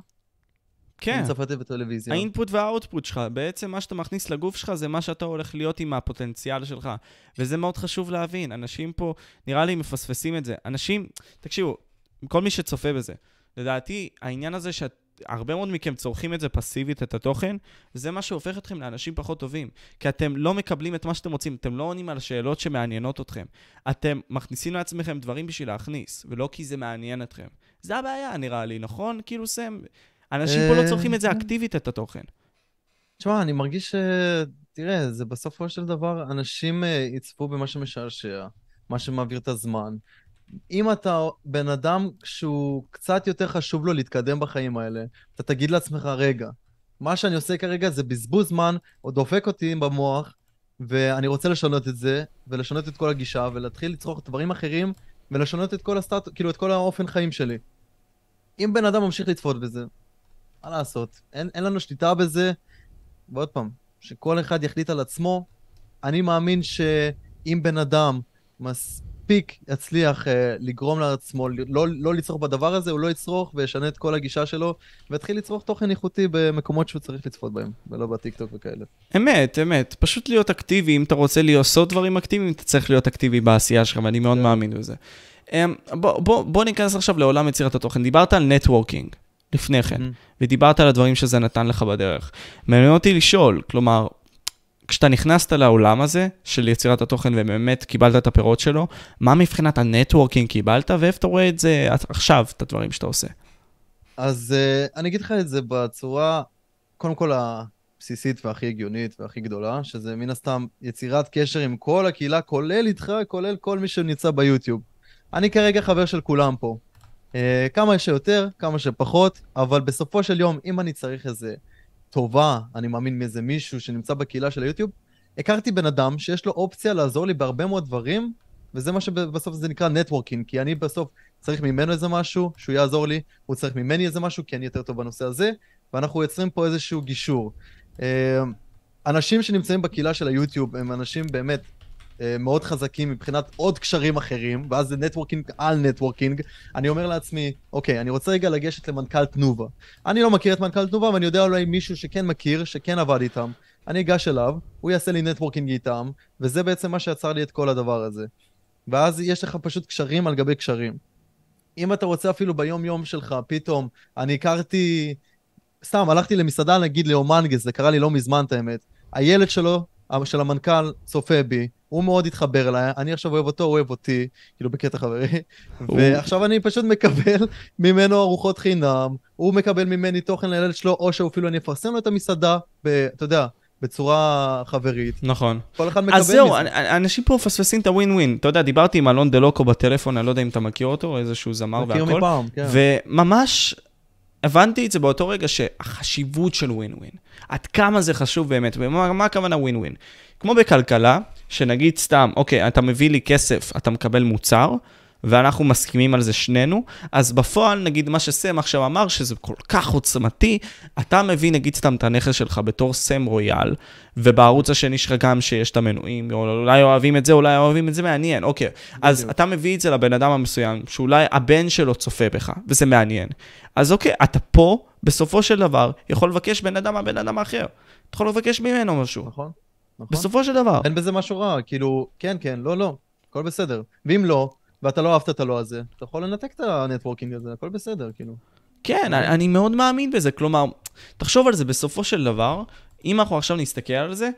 כן. עם צרפתית וטלוויזיה. ה input וה output שלך, בעצם מה שאתה מכניס לגוף שלך זה מה שאתה הולך להיות עם הפוטנציאל שלך. וזה מאוד חשוב להבין. אנשים פה, נראה לי, מפספסים את זה. אנשים, תקשיבו, כל מי שצופה בזה, לדעתי, העניין הזה שהרבה מאוד מכם צורכים את זה פסיבית, את התוכן, זה מה שהופך אתכם לאנשים פחות טובים. כי אתם לא מקבלים את מה שאתם רוצים, אתם לא עונים על השאלות שמעניינות אתכם. אתם מכניסים לעצמכם דברים בשביל להכניס, ולא כי זה מעניין אתכם. זה הבעיה, נראה לי, נכון? כאילו, סם... אנשים פה לא צורכים את זה אקטיבית, את התוכן. תשמע, אני מרגיש ש... תראה, זה בסופו של דבר, אנשים אה, יצפו במה שמשעשע, מה שמעביר את הזמן. אם אתה בן אדם שהוא קצת יותר חשוב לו להתקדם בחיים האלה, אתה תגיד לעצמך, רגע, מה שאני עושה כרגע זה בזבוז זמן, או דופק אותי במוח, ואני רוצה לשנות את זה, ולשנות את כל הגישה, ולהתחיל לצרוך דברים אחרים, ולשנות את כל הסטאט... כאילו, את כל האופן חיים שלי. אם בן אדם ממשיך לצפות בזה, מה לעשות? אין, אין לנו שליטה בזה. ועוד פעם, שכל אחד יחליט על עצמו. אני מאמין שאם בן אדם מספיק יצליח אה, לגרום לעצמו לא, לא לצרוך בדבר הזה, הוא לא יצרוך וישנה את כל הגישה שלו, ויתחיל לצרוך תוכן איכותי במקומות שהוא צריך לצפות בהם, ולא בטיקטוק וכאלה. אמת, אמת. פשוט להיות אקטיבי, אם אתה רוצה לעשות דברים אקטיביים, אתה צריך להיות אקטיבי בעשייה שלך, ואני מאוד כן. מאמין בזה. אמ, בוא, בוא, בוא ניכנס עכשיו לעולם יצירת התוכן. דיברת על networking. לפני כן, אמהם. ודיברת על הדברים שזה נתן לך בדרך. מעניין אותי לשאול, כלומר, כשאתה נכנסת לעולם הזה של יצירת התוכן ובאמת קיבלת את הפירות שלו, מה מבחינת ה networking קיבלת, ואיפה אתה רואה את זה עכשיו, את הדברים שאתה עושה? אז אה, אני אגיד לך את זה בצורה, קודם כל הבסיסית והכי הגיונית והכי גדולה, שזה מן הסתם יצירת קשר עם כל הקהילה, כולל איתך, כולל כל מי שנמצא ביוטיוב. אני כרגע חבר של כולם פה. אה, כמה שיותר, כמה שפחות, אבל בסופו של יום, אם אני צריך איזה טובה, אני מאמין מאיזה מישהו שנמצא בקהילה של היוטיוב, הכרתי בן אדם שיש לו אופציה לעזור לי בהרבה מאוד דברים, וזה מה שבסוף זה נקרא נטוורקינג, כי אני בסוף צריך ממנו איזה משהו, שהוא יעזור לי, הוא צריך ממני איזה משהו, כי אני יותר טוב בנושא הזה, ואנחנו יוצרים פה איזשהו גישור. אה, אנשים שנמצאים בקהילה של היוטיוב הם אנשים באמת מאוד חזקים מבחינת עוד קשרים אחרים, ואז זה networking על networking. אני אומר לעצמי, אוקיי, אני רוצה רגע לגשת למנכ"ל תנובה. אני לא מכיר את מנכ"ל תנובה, ואני יודע אולי מישהו שכן מכיר, שכן עבד איתם. אני אגש אליו, הוא יעשה לי networking איתם, וזה בעצם מה שיצר לי את כל הדבר הזה. ואז יש לך פשוט קשרים על גבי קשרים. אם אתה רוצה אפילו ביום-יום שלך, פתאום, אני הכרתי... סתם, הלכתי למסעדה, נגיד, לאומנגס, זה קרה לי לא מזמן, את האמת. הילד שלו, של המנכ"ל, צופה בי, הוא מאוד התחבר אליי, אני עכשיו אוהב אותו, הוא אוהב אותי, כאילו בקטע חברי, ועכשיו אני פשוט מקבל ממנו ארוחות חינם, הוא מקבל ממני תוכן לילד שלו, או שאפילו אני אפרסם לו את המסעדה, ב, אתה יודע, בצורה חברית. נכון. כל אחד מקבל מזה. אז זהו, אנשים פה מפספסים את הווין ווין. אתה יודע, דיברתי עם אלון דלוקו בטלפון, אני לא יודע אם אתה מכיר אותו, איזשהו זמר והכל. מכיר מפעם, כן. וממש הבנתי את זה באותו רגע שהחשיבות של ווין ווין, עד כמה זה חשוב באמת, ומה הכוונה ווין ווין? כמו בכלכלה, שנגיד סתם, אוקיי, אתה מביא לי כסף, אתה מקבל מוצר, ואנחנו מסכימים על זה שנינו, אז בפועל, נגיד מה שסם עכשיו אמר, שזה כל כך עוצמתי, אתה מביא נגיד סתם את הנכס שלך בתור סם רויאל, ובערוץ השני שלך גם שיש את המנויים, או אולי אוהבים את זה, אולי אוהבים את זה, מעניין, אוקיי. אז אתה מביא את זה לבן אדם המסוים, שאולי הבן שלו צופה בך, וזה מעניין. אז אוקיי, אתה פה, בסופו של דבר, יכול לבקש בן אדם מהבן אדם האחר. אתה יכול לבקש ממנו משהו. נכון. נכון. בסופו של דבר. אין בזה משהו רע, כאילו, כן, כן, לא, לא, הכל בסדר. ואם לא, ואתה לא אהבת את הלא הזה, אתה יכול לנתק את ה networking הזה, הכל בסדר, כאילו. כן, אני, אני מאוד מאמין בזה. כלומר, תחשוב על זה, בסופו של דבר, אם אנחנו עכשיו נסתכל על זה,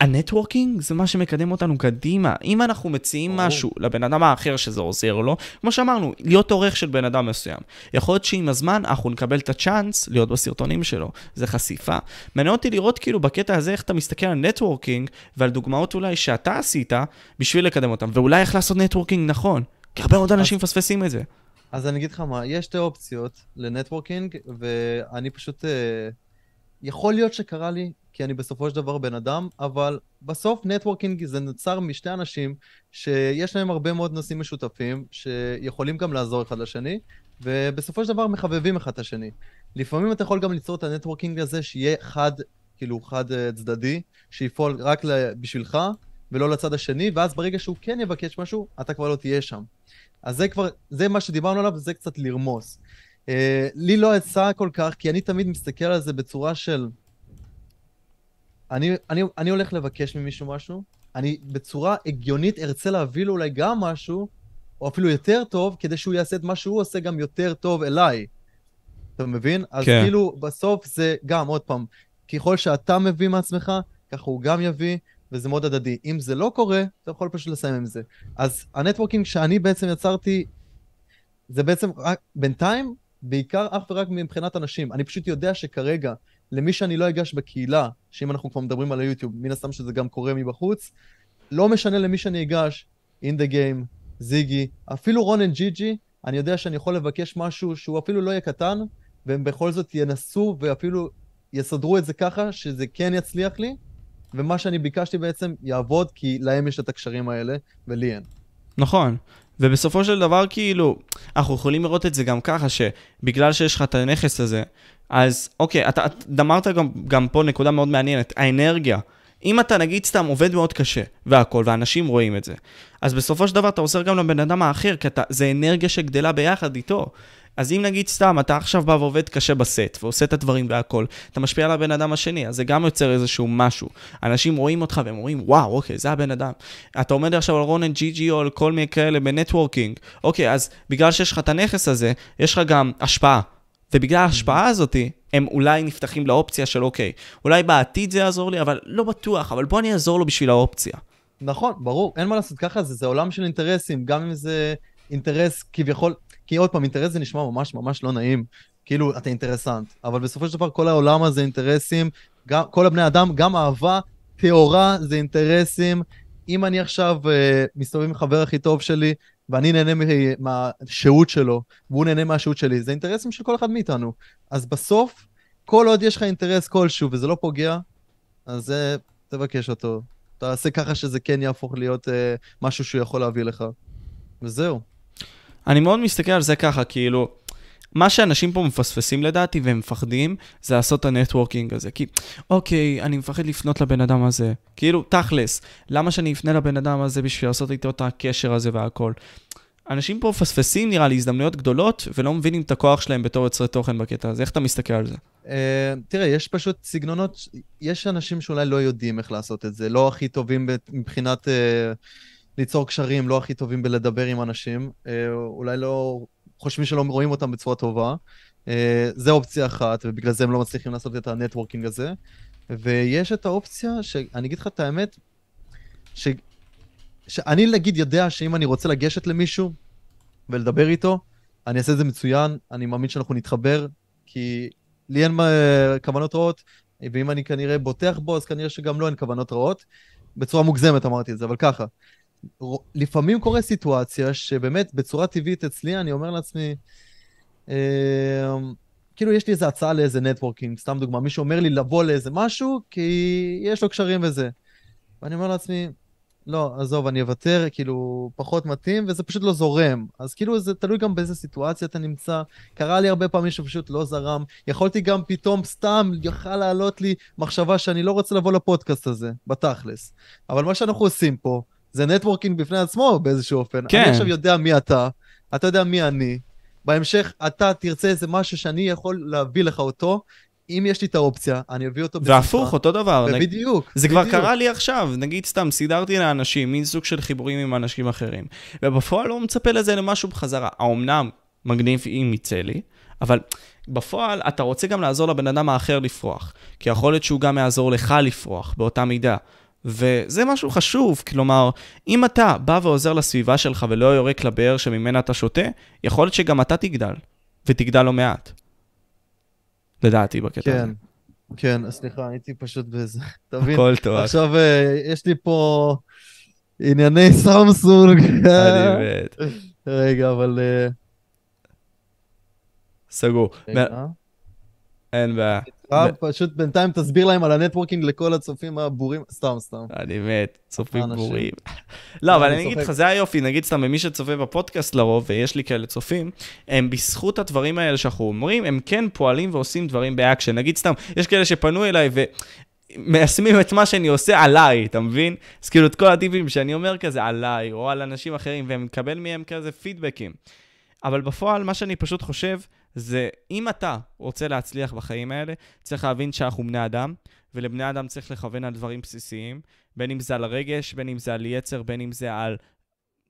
ה networking זה מה שמקדם אותנו קדימה. אם אנחנו מציעים או. משהו לבן אדם האחר שזה עוזר לו, כמו שאמרנו, להיות עורך של בן אדם מסוים. יכול להיות שעם הזמן אנחנו נקבל את הצ'אנס להיות בסרטונים שלו. זה חשיפה. מעניין אותי לראות כאילו בקטע הזה איך אתה מסתכל על networking ועל דוגמאות אולי שאתה עשית בשביל לקדם אותם, ואולי איך לעשות networking נכון. כי הרבה מאוד אנשים מפספסים את זה. אז אני אגיד לך מה, יש שתי אופציות ל networking, ואני פשוט... אה... יכול להיות שקרה לי, כי אני בסופו של דבר בן אדם, אבל בסוף networking זה נוצר משתי אנשים שיש להם הרבה מאוד נושאים משותפים, שיכולים גם לעזור אחד לשני, ובסופו של דבר מחבבים אחד את השני. לפעמים אתה יכול גם ליצור את ה networking הזה שיהיה חד, כאילו חד אה, צדדי, שיפעול רק בשבילך ולא לצד השני, ואז ברגע שהוא כן יבקש משהו, אתה כבר לא תהיה שם. אז זה כבר, זה מה שדיברנו עליו, זה קצת לרמוס. אה, לי לא יצא כל כך, כי אני תמיד מסתכל על זה בצורה של... אני, אני, אני הולך לבקש ממישהו משהו, אני בצורה הגיונית ארצה להביא לו אולי גם משהו, או אפילו יותר טוב, כדי שהוא יעשה את מה שהוא עושה גם יותר טוב אליי. אתה מבין? אז כן. כאילו, בסוף זה גם, עוד פעם, ככל שאתה מביא מעצמך, ככה הוא גם יביא, וזה מאוד הדדי. אם זה לא קורה, אתה יכול פשוט לסיים עם זה. אז ה networking שאני בעצם יצרתי, זה בעצם רק, בינתיים, בעיקר אך ורק מבחינת אנשים. אני פשוט יודע שכרגע, למי שאני לא אגש בקהילה, שאם אנחנו כבר מדברים על היוטיוב, מן הסתם שזה גם קורה מבחוץ, לא משנה למי שאני אגש, in the game, זיגי, אפילו רונן ג'י ג'י, אני יודע שאני יכול לבקש משהו שהוא אפילו לא יהיה קטן, והם בכל זאת ינסו ואפילו יסדרו את זה ככה שזה כן יצליח לי, ומה שאני ביקשתי בעצם יעבוד, כי להם יש את הקשרים האלה, ולי אין. נכון. ובסופו של דבר, כאילו, אנחנו יכולים לראות את זה גם ככה, שבגלל שיש לך את הנכס הזה, אז אוקיי, אתה אמרת גם, גם פה נקודה מאוד מעניינת, האנרגיה. אם אתה נגיד סתם עובד מאוד קשה והכל, ואנשים רואים את זה, אז בסופו של דבר אתה עוזר גם לבן אדם האחר, כי אתה, זה אנרגיה שגדלה ביחד איתו. אז אם נגיד סתם, אתה עכשיו בא ועובד קשה בסט, ועושה את הדברים והכל, אתה משפיע על הבן אדם השני, אז זה גם יוצר איזשהו משהו. אנשים רואים אותך והם אומרים, וואו, אוקיי, זה הבן אדם. אתה עומד עכשיו על רונן GG או על כל מיני כאלה ב networking, אוקיי, אז בגלל שיש לך את הנכס הזה, יש לך גם השפעה. ובגלל ההשפעה הזאת, הם אולי נפתחים לאופציה של אוקיי, אולי בעתיד זה יעזור לי, אבל לא בטוח, אבל בוא אני אעזור לו בשביל האופציה. נכון, ברור, אין מה לעשות ככה, זה, זה עולם של אינטרסים, גם אם זה אינטרס כביכול, כי עוד פעם, אינטרס זה נשמע ממש ממש לא נעים, כאילו אתה אינטרסנט, אבל בסופו של דבר כל העולם הזה אינטרסים, גם, כל הבני אדם, גם אהבה טהורה זה אינטרסים. אם אני עכשיו uh, מסתובב עם חבר הכי טוב שלי, ואני נהנה מהשהות שלו, והוא נהנה מהשהות שלי, זה אינטרסים של כל אחד מאיתנו. אז בסוף, כל עוד יש לך אינטרס כלשהו וזה לא פוגע, אז זה, תבקש אותו. תעשה ככה שזה כן יהפוך להיות uh, משהו שהוא יכול להביא לך. וזהו. אני מאוד מסתכל על זה ככה, כאילו, מה שאנשים פה מפספסים לדעתי והם מפחדים, זה לעשות את ה networking הזה. כי, אוקיי, אני מפחד לפנות לבן אדם הזה. כאילו, תכלס, למה שאני אפנה לבן אדם הזה בשביל לעשות איתו את הקשר הזה והכל? אנשים פה מפספסים, נראה לי, הזדמנויות גדולות, ולא מבינים את הכוח שלהם בתור יוצרי תוכן בקטע הזה. איך אתה מסתכל על זה? Uh, תראה, יש פשוט סגנונות, יש אנשים שאולי לא יודעים איך לעשות את זה, לא הכי טובים מבחינת... ליצור קשרים לא הכי טובים בלדבר עם אנשים, אה, אולי לא חושבים שלא רואים אותם בצורה טובה. אה, זה אופציה אחת, ובגלל זה הם לא מצליחים לעשות את הנטוורקינג הזה. ויש את האופציה, שאני אגיד לך את האמת, ש... שאני נגיד יודע שאם אני רוצה לגשת למישהו ולדבר איתו, אני אעשה את זה מצוין, אני מאמין שאנחנו נתחבר, כי לי אין כוונות רעות, ואם אני כנראה בוטח בו, אז כנראה שגם לו אין כוונות רעות. בצורה מוגזמת אמרתי את זה, אבל ככה. לפעמים קורה סיטואציה שבאמת בצורה טבעית אצלי אני אומר לעצמי, אה, כאילו יש לי איזה הצעה לאיזה networking, סתם דוגמה, מישהו אומר לי לבוא לאיזה משהו כי יש לו קשרים וזה. ואני אומר לעצמי, לא, עזוב, אני אוותר, כאילו, פחות מתאים, וזה פשוט לא זורם. אז כאילו, זה תלוי גם באיזה סיטואציה אתה נמצא. קרה לי הרבה פעמים שפשוט לא זרם. יכולתי גם פתאום סתם, יכל לעלות לי מחשבה שאני לא רוצה לבוא לפודקאסט הזה, בתכלס. אבל מה שאנחנו עושים פה, זה networking בפני עצמו באיזשהו אופן. כן. אני עכשיו יודע מי אתה, אתה יודע מי אני. בהמשך אתה תרצה איזה משהו שאני יכול להביא לך אותו. אם יש לי את האופציה, אני אביא אותו בשמחה. והפוך, אותו דבר. בדיוק. זה כבר קרה לי עכשיו, נגיד סתם, סידרתי לאנשים, מין סוג של חיבורים עם אנשים אחרים, ובפועל לא מצפה לזה למשהו בחזרה. האומנם מגניב אם יצא לי, אבל בפועל אתה רוצה גם לעזור לבן אדם האחר לפרוח, כי יכול להיות שהוא גם יעזור לך לפרוח באותה מידה. וזה משהו חשוב, כלומר, אם אתה בא ועוזר לסביבה שלך ולא יורק לבאר שממנה אתה שותה, יכול להיות שגם אתה תגדל, ותגדל לא מעט. לדעתי בקטע כן. הזה. כן, סליחה, הייתי פשוט באיזה... תבין, הכל טוב. עכשיו אה, יש לי פה ענייני סמסונג. אני מת. רגע, אבל... אה, סגור. אין בעיה. אה, פשוט בינתיים תסביר להם על ה networking לכל הצופים הבורים, סתם, סתם. אני מת, צופים. בורים. לא, אבל אני אגיד. לך, זה היופי, נגיד סתם, מי שצופה בפודקאסט לרוב, ויש לי כאלה צופים, הם בזכות הדברים האלה שאנחנו אומרים, הם כן פועלים ועושים דברים באקשן. נגיד סתם, יש כאלה שפנו אליי ו... מיישמים את מה שאני עושה עליי, אתה מבין? אז כאילו את כל הטיפים שאני אומר כזה עליי, או על אנשים אחרים, והם מקבל מהם כזה פידבקים. אבל בפועל, מה שאני פשוט חושב, זה אם אתה רוצה להצליח בחיים האלה, צריך להבין שאנחנו בני אדם, ולבני אדם צריך לכוון על דברים בסיסיים, בין אם זה על הרגש, בין אם זה על יצר, בין אם זה על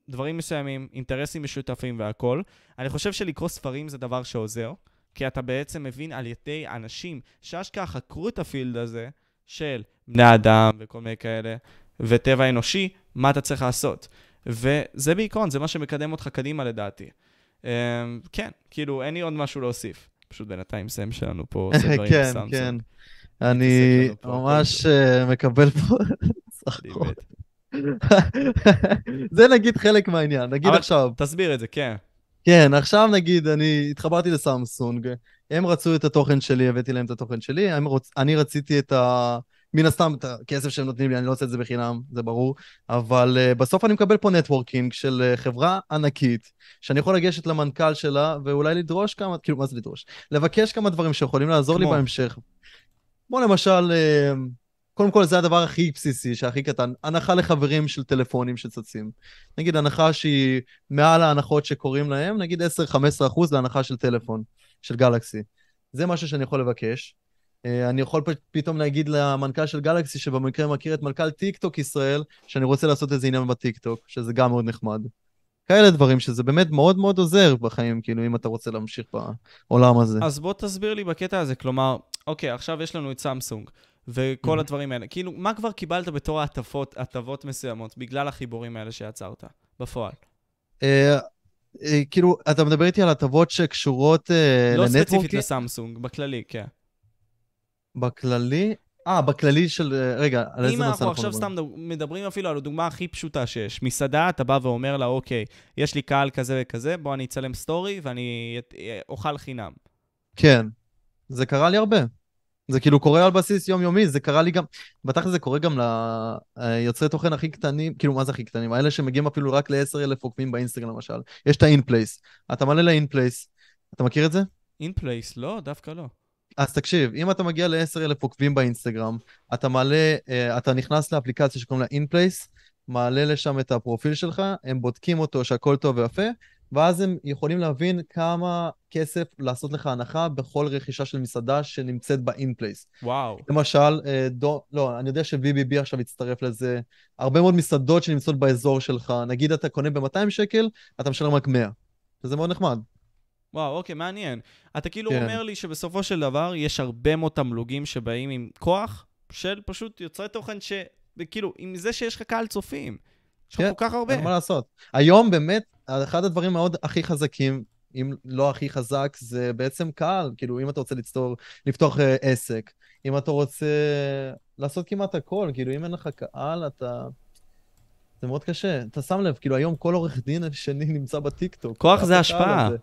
דברים מסוימים, אינטרסים משותפים והכול. אני חושב שלקרוא ספרים זה דבר שעוזר, כי אתה בעצם מבין על ידי אנשים שאשכרה חקרו את הפילד הזה של בני אדם וכל מיני כאלה, וטבע אנושי, מה אתה צריך לעשות. וזה בעיקרון, זה מה שמקדם אותך קדימה לדעתי. Um, כן, כאילו, אין לי עוד משהו להוסיף. פשוט בינתיים סם שלנו פה עושה דברים כן, בסמסונג. כן. אני לנו פה, ממש אה, מקבל פה... אני. זה נגיד חלק מהעניין. נגיד עכשיו, תסביר את זה, כן. כן, עכשיו נגיד, אני התחברתי לסמסונג, הם רצו את התוכן שלי, הבאתי להם את התוכן שלי, רוצ... אני רציתי את ה... מן הסתם, את הכסף שהם נותנים לי, אני לא עושה את זה בחינם, זה ברור, אבל uh, בסוף אני מקבל פה נטוורקינג של uh, חברה ענקית, שאני יכול לגשת למנכ"ל שלה, ואולי לדרוש כמה, כאילו, מה זה לדרוש? לבקש כמה דברים שיכולים לעזור לי כמו? בהמשך. כמו למשל, uh, קודם כל זה הדבר הכי בסיסי, שהכי קטן, הנחה לחברים של טלפונים שצצים. נגיד הנחה שהיא מעל ההנחות שקוראים להם, נגיד 10-15 אחוז להנחה של טלפון, של גלקסי. זה משהו שאני יכול לבקש. אה, אני יכול פתאום להגיד למנכ"ל של גלקסי, שבמקרה מכיר את מנכ"ל טיק טוק ישראל, שאני רוצה לעשות איזה עניין בטיק טוק, שזה גם מאוד נחמד. כאלה דברים שזה באמת מאוד מאוד עוזר בחיים, כאילו, אם אתה רוצה להמשיך בעולם הזה. אז בוא תסביר לי בקטע הזה, כלומר, אוקיי, עכשיו יש לנו את סמסונג, וכל Mhm. הדברים האלה. כאילו, מה כבר קיבלת בתור הטבות, הטבות מסוימות, בגלל החיבורים האלה שיצרת, בפועל? אה, אה, כאילו, אתה מדבר איתי על הטבות שקשורות אה, לא ספציפית לנטוורקינג? לסמסונג, בכללי, כן. בכללי? אה, בכללי של... אה, רגע, על איזה אם נושא אנחנו עכשיו מדברים? סתם מדברים אפילו על הדוגמה הכי פשוטה שיש, מסעדה, אתה בא ואומר לה, אוקיי, יש לי קהל כזה וכזה, בוא אני אצלם סטורי ואני את- אוכל חינם. כן, זה קרה לי הרבה. זה כאילו קורה על בסיס יומיומי, זה קרה לי גם, בתכל'ס זה קורה גם ליוצרי תוכן הכי קטנים, כאילו מה זה הכי קטנים? האלה שמגיעים אפילו רק ל-10,000 עוקבים באינסטגרם למשל. יש את ה-in-place. אתה מעלה ל-in-place, אתה מכיר את זה? in-place, לא, דווקא לא. אז תקשיב, אם אתה מגיע ל-10,000 עוקבים באינסטגרם, אתה מעלה, אה, אתה נכנס לאפליקציה שקוראים לה in-place, מעלה לשם את הפרופיל שלך, הם בודקים אותו שהכל טוב ויפה, ואז הם יכולים להבין כמה כסף לעשות לך הנחה בכל רכישה של מסעדה שנמצאת ב-in-place. וואו. למשל, אה, דו, לא, אני יודע ש-VBB עכשיו הצטרף לזה, הרבה מאוד מסעדות שנמצאות באזור שלך, נגיד אתה קונה ב-200 שקל, אתה משלם רק 100. וזה מאוד נחמד. וואו, אוקיי, מעניין. אתה כאילו כן. אומר לי שבסופו של דבר יש הרבה מאוד תמלוגים שבאים עם כוח של פשוט יוצרי תוכן ש... כאילו, עם זה שיש לך קהל צופים. יש לך כן, כל כך הרבה. אין מה לעשות. היום באמת, אחד הדברים מאוד הכי חזקים, אם לא הכי חזק, זה בעצם קהל. כאילו, אם אתה רוצה לצטור, לפתוח אה, עסק, אם אתה רוצה לעשות כמעט הכל, כאילו, אם אין לך קהל, אתה... זה מאוד קשה. אתה שם לב, כאילו, היום כל עורך דין שני נמצא בטיקטוק. כוח זה השפעה. הזה.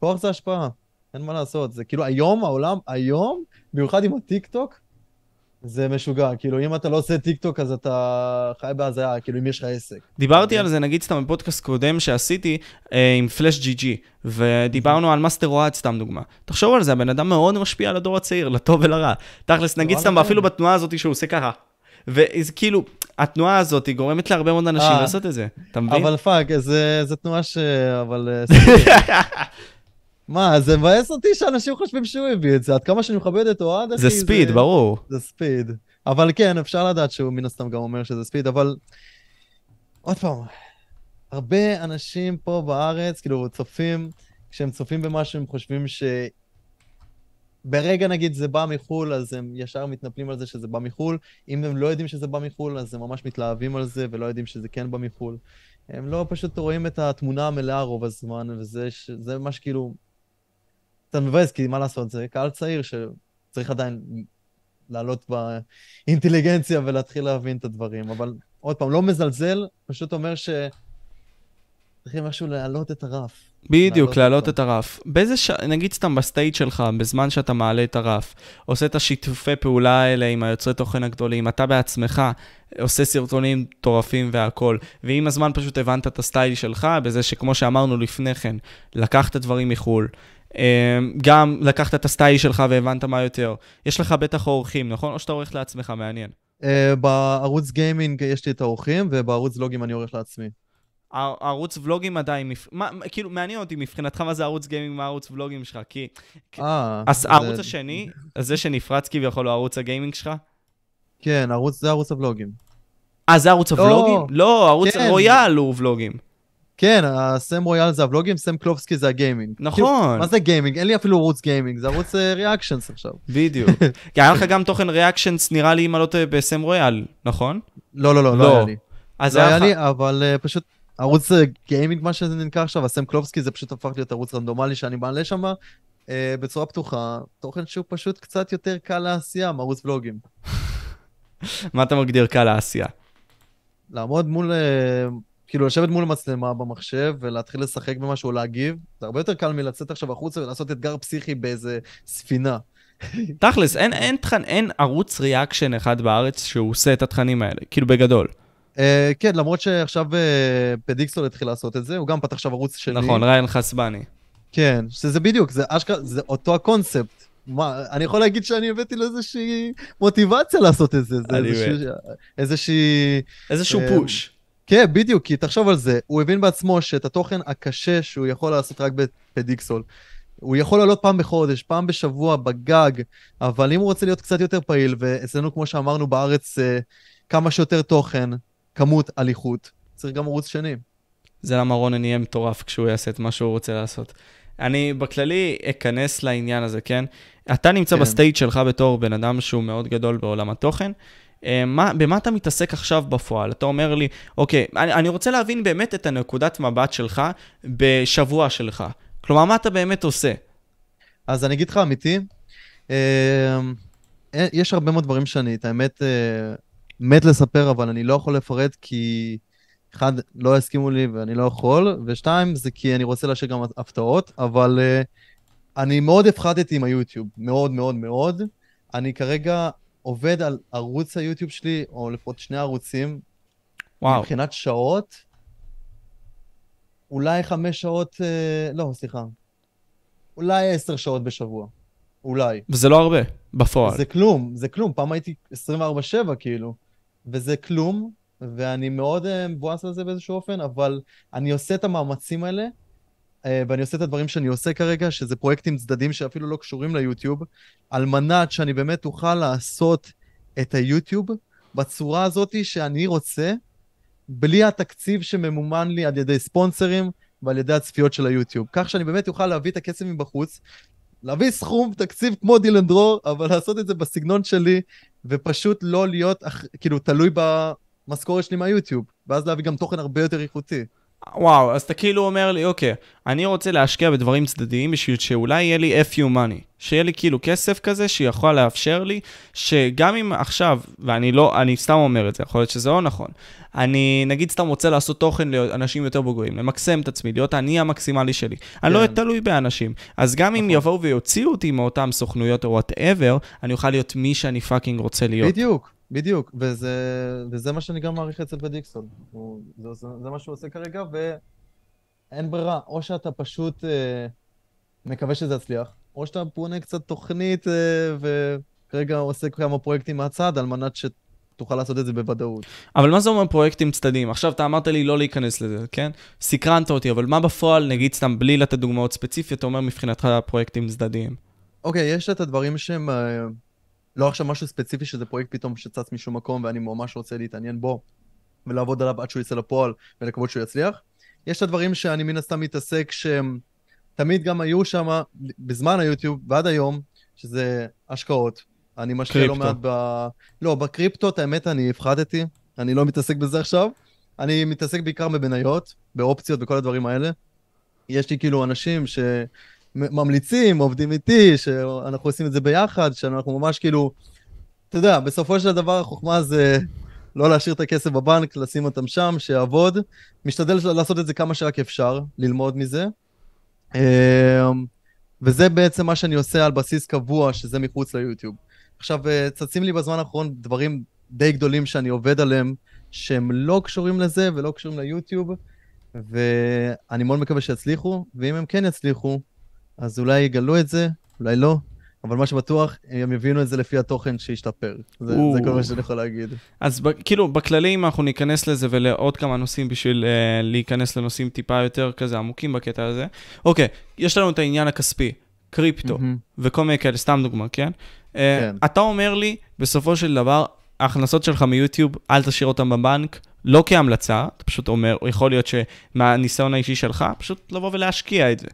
כוח זה השפעה. אין מה לעשות. זה כאילו, היום, העולם, היום, במיוחד עם הטיקטוק, זה משוגע. כאילו, אם אתה לא עושה טיקטוק, אז אתה חי בהזיה, כאילו, אם יש לך עסק. דיברתי אוקיי. על זה, נגיד סתם בפודקאסט קודם שעשיתי אה, עם פלאש GG, ודיברנו על מאסטר אוהד, סתם דוגמה. תחשוב על זה, הבן אדם מאוד משפיע על הדור הצעיר, לטוב ולרע. תכלס, נגיד וואלה, סתם, כן. אפילו בתנועה הזאת שהוא עושה ככה. וזה כאילו, התנועה הזאת היא גורמת להרבה מאוד אנשים אה. לעשות את זה, אתה מבין? אבל fuck, זה, זה תנועה ש... אבל... מה, זה מבאס אותי שאנשים חושבים שהוא הביא את זה. עד כמה שאני מכבד את אוהד, אחי, זה Speed, ברור. זה Speed. אבל כן, אפשר לדעת שהוא מן הסתם גם אומר שזה Speed, אבל... עוד פעם, הרבה אנשים פה בארץ, כאילו, צופים, כשהם צופים במשהו, הם חושבים ש... ברגע נגיד זה בא מחו"ל, אז הם ישר מתנפלים על זה שזה בא מחו"ל. אם הם לא יודעים שזה בא מחו"ל, אז הם ממש מתלהבים על זה, ולא יודעים שזה כן בא מחו"ל. הם לא פשוט רואים את התמונה המלאה רוב הזמן, וזה ש... מה שכאילו... קצת מבאס, כי מה לעשות, זה קהל צעיר שצריך עדיין לעלות באינטליגנציה ולהתחיל להבין את הדברים. אבל עוד פעם, לא מזלזל, פשוט אומר ש... צריכים משהו להעלות את הרף. בדיוק, להעלות. את הרף. באיזה ש... נגיד סתם בסטייט שלך, בזמן שאתה מעלה את הרף, עושה את השיתופי פעולה האלה עם היוצרי תוכן הגדולים, אתה בעצמך עושה סרטונים מטורפים והכול, ועם הזמן פשוט הבנת את הסטייל שלך, בזה שכמו שאמרנו לפני כן, לקחת דברים מחו"ל. אה, גם לקחת את הסטייל שלך והבנת מה יותר. יש לך בטח עורכים, נכון? או שאתה עורך לעצמך, מעניין. Uh, בערוץ גיימינג יש לי את העורכים, ובערוץ ולוגים אני עורך לעצמי. הערוץ ולוגים עדיין, מה, כאילו, מעניין אותי מבחינתך מה זה ערוץ גיימינג, מה הערוץ ולוגים שלך, כי אה, אז זה- הערוץ השני, זה שנפרץ כביכול הוא ערוץ הגיימינג שלך? כן, ערוץ, זה ערוץ הוולוגים. אה, זה ערוץ לא. הוולוגים? לא, ערוץ כן. רויאל הוא ולוגים. כן, הסם רויאל זה הוולוגים, סם קלובסקי זה הגיימינג. נכון. מה זה גיימינג? אין לי אפילו ערוץ גיימינג, זה ערוץ reactions עכשיו. בדיוק. כי היה לך גם תוכן reactions, נראה לי, אם אני לא טועה, בסם רויאל, נכון? לא, לא, לא, לא. לא היה לי. אז לא היה. לי, אבל אה, פשוט ערוץ אה, גיימינג, מה שזה נקרא עכשיו, הסם קלובסקי זה פשוט הפך להיות ערוץ רנדומלי שאני מעלה שם אה, בצורה פתוחה, תוכן שהוא פשוט קצת יותר קל לעשייה מערוץ ולוגים. מה אתה מגדיר קל לעשייה? לעמוד מול, אה, כאילו לשבת מול המצלמה במחשב ולהתחיל לשחק במשהו או להגיב, זה הרבה יותר קל מלצאת עכשיו החוצה ולעשות אתגר פסיכי באיזה ספינה. תכלס, אין, אין, תכן, אין ערוץ reaction אחד בארץ שהוא עושה את התכנים האלה, כאילו בגדול. אה, כן, למרות שעכשיו אה, פדיקסול התחיל לעשות את זה, הוא גם פתח עכשיו ערוץ שני. נכון, ריין חסבני. כן, שזה בדיוק, זה אשכרה, זה אותו הקונספט. מה, אני יכול להגיד שאני הבאתי לו איזושהי מוטיבציה לעשות את זה. זה איזושהי... איזשהו אה, פוש. כן, בדיוק, כי תחשוב על זה, הוא הבין בעצמו שאת התוכן הקשה שהוא יכול לעשות רק בפדיקסול, הוא יכול לעלות פעם בחודש, פעם בשבוע, בגג, אבל אם הוא רוצה להיות קצת יותר פעיל, ואצלנו, כמו שאמרנו בארץ, אה, כמה שיותר תוכן, כמות על איכות, צריך גם ערוץ שני. זה למה רונן יהיה מטורף כשהוא יעשה את מה שהוא רוצה לעשות. אני בכללי אכנס לעניין הזה, כן? אתה נמצא כן. ב state שלך בתור בן אדם שהוא מאוד גדול בעולם התוכן. אה, מה, במה אתה מתעסק עכשיו בפועל? אתה אומר לי, אוקיי, אני, אני רוצה להבין באמת את הנקודת מבט שלך בשבוע שלך. כלומר, מה אתה באמת עושה? אז אני אגיד לך אמיתי, אה, אה, יש הרבה מאוד דברים שאני, את האמת, אה, מת לספר, אבל אני לא יכול לפרט כי, אחד, לא יסכימו לי ואני לא יכול, ושתיים, זה כי אני רוצה להשאיר גם הפתעות, אבל אה, אני מאוד הפחדתי עם היוטיוב, מאוד מאוד מאוד. אני כרגע עובד על ערוץ היוטיוב שלי, או לפחות שני ערוצים, וואו, מבחינת שעות, אולי חמש שעות, אה, לא, סליחה, אולי עשר שעות בשבוע. אולי. וזה לא הרבה, בפועל. זה כלום, זה כלום. פעם הייתי 24/7 כאילו, וזה כלום, ואני מאוד uh, מבואס על זה באיזשהו אופן, אבל אני עושה את המאמצים האלה, ואני עושה את הדברים שאני עושה כרגע, שזה פרויקטים צדדים שאפילו לא קשורים ליוטיוב, על מנת שאני באמת אוכל לעשות את היוטיוב בצורה הזאת שאני רוצה, בלי התקציב שממומן לי על ידי ספונסרים ועל ידי הצפיות של היוטיוב. כך שאני באמת אוכל להביא את הכסף מבחוץ, להביא סכום, תקציב כמו דילן דרור, אבל לעשות את זה בסגנון שלי, ופשוט לא להיות, כאילו, תלוי במשכורת שלי מהיוטיוב, ואז להביא גם תוכן הרבה יותר איכותי. וואו, אז אתה כאילו אומר לי, אוקיי, אני רוצה להשקיע בדברים צדדיים בשביל שאולי יהיה לי FU money, שיהיה לי כאילו כסף כזה שיכול לאפשר לי, שגם אם עכשיו, ואני לא, אני סתם אומר את זה, יכול להיות שזה לא נכון, אני נגיד סתם רוצה לעשות תוכן לאנשים יותר בוגרים, למקסם את עצמי, להיות האני המקסימלי שלי. אני לא כן. אהיה תלוי באנשים. אז גם אם נכון. יבואו ויוציאו אותי מאותן סוכנויות או whatever, אני אוכל להיות מי שאני fucking רוצה להיות. בדיוק, בדיוק, וזה, וזה מה שאני גם מעריך אצל בדיקסון. הוא- זה, זה, זה מה שהוא עושה כרגע, ואין ברירה, או שאתה פשוט אה, מקווה שזה יצליח, או שאתה בונה קצת תוכנית, אה, וכרגע עושה כמה פרויקטים מהצד, על מנת שתוכל לעשות את זה בוודאות. אבל מה זה אומר פרויקטים צדדיים? עכשיו אתה אמרת לי לא להיכנס לזה, כן? סקרנת אותי, אבל מה בפועל, נגיד סתם בלי לתת דוגמאות ספציפיות, אתה אומר מבחינתך פרויקטים צדדיים? אוקיי, יש את הדברים שהם אה, לא עכשיו משהו ספציפי שזה פרויקט פתאום שצץ משום מקום ואני ממש רוצה להתעניין בו ולעבוד עליו עד שהוא יצא לפועל ולקוות שהוא יצליח. יש את הדברים שאני מן הסתם מתעסק שהם תמיד גם היו שם בזמן היוטיוב ועד היום, שזה השקעות. אני משקיע לא. מעט ב... לא, בקריפטו, את האמת, אני הפחדתי, אני לא מתעסק בזה עכשיו. אני מתעסק בעיקר בבניות, באופציות וכל הדברים האלה. יש לי כאילו אנשים ש... ממליצים, עובדים איתי, שאנחנו עושים את זה ביחד, שאנחנו ממש כאילו, אתה יודע, בסופו של דבר החוכמה זה לא להשאיר את הכסף בבנק, לשים אותם שם, שיעבוד. משתדל לעשות את זה כמה שרק אפשר, ללמוד מזה. אה, וזה בעצם מה שאני עושה על בסיס קבוע, שזה מחוץ ליוטיוב. עכשיו, אה, צצים לי בזמן האחרון דברים די גדולים שאני עובד עליהם, שהם לא קשורים לזה ולא קשורים ליוטיוב, ואני מאוד מקווה שיצליחו, ואם הם כן יצליחו, אז אולי יגלו את זה, אולי לא, אבל מה שבטוח, הם יבינו את זה לפי התוכן שישתפר. זה, זה כל מה שאני יכול להגיד. אז ב, כאילו, בכללי, אם אנחנו ניכנס לזה ולעוד כמה נושאים בשביל uh, להיכנס לנושאים טיפה יותר כזה עמוקים בקטע הזה. אוקיי, יש לנו את העניין הכספי, קריפטו, mm-hmm. וכל מיני כאלה, סתם דוגמה, כן? Uh, כן. אתה אומר לי, בסופו של דבר, ההכנסות שלך מיוטיוב, אל תשאיר אותן בבנק, לא כהמלצה, אתה פשוט אומר, יכול להיות שמהניסיון האישי שלך, פשוט לבוא ולהשקיע את זה.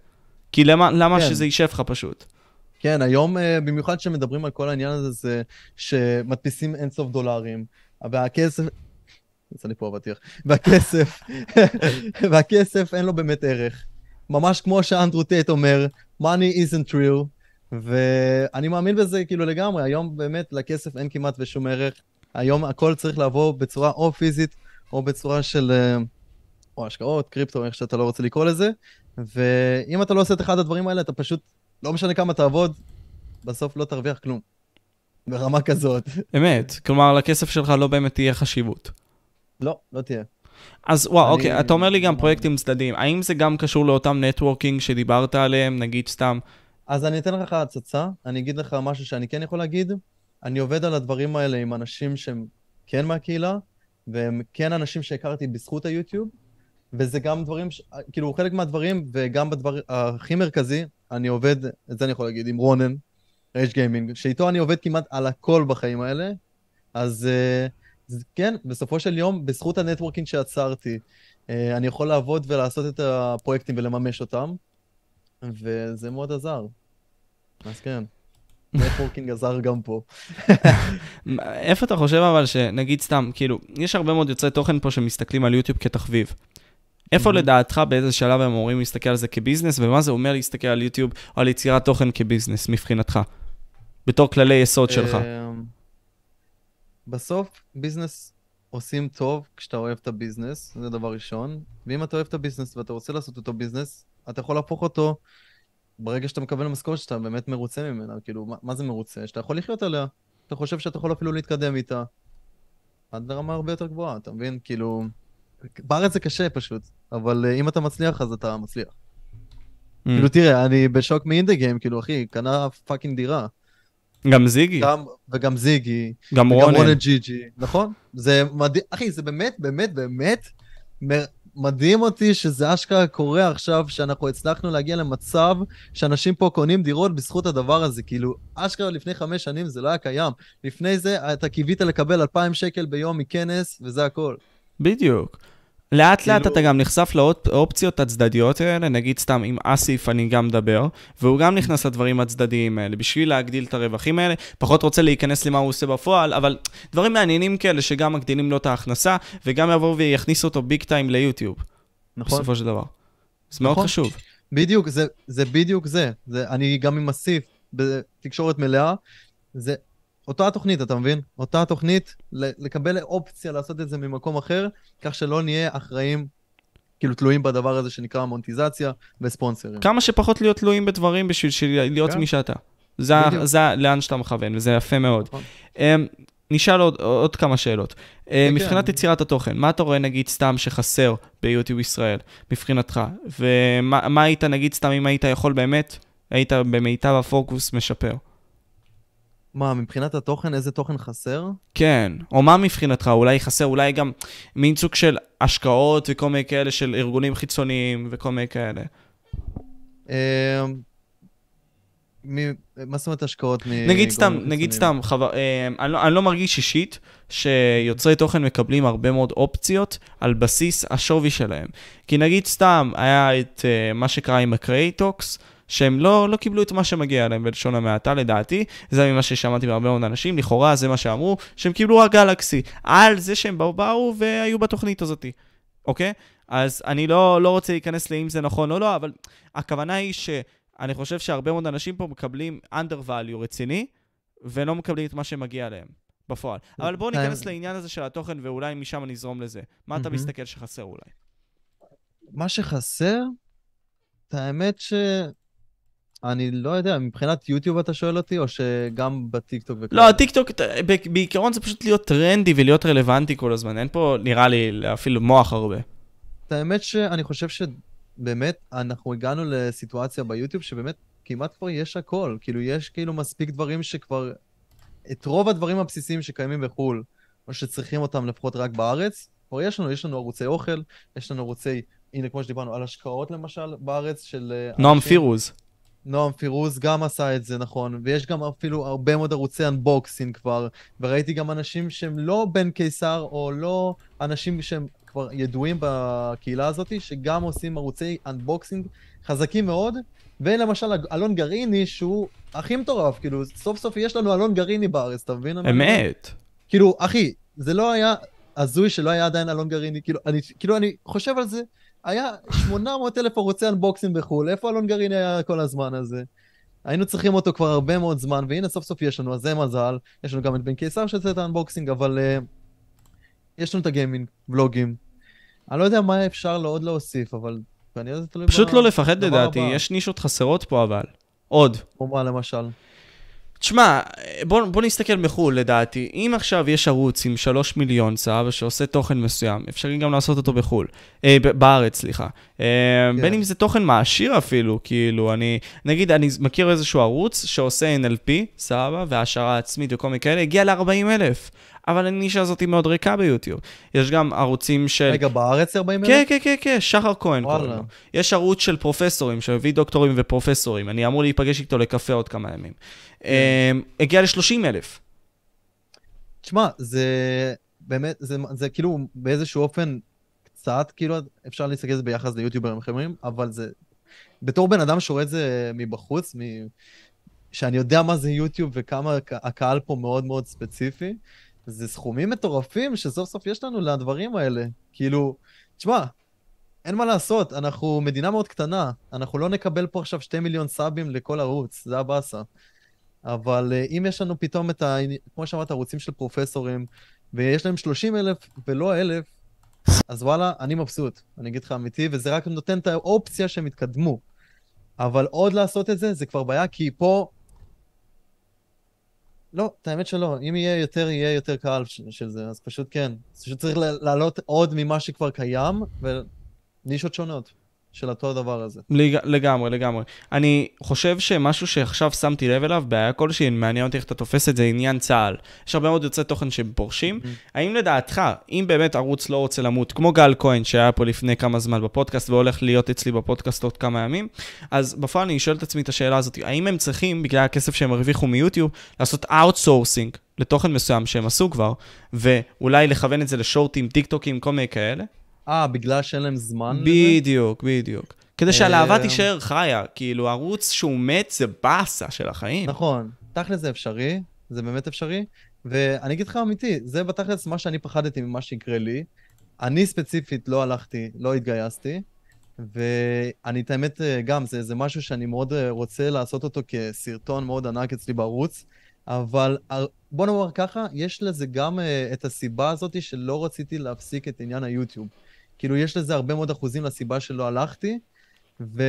כי למה, למה כן. שזה יישב לך פשוט? כן, היום, אה, במיוחד כשמדברים על כל העניין הזה, זה שמדפיסים אינסוף דולרים, והכסף... יצא לי פה אבטיח. והכסף, והכסף אין לו באמת ערך. ממש כמו שאנדרו טייט אומר, money isn't real, ואני מאמין בזה כאילו לגמרי, היום באמת לכסף אין כמעט ושום ערך. היום הכל צריך לבוא בצורה או פיזית, או בצורה של... אה, או השקעות, קריפטו, איך שאתה לא רוצה לקרוא לזה. ואם אתה לא עושה את אחד הדברים האלה, אתה פשוט לא משנה כמה תעבוד, בסוף לא תרוויח כלום. ברמה כזאת. אמת, כלומר לכסף שלך לא באמת תהיה חשיבות. לא, לא תהיה. אז וואו, אני... אוקיי, אתה אומר לי גם פרויקטים צדדיים, האם זה גם קשור לאותם נטוורקינג שדיברת עליהם, נגיד סתם? אז אני אתן לך הצצה, אני אגיד לך משהו שאני כן יכול להגיד. אני עובד על הדברים האלה עם אנשים שהם כן מהקהילה, והם כן אנשים שהכרתי בזכות היוטיוב, וזה גם דברים, ש... כאילו חלק מהדברים, וגם בדבר הכי מרכזי, אני עובד, את זה אני יכול להגיד, עם רונן, רייג' גיימינג, שאיתו אני עובד כמעט על הכל בחיים האלה. אז אה, כן, בסופו של יום, בזכות ה networking שיצרתי, אה, אני יכול לעבוד ולעשות את הפרויקטים ולממש אותם, וזה מאוד עזר. אז כן. networking עזר גם פה. איפה אתה חושב אבל שנגיד סתם, כאילו, יש הרבה מאוד יוצרי תוכן פה שמסתכלים על יוטיוב כתחביב. איפה אמ-המ. לדעתך, באיזה שלב הם אמורים להסתכל על זה כ business, ומה זה אומר להסתכל על יוטיוב או על יצירת תוכן כ business מבחינתך? בתור כללי יסוד שלך. אמ, בסוף, business עושים טוב כשאתה אוהב את ה business, זה דבר ראשון. ואם אתה אוהב את ה business ואתה רוצה לעשות אותו business, אתה יכול להפוך אותו ברגע שאתה מקבל משכורת שאתה באמת מרוצה ממנה. כאילו, מה, מה זה מרוצה? שאתה יכול לחיות עליה. אתה חושב שאתה יכול אפילו להתקדם איתה. עד לרמה הרבה יותר גבוהה, אתה מבין? כאילו... בארץ זה קשה פשוט, אבל אה, אם אתה מצליח, אז אתה מצליח. אממ. כאילו, תראה, אני בשוק מאינדה גיים, כאילו, אחי, קנה fucking דירה. גם זיגי. גם, וגם זיגי. גם רונן. וגם רונן ג'י ג'י, נכון? זה מדהים, אחי, זה באמת, באמת, באמת מדהים אותי שזה אשכרה קורה עכשיו, שאנחנו הצלחנו להגיע למצב שאנשים פה קונים דירות בזכות הדבר הזה. כאילו, אשכרה לפני חמש שנים זה לא היה קיים. לפני זה אתה קיווית לקבל 2,000 שקל ביום מכנס, וזה הכל. בדיוק. לאט כאילו... לאט אתה גם נחשף לאופציות הצדדיות האלה, נגיד סתם עם אסיף אני גם מדבר, והוא גם נכנס לדברים הצדדיים האלה, בשביל להגדיל את הרווחים האלה, פחות רוצה להיכנס למה הוא עושה בפועל, אבל דברים מעניינים כאלה שגם מגדילים לו את ההכנסה, וגם יבואו ויכניסו אותו ביג טיים ליוטיוב. נכון. בסופו של דבר. זה מאוד נכון. חשוב. בדיוק, זה, זה בדיוק זה. זה. אני גם עם אסיף בתקשורת מלאה, זה אותה התוכנית, אתה מבין? אותה התוכנית, לקבל אופציה לעשות את זה ממקום אחר, כך שלא נהיה אחראים, כאילו תלויים בדבר הזה שנקרא מונטיזציה וספונסרים. כמה שפחות להיות תלויים בדברים בשביל להיות כן. מי שאתה. זה, זה לאן שאתה מכוון, וזה יפה מאוד. נכון. Um, נשאל עוד, עוד כמה שאלות. Uh, מבחינת כן. יצירת התוכן, מה אתה רואה נגיד סתם שחסר ביוטיוב ישראל, מבחינתך? ומה היית נגיד סתם אם היית יכול באמת, היית במיטב הפוקוס משפר? מה, מבחינת התוכן, איזה תוכן חסר? כן, או מה מבחינתך, אולי חסר, אולי גם מין סוג של השקעות וכל מיני כאלה של ארגונים חיצוניים וכל מיני כאלה. אמ, מה זאת אומרת השקעות נגיד סתם, נגיד סתם, אמ, אני, לא, אני לא מרגיש אישית שיוצרי תוכן מקבלים הרבה מאוד אופציות על בסיס השווי שלהם. כי נגיד סתם, היה את אה, מה שקרה עם ה Creators, שהם לא, לא קיבלו את מה שמגיע להם בלשון המעטה, לדעתי. זה ממה ששמעתי מהרבה מאוד אנשים, לכאורה זה מה שאמרו, שהם קיבלו רק גלקסי. על זה שהם באו, באו והיו בתוכנית הזאת, אוקיי? אז אני לא, לא רוצה להיכנס לאם זה נכון או לא, אבל הכוונה היא שאני חושב שהרבה מאוד אנשים פה מקבלים under value רציני, ולא מקבלים את מה שמגיע להם. בפועל. אבל בואו ניכנס לעניין הזה של התוכן, ואולי משם נזרום לזה. מה אתה. מסתכל שחסר אולי? מה שחסר, האמת ש... אני לא יודע, מבחינת יוטיוב אתה שואל אותי, או שגם בטיקטוק וכאלה? לא, הטיקטוק, בעיקרון זה פשוט להיות טרנדי ולהיות רלוונטי כל הזמן. אין פה, נראה לי, אפילו מוח הרבה. את האמת שאני חושב שבאמת אנחנו הגענו לסיטואציה ביוטיוב שבאמת כמעט כבר יש הכל. כאילו, יש כאילו מספיק דברים שכבר... את רוב הדברים הבסיסיים שקיימים בחו"ל, או שצריכים אותם לפחות רק בארץ, כבר יש לנו, יש לנו ערוצי אוכל, יש לנו ערוצי, הנה, כמו שדיברנו, על השקעות למשל בארץ של... אה, נועם אנשים. פירוז. נועם פירוז גם עשה את זה, נכון, ויש גם אפילו הרבה מאוד ערוצי אנבוקסינג כבר, וראיתי גם אנשים שהם לא בן קיסר, או לא אנשים שהם כבר ידועים בקהילה הזאת, שגם עושים ערוצי unboxing חזקים מאוד, ולמשל אלון גרעיני, שהוא הכי מטורף, כאילו, סוף סוף יש לנו אלון גרעיני בארץ, אתה מבין? אמת. כאילו, אחי, זה לא היה הזוי שלא היה עדיין אלון גרעיני, כאילו, אני, כאילו, אני חושב על זה, היה 800 אלף ערוצי unboxing בחו"ל, איפה אלון גרעיני היה כל הזמן הזה? היינו צריכים אותו כבר הרבה מאוד זמן, והנה סוף סוף יש לנו, אז זה מזל. יש לנו גם את בן קיסר שעושה את ה unboxing, אבל אה, יש לנו את הגיימינג, ולוגים. אני לא יודע מה אפשר עוד להוסיף, אבל כנראה זה תלוי פשוט ב- לא לפחד לדעתי, הבא. יש נישות חסרות פה אבל. עוד. כמו מה למשל? תשמע, בוא, בוא נסתכל מחו"ל לדעתי. אם עכשיו יש ערוץ עם שלוש מיליון sub שעושה תוכן מסוים, אפשרי גם לעשות אותו בחו"ל. אה, ב- בארץ, סליחה. אה, כן. בין אם זה תוכן מעשיר אפילו, כאילו, אני... נגיד, אני מכיר איזשהו ערוץ שעושה NLP, סבבה, והעשרה עצמית וכל מיני כאלה, הגיע ל-40 אלף. אבל הנישה הזאת היא מאוד ריקה ביוטיוב. יש גם ערוצים של... רגע, בארץ זה 40 אלף? כן, כן, כן, כן, שחר כהן קוראים. לו. יש ערוץ של פרופסורים, שמביא דוקטורים ופרופסורים. אני אמור להיפגש איתו לקפה עוד כמה ימים. אמ, הגיע ל-30 אלף. תשמע, זה באמת, זה, זה כאילו באיזשהו אופן קצת, כאילו אפשר להסתכל על זה ביחס ליוטיוברים אחרים, אבל זה, בתור בן אדם שרואה את זה מבחוץ, מ... שאני יודע מה זה יוטיוב וכמה הק- הקהל פה מאוד מאוד ספציפי, זה סכומים מטורפים שסוף סוף יש לנו לדברים האלה. כאילו, תשמע, אין מה לעשות, אנחנו מדינה מאוד קטנה, אנחנו לא נקבל פה עכשיו שתי מיליון סאבים לכל ערוץ, זה הבאסה. אבל אה, אם יש לנו פתאום את ה... כמו שאמרת, ערוצים של פרופסורים, ויש להם 30 אלף ולא אלף, אז וואלה, אני מבסוט, אני אגיד לך אמיתי, וזה רק נותן את האופציה שהם יתקדמו. אבל עוד לעשות את זה, זה כבר בעיה, כי פה... לא, את האמת שלא. אם יהיה יותר, יהיה יותר קהל של, של זה, אז פשוט כן. פשוט צריך להעלות עוד ממה שכבר קיים, ונישות שונות של אותו הדבר הזה. לג... לגמרי, לגמרי. אני חושב שמשהו שעכשיו שמתי לב אליו, בעיה כלשהי, מעניין אותי איך אתה תופס את זה, עניין צה"ל. יש הרבה מאוד יוצרי תוכן שהם פורשים. האם לדעתך, אם באמת ערוץ לא רוצה למות, כמו גל כהן שהיה פה לפני כמה זמן בפודקאסט והולך להיות אצלי בפודקאסט עוד כמה ימים, אז בפועל אני שואל את עצמי את השאלה הזאת, האם הם צריכים, בגלל הכסף שהם הרוויחו מיוטיוב, לעשות outsourcing לתוכן מסוים שהם עשו כבר, ואולי לכוון את זה לשורטים, טיק טוקים, כל מיני כאלה? אה, בגלל שאין להם זמן לזה? בדיוק, בדיוק. כדי שהלהבה אה, תישאר חיה, כאילו ערוץ שהוא מת זה באסה של החיים. נכון, תכל'ס זה אפשרי, זה באמת אפשרי, ואני אגיד לך אמיתי, זה בתכל'ס מה שאני פחדתי ממה שיקרה לי. אני ספציפית לא הלכתי, לא התגייסתי, ואני את האמת אה, גם, זה, זה משהו שאני מאוד אה, רוצה לעשות אותו כסרטון מאוד ענק אצלי בערוץ, אבל בוא נאמר ככה, יש לזה גם את הסיבה הזאת שלא רציתי להפסיק את עניין היוטיוב. כאילו, יש לזה הרבה מאוד אחוזים לסיבה שלא הלכתי, ו...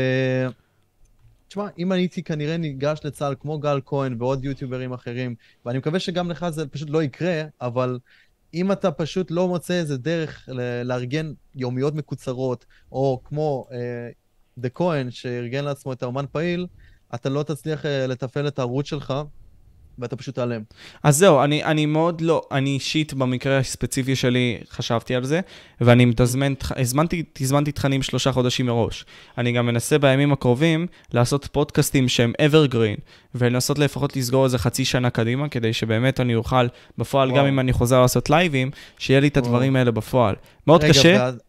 תשמע, אם הייתי כנראה ניגש לצה"ל כמו גל כהן ועוד יוטיוברים אחרים, ואני מקווה שגם לך זה פשוט לא יקרה, אבל אם אתה פשוט לא מוצא איזה דרך לארגן יומיות מקוצרות, או כמו אה, דה כהן שארגן לעצמו את האומן פעיל, אתה לא תצליח אה, לתפעל את הערוץ שלך, ואתה פשוט תיעלם. אז זהו, אני, אני מאוד לא, אני אישית במקרה הספציפי שלי חשבתי על זה, ואני מתזמן, הזמנתי, תזמנתי תכנים שלושה חודשים מראש. אני גם מנסה בימים הקרובים לעשות פודקאסטים שהם evergreen, ולנסות לפחות לסגור איזה חצי שנה קדימה, כדי שבאמת אני אוכל בפועל, וואו. גם אם אני חוזר לעשות לייבים, שיהיה לי את וואו. הדברים האלה בפועל. מאוד רגע, קשה. ואז-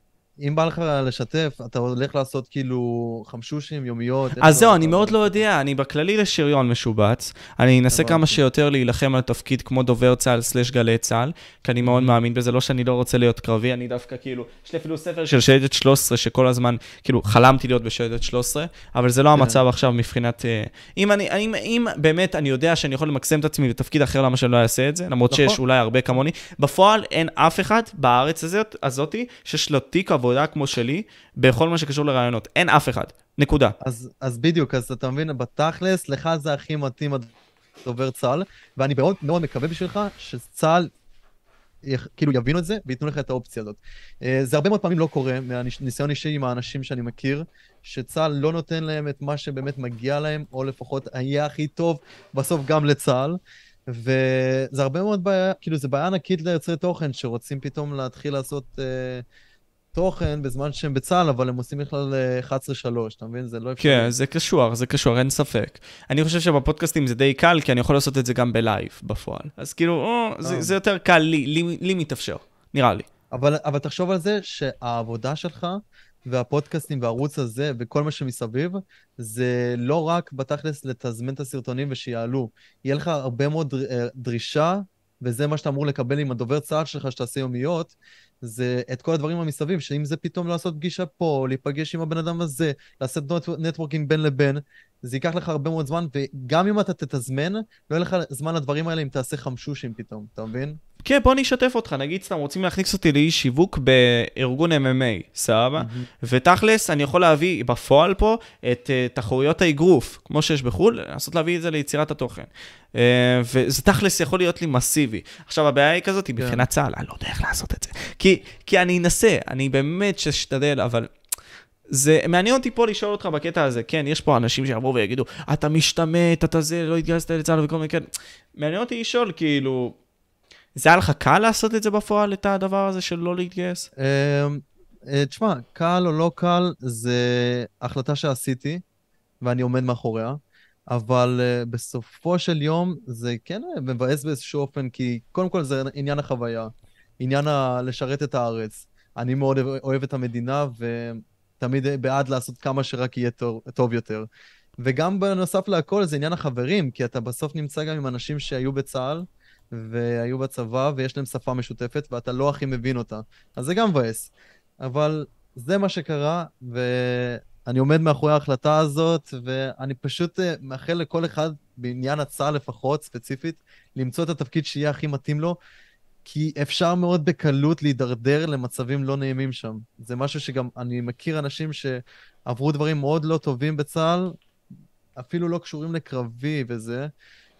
אם בא לך לשתף, אתה הולך לעשות כאילו חמשושים, יומיות. אז זהו, אני מאוד לא יודע, אני בכללי לשריון משובץ. אני אנסה. כמה שיותר להילחם על תפקיד כמו דובר צה"ל סלש גלי צה"ל, כי אני מאוד מאמין בזה, לא שאני לא רוצה להיות קרבי, אני דווקא כאילו, יש לי אפילו ספר של שייטת 13, שכל הזמן, כאילו, חלמתי להיות בשייטת 13, אבל זה לא כן. המצב עכשיו מבחינת... אה, אם אני, אם, אם באמת אני יודע שאני יכול למקסם את עצמי לתפקיד אחר, למה שאני לא אעשה את זה? למרות נכון. שיש אולי הרבה כמוני. בפועל אין אף אחד בארץ הזאת, הזאתי שיש לו תיק עבודה כמו שלי, בכל מה שקשור לרעיונות. אין אף אחד. נקודה. אז, אז בדיוק, אז אתה מבין, בתכלס, לך זה הכי מתאים הדובר צה"ל, ואני מאוד מאוד מקווה בשבילך שצה"ל, כאילו יבינו את זה וייתנו לך את האופציה הזאת. אה, זה הרבה מאוד פעמים לא קורה, מהניסיון אישי עם האנשים שאני מכיר, שצה"ל לא נותן להם את מה שבאמת מגיע להם, או לפחות היה הכי טוב בסוף גם לצה"ל. וזה הרבה מאוד בעיה, כאילו זה בעיה ענקית ליוצרי תוכן, שרוצים פתאום להתחיל לעשות אה, תוכן בזמן שהם בצה"ל, אבל הם עושים בכלל אה, 11-3, אתה מבין? זה לא אפשרי. כן, זה קשור, זה קשור, אין ספק. אני חושב שבפודקאסטים זה די קל, כי אני יכול לעשות את זה גם בלייב בפועל. אז כאילו, או, זה, אה. זה יותר קל לי, לי, לי מתאפשר, נראה לי. אבל, אבל תחשוב על זה שהעבודה שלך והפודקאסטים והערוץ הזה וכל מה שמסביב, זה לא רק בתכלס לתזמן את הסרטונים ושיעלו. יהיה לך הרבה מאוד דר- אה, דרישה, וזה מה שאתה אמור לקבל עם הדובר צה"ל שלך, שתעשה יומיות, זה את כל הדברים המסביב, שאם זה פתאום לעשות פגישה פה, להיפגש עם הבן אדם הזה, לעשות נטוורקינג בין לבין, זה ייקח לך הרבה מאוד זמן, וגם אם אתה תתזמן, לא יהיה לך זמן לדברים האלה אם תעשה חמשושים פתאום, אתה מבין? כן, בוא אני אשתף אותך, נגיד סתם רוצים להכניס אותי לאיש שיווק בארגון MMA, סבבה? ותכלס, אני יכול להביא בפועל פה את uh, תחרויות האגרוף, כמו שיש בחו"ל, לנסות להביא את זה ליצירת התוכן. Uh, וזה תכלס יכול להיות לי מסיבי. עכשיו, הבעיה היא כזאת, היא כן. מבחינת צה"ל, אני לא יודע איך לעשות את זה. כי, כי אני אנסה, אני באמת שאשתדל, אבל... זה מעניין אותי פה לשאול אותך בקטע הזה, כן, יש פה אנשים שיבואו ויגידו, אתה משתמט, אתה זה, לא התגייסת לצה"ל וכל מיני כאלה. מעניין אותי לשאול, כאילו, זה היה לך קל לעשות את זה בפועל, את הדבר הזה של לא להתגייס? אמ, אה, תשמע, קל או לא קל, זה החלטה שעשיתי, ואני עומד מאחוריה, אבל אה, בסופו של יום זה כן אה, מבאס באיזשהו אופן, כי קודם כל זה עניין החוויה, עניין לשרת את הארץ. אני מאוד אוהב- את המדינה, ותמיד בעד לעשות כמה שרק יהיה טוב, טוב יותר. וגם בנוסף להכל זה עניין החברים, כי אתה בסוף נמצא גם עם אנשים שהיו בצה"ל, והיו בצבא, ויש להם שפה משותפת, ואתה לא הכי מבין אותה. אז זה גם מבאס. אבל זה מה שקרה, ואני עומד מאחורי ההחלטה הזאת, ואני פשוט אה, מאחל לכל אחד, בעניין הצה"ל לפחות, ספציפית, למצוא את התפקיד שיהיה הכי מתאים לו, כי אפשר מאוד בקלות להידרדר למצבים לא נעימים שם. זה משהו שגם, אני מכיר אנשים שעברו דברים מאוד לא טובים בצה"ל, אפילו לא קשורים לקרבי וזה,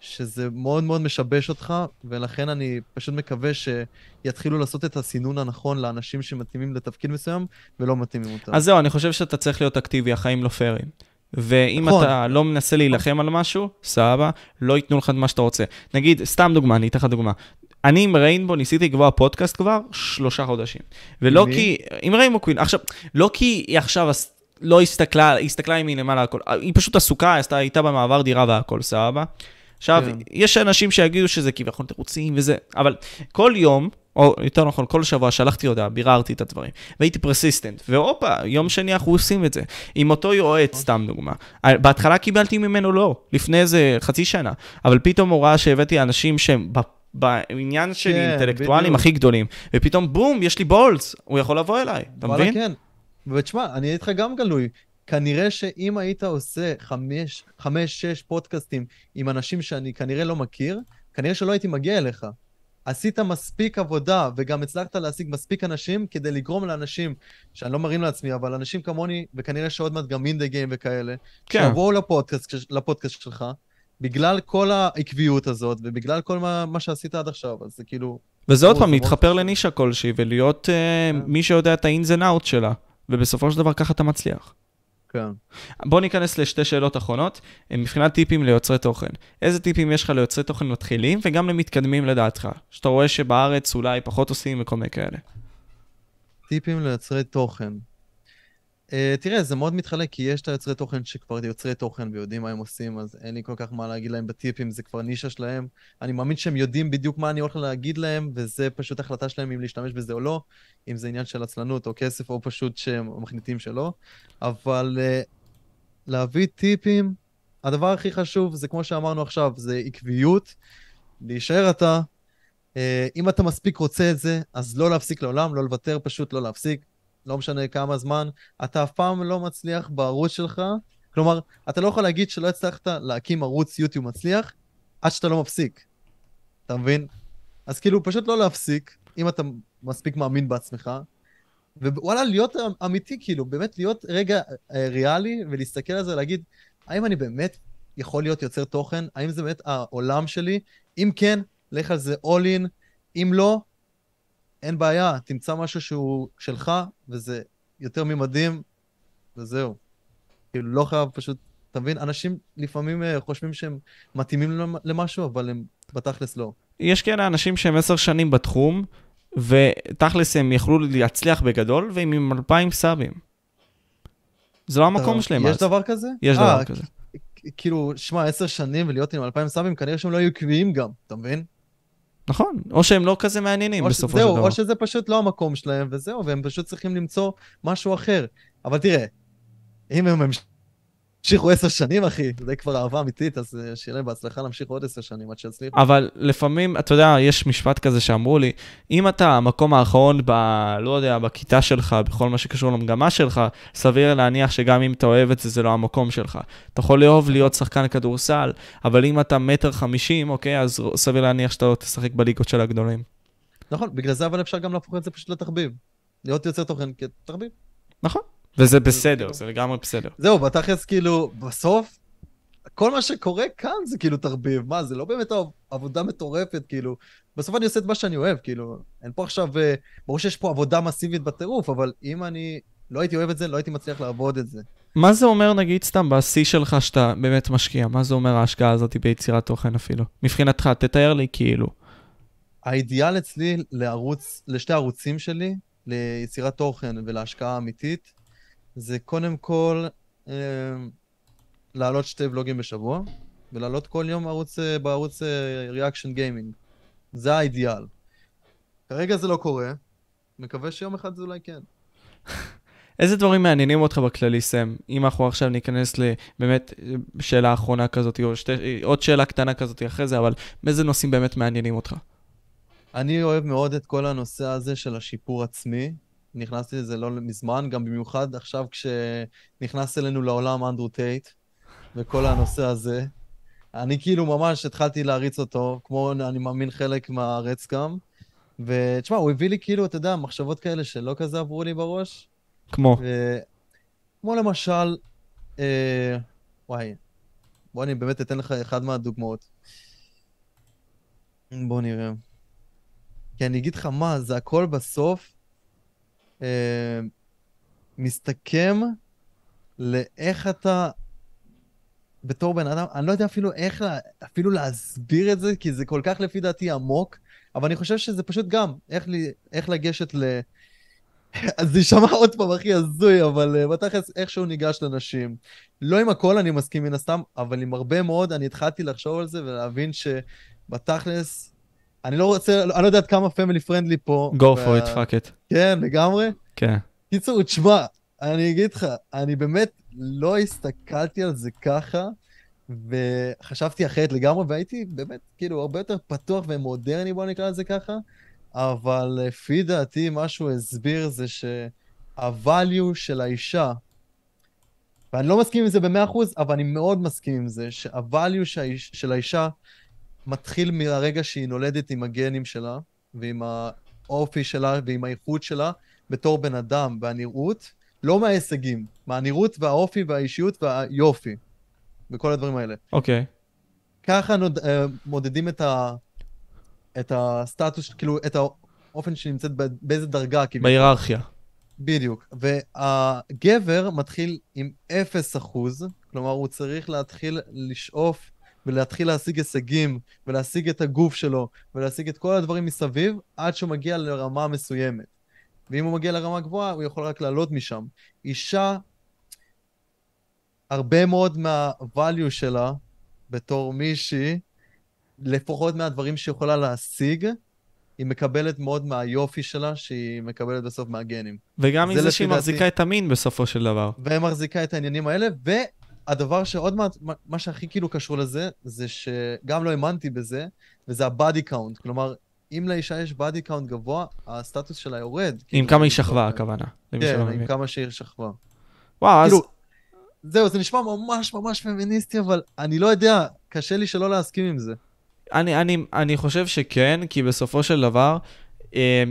שזה מאוד מאוד משבש אותך, ולכן אני פשוט מקווה שיתחילו לעשות את הסינון הנכון לאנשים שמתאימים לתפקיד מסוים, ולא מתאימים אותם. אז זהו, אני חושב שאתה צריך להיות אקטיבי, החיים לא פיירים. ואם נכון. אתה לא מנסה להילחם על משהו, סבבה, לא ייתנו לך את מה שאתה רוצה. נגיד, סתם דוגמה, אני אתן לך דוגמה. אני עם ריינבו ניסיתי לקבוע פודקאסט כבר שלושה חודשים. ולא מי? כי... עם ריינבו קווין. עכשיו, לא כי היא עכשיו לא הסתכלה, היא הסתכלה עם מלמעלה הכל. היא פשוט עסוקה, עשתה איתה במעבר דירה והכל, סבבה? עכשיו, כן. יש אנשים שיגידו שזה כביכול תירוצים וזה, אבל כל יום, או יותר נכון, כל שבוע שלחתי הודעה, ביררתי את הדברים, והייתי persistent, והופה, יום שני אנחנו עושים את זה. עם אותו יועץ, סתם דוגמה. בהתחלה קיבלתי ממנו לא, לפני איזה חצי שנה, אבל פתאום הוא ראה שהבאתי אנשים שהם בעניין של כן, אינטלקטואלים בדיוק. הכי גדולים, ופתאום בום, יש לי balls, הוא יכול לבוא אליי, אתה מבין? כן. ותשמע, אני אגיד לך גם גלוי. כנראה שאם היית עושה חמש, חמש, שש פודקאסטים עם אנשים שאני כנראה לא מכיר, כנראה שלא הייתי מגיע אליך. עשית מספיק עבודה, וגם הצלחת להשיג מספיק אנשים כדי לגרום לאנשים, שאני לא מרים לעצמי, אבל אנשים כמוני, וכנראה שעוד מעט גם אינדה גיים וכאלה, כן. שיבואו לפודקאסט, לפודקאסט שלך, בגלל כל העקביות הזאת, ובגלל כל מה, מה שעשית עד עכשיו, אז זה כאילו... וזה עוד פעם, להתחפר. לנישה כלשהי, ולהיות אה, כן. מי שיודע את ה-ins and out שלה, ובסופו של דבר ככה אתה מצליח. כן. בוא ניכנס לשתי שאלות אחרונות, מבחינת טיפים ליוצרי תוכן. איזה טיפים יש לך ליוצרי תוכן מתחילים וגם למתקדמים לדעתך? שאתה רואה שבארץ אולי פחות עושים וכל מיני כאלה. טיפים ליוצרי תוכן. Uh, תראה, זה מאוד מתחלק, כי יש את היוצרי תוכן שכבר יוצרי תוכן ויודעים מה הם עושים, אז אין לי כל כך מה להגיד להם בטיפים, זה כבר נישה שלהם. אני מאמין שהם יודעים בדיוק מה אני הולך להגיד להם, וזה פשוט החלטה שלהם אם להשתמש בזה או לא, אם זה עניין של עצלנות או כסף, או פשוט שהם מחליטים שלא. אבל uh, להביא טיפים, הדבר הכי חשוב זה כמו שאמרנו עכשיו, זה עקביות, להישאר אתה. Uh, אם אתה מספיק רוצה את זה, אז לא להפסיק לעולם, לא לוותר, פשוט לא להפסיק. לא משנה כמה זמן, אתה אף פעם לא מצליח בערוץ שלך. כלומר, אתה לא יכול להגיד שלא הצלחת להקים ערוץ יוטיוב מצליח עד שאתה לא מפסיק. אתה מבין? אז כאילו, פשוט לא להפסיק, אם אתה מספיק מאמין בעצמך, ווואלה, להיות אמיתי, כאילו, באמת להיות רגע אה, ריאלי ולהסתכל על זה, להגיד, האם אני באמת יכול להיות יוצר תוכן? האם זה באמת העולם שלי? אם כן, לך על זה all in. אם לא, אין בעיה, תמצא משהו שהוא שלך, וזה יותר ממדהים, וזהו. כאילו, לא חייב פשוט, אתה מבין? אנשים לפעמים אה, חושבים שהם מתאימים למשהו, אבל הם בתכלס לא. יש כאלה אנשים שהם עשר שנים בתחום, ותכלס הם יכלו להצליח בגדול, והם עם אלפיים סאבים. זה לא המקום שלהם. יש דבר כזה? יש דבר אה, כזה. כאילו, שמע, עשר שנים ולהיות עם אלפיים סאבים, כנראה שהם לא יהיו קביעים גם, אתה מבין? נכון, או שהם לא כזה מעניינים בסופו של דבר. או שזה פשוט לא המקום שלהם וזהו, והם פשוט צריכים למצוא משהו אחר. אבל תראה, אם הם המשיכו עשר שנים, אחי, זה כבר אהבה אמיתית, אז אה, שיהיה להם בהצלחה להמשיך עוד עשר שנים עד שיצליחו. אבל לפעמים, אתה יודע, יש משפט כזה שאמרו לי, אם אתה המקום האחרון ב... לא יודע, בכיתה שלך, בכל מה שקשור למגמה שלך, סביר להניח שגם אם אתה אוהב את זה, זה לא המקום שלך. אתה יכול לאהוב להיות שחקן כדורסל, אבל אם אתה מטר חמישים, אוקיי, אז סביר להניח שאתה לא תשחק בליגות של הגדולים. נכון, בגלל זה אבל אפשר גם להפוך את זה פשוט לתחביב. להיות יוצר תוכן כתחביב. נכון. וזה בסדר, זה לגמרי בסדר. זהו, בתכלס כאילו, בסוף, כל מה שקורה כאן זה כאילו תרביב. מה, זה לא באמת עבודה מטורפת, כאילו. בסוף אני עושה את מה שאני אוהב, כאילו. אין פה עכשיו, אה, ברור שיש פה עבודה מסיבית בטירוף, אבל אם אני לא הייתי אוהב את זה, לא הייתי מצליח לעבוד את זה. מה זה אומר, נגיד, סתם בשיא שלך שאתה באמת משקיע? מה זה אומר ההשקעה הזאת ביצירת תוכן אפילו? מבחינתך, תתאר לי כאילו. האידיאל אצלי לערוץ, לשתי ערוצים שלי, ליצירת תוכן ולהשקעה אמיתית, זה קודם כל אה, להעלות שתי ולוגים בשבוע, ולהעלות כל יום ערוץ, אה, בערוץ reaction אה, גיימינג. זה האידיאל. כרגע זה לא קורה, מקווה שיום אחד זה אולי כן. איזה דברים מעניינים אותך בכללי, סם? אם אנחנו עכשיו ניכנס לבאמת שאלה אחרונה כזאת, או שתי, עוד שאלה קטנה כזאת אחרי זה, אבל איזה נושאים באמת מעניינים אותך? אני אוהב מאוד את כל הנושא הזה של השיפור עצמי, נכנסתי לזה לא מזמן, גם במיוחד עכשיו כשנכנס אלינו לעולם אנדרו טייט וכל הנושא הזה. אני כאילו ממש התחלתי להריץ אותו, כמו אני מאמין חלק מהארץ גם. ותשמע, הוא הביא לי כאילו, אתה יודע, מחשבות כאלה שלא כזה עברו לי בראש. כמו? ו... כמו למשל, אה... וואי, בוא אני באמת אתן לך אחד מהדוגמאות. בוא נראה. כי אני אגיד לך מה, זה הכל בסוף אה, מסתכם לאיך אתה, בתור בן אדם, אני לא יודע אפילו איך, לה, אפילו להסביר את זה, כי זה כל כך לפי דעתי עמוק, אבל אני חושב שזה פשוט גם, איך, לי, איך לגשת ל... אז זה יישמע עוד פעם הכי הזוי, אבל uh, בתכלס איכשהו ניגש לנשים. לא עם הכל אני מסכים מן הסתם, אבל עם הרבה מאוד אני התחלתי לחשוב על זה ולהבין שבתכלס אני לא רוצה, אני לא יודע עד כמה פמילי פרנדלי פה. go for it, fuck it. כן, לגמרי. כן. קיצור, תשמע, אני אגיד לך, אני באמת לא הסתכלתי על זה ככה, וחשבתי אחרת לגמרי, והייתי באמת, כאילו, הרבה יותר פתוח ומודרני, בוא נקרא לזה ככה, אבל לפי דעתי, מה שהוא הסביר זה שה-value של האישה, ואני לא מסכים עם זה ב-100%, אבל אני מאוד מסכים עם זה, שה-value של האישה מתחיל מהרגע שהיא נולדת עם הגנים שלה, ועם האופי שלה, ועם האיכות שלה, בתור בן אדם, והנראות, לא מההישגים, מהנראות והאופי והאישיות והיופי, וכל הדברים האלה. אוקיי. Okay. ככה נוד, uh, מודדים את, ה, את הסטטוס, כאילו, את האופן שהיא נמצאת באיזה דרגה. כאילו. בהיררכיה. בדיוק. והגבר מתחיל עם 0 אחוז, כלומר, הוא צריך להתחיל לשאוף ולהתחיל להשיג הישגים, ולהשיג את הגוף שלו, ולהשיג את כל הדברים מסביב, עד שהוא מגיע לרמה מסוימת. ואם הוא מגיע לרמה גבוהה, הוא יכול רק לעלות משם. אישה, הרבה מאוד מה-value שלה, בתור מישהי, לפחות מהדברים שהיא יכולה להשיג, היא מקבלת מאוד מהיופי שלה, שהיא מקבלת בסוף מהגנים. וגם זה מזה שהיא. מחזיקה את המין בסופו של דבר. ומחזיקה את העניינים האלה, והדבר שעוד מעט, מה- מה שהכי כאילו קשור לזה, זה שגם לא האמנתי בזה, וזה ה body count. כלומר, אם לאישה יש body count גבוה, הסטטוס שלה יורד. עם כאילו, כמה היא שכבה. הכוונה. כן, עם מבין. כמה שהיא שכבה. וואו, אז... כאילו, זהו, זה נשמע ממש ממש פמיניסטי, אבל אני לא יודע, קשה לי שלא להסכים עם זה. אני, אני, אני חושב שכן, כי בסופו של דבר, אה,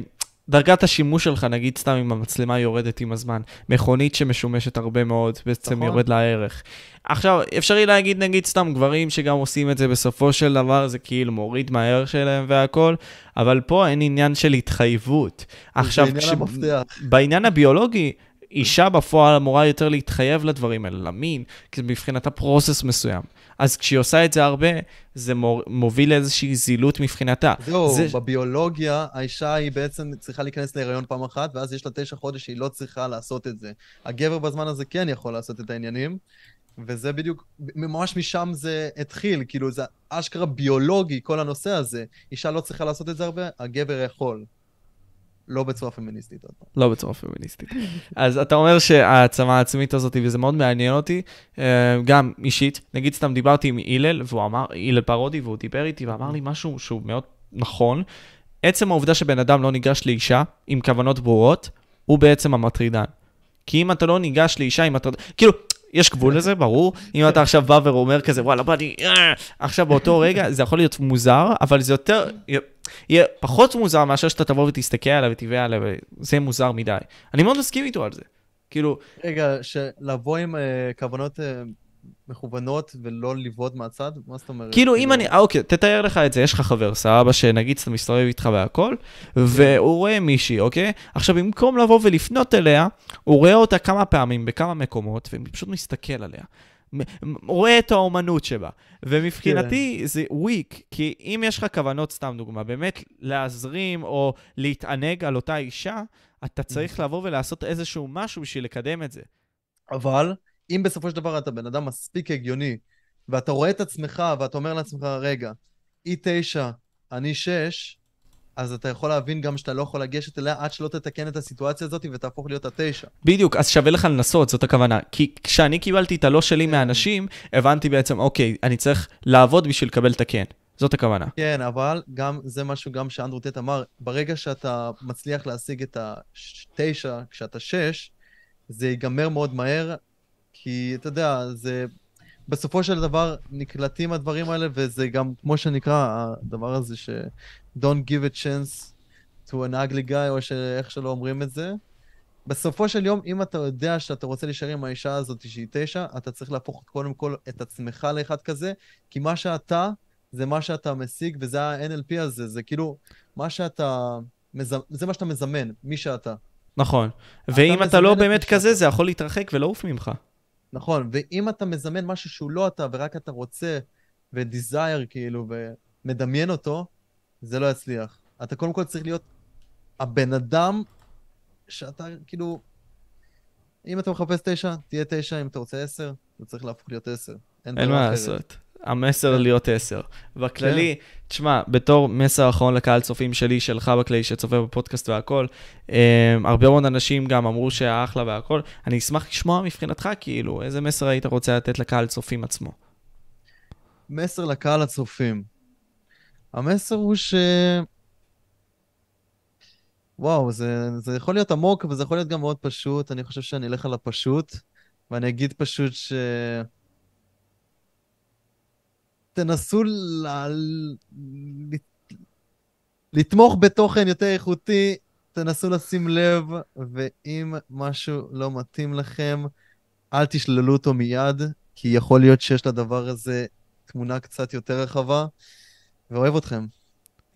דרגת השימוש שלך, נגיד סתם אם המצלמה יורדת עם הזמן, מכונית שמשומשת הרבה מאוד, בעצם נכון. יורד לה הערך. עכשיו, אפשרי להגיד נגיד סתם גברים שגם עושים את זה בסופו של דבר, זה כאילו מוריד מהערך שלהם והכל, אבל פה אין עניין של התחייבות. עכשיו, המפתח. בעניין הביולוגי, אישה בפועל אמורה יותר להתחייב לדברים האלה, למין, כי מבחינתה פרוסס מסוים. אז כשהיא עושה את זה הרבה, זה מוביל לאיזושהי זילות מבחינתה. זהו, זה- בביולוגיה, האישה היא בעצם צריכה להיכנס להיריון פעם אחת, ואז יש לה תשע חודש שהיא לא צריכה לעשות את זה. הגבר בזמן הזה כן יכול לעשות את העניינים, וזה בדיוק, ממש משם זה התחיל, כאילו זה אשכרה ביולוגי, כל הנושא הזה. אישה לא צריכה לעשות את זה הרבה, הגבר יכול. לא בצורה פמיניסטית. לא בצורה פמיניסטית. אז אתה אומר שהעצמה העצמית הזאת, וזה מאוד מעניין אותי, אה, גם אישית, נגיד סתם דיברתי עם הלל, והוא אמר, הלל פרודי, והוא דיבר איתי ואמר לי משהו שהוא מאוד נכון. עצם העובדה שבן אדם לא ניגש לאישה עם כוונות ברורות, הוא בעצם המטרידן. כי אם אתה לא ניגש לאישה עם מטרידן, כאילו, יש גבול לזה, ברור. אם אתה עכשיו בא ואומר כזה, וואלה, בא לי, אה", עכשיו באותו רגע, זה יכול להיות מוזר, אבל זה יותר, יהיה פחות מוזר מאשר שאתה תבוא ותסתכל עליה ותבעה עליה, וזה מוזר מדי. אני מאוד מסכים איתו על זה. כאילו, רגע, לבוא עם uh, כוונות uh, מכוונות ולא לבעוט מהצד? מה זאת אומרת? כאילו אם אני, אה, אוקיי, תתאר לך את זה, יש לך חבר, סבבה, שנגיד אתה מסתובב איתך והכל, והוא רואה מישהי, אוקיי? עכשיו, במקום לבוא ולפנות אליה, הוא רואה אותה כמה פעמים בכמה מקומות, ופשוט מסתכל עליה. רואה את האומנות שבה. ומבחינתי זה וויק, כי אם יש לך כוונות, סתם דוגמה, באמת להזרים או להתענג על אותה אישה, אתה צריך לבוא ולעשות איזשהו משהו בשביל לקדם את זה. אבל אם בסופו של דבר אתה בן אדם מספיק הגיוני, ואתה רואה את עצמך ואתה אומר לעצמך, רגע, היא תשע, אני שש, אז אתה יכול להבין גם שאתה לא יכול לגשת אליה עד שלא תתקן את הסיטואציה הזאת ותהפוך להיות התשע. בדיוק, אז שווה לך לנסות, זאת הכוונה. כי כשאני קיבלתי את הלא שלי מהאנשים, הבנתי בעצם, אוקיי, אני צריך לעבוד בשביל לקבל את הכן. זאת הכוונה. כן, אבל גם, זה משהו גם שאנדרו טט אמר, ברגע שאתה מצליח להשיג את התשע כשאתה שש, זה ייגמר מאוד מהר, כי אתה יודע, זה... בסופו של דבר נקלטים הדברים האלה, וזה גם, כמו שנקרא, הדבר הזה ש... Don't give a chance to an ugly guy, או שאיך שלא אומרים את זה. בסופו של יום, אם אתה יודע שאתה רוצה להישאר עם האישה הזאת שהיא תשע, אתה צריך להפוך קודם כל את עצמך לאחד כזה, כי מה שאתה, זה מה שאתה משיג, וזה ה-NLP הזה, זה כאילו, מה שאתה, מז... זה מה שאתה מזמן, מי שאתה. נכון. ואם אתה לא באמת כזה. זה יכול להתרחק ולעוף ממך. נכון, ואם אתה מזמן משהו שהוא לא אתה, ורק אתה רוצה, ודיזייר כאילו, ומדמיין אותו, זה לא יצליח. אתה קודם כל צריך להיות הבן אדם שאתה, כאילו, אם אתה מחפש תשע, תהיה תשע, אם אתה רוצה עשר, אתה צריך להפוך להיות עשר. אין ברירה מה אחרת. לעשות. המסר כן. להיות עשר. בכללי, תשמע, בתור מסר אחרון לקהל צופים שלי, שלך בכללי, שצופה בפודקאסט והכל, um, הרבה מאוד אנשים גם אמרו שהיה אחלה והכל. אני אשמח לשמוע מבחינתך, כאילו, איזה מסר היית רוצה לתת לקהל צופים עצמו? מסר לקהל הצופים. המסר הוא ש... וואו, זה, זה יכול להיות עמוק, וזה יכול להיות גם מאוד פשוט. אני חושב שאני אלך על הפשוט, ואני אגיד פשוט ש... תנסו ל... ל... לתמוך בתוכן יותר איכותי, תנסו לשים לב, ואם משהו לא מתאים לכם, אל תשללו אותו מיד, כי יכול להיות שיש לדבר הזה תמונה קצת יותר רחבה, ואוהב אתכם.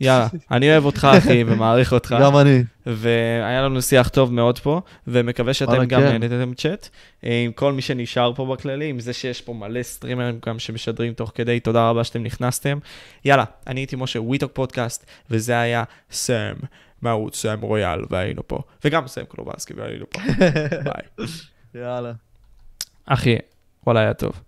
יאללה, אני אוהב אותך, אחי, ומעריך אותך. גם אני. והיה לנו שיח טוב מאוד פה, ומקווה שאתם גם כן. נהנתם צ'אט. אה, עם כל מי שנשאר פה בכללי, עם זה שיש פה מלא סטרימרים גם שמשדרים תוך כדי, תודה רבה שאתם נכנסתם. יאללה, אני הייתי משה we talk פודקאסט, וזה היה סם מערוץ סם רויאל, והיינו פה. וגם סם קלובסקי, והיינו פה. ביי. יאללה. אחי, וואלה היה טוב.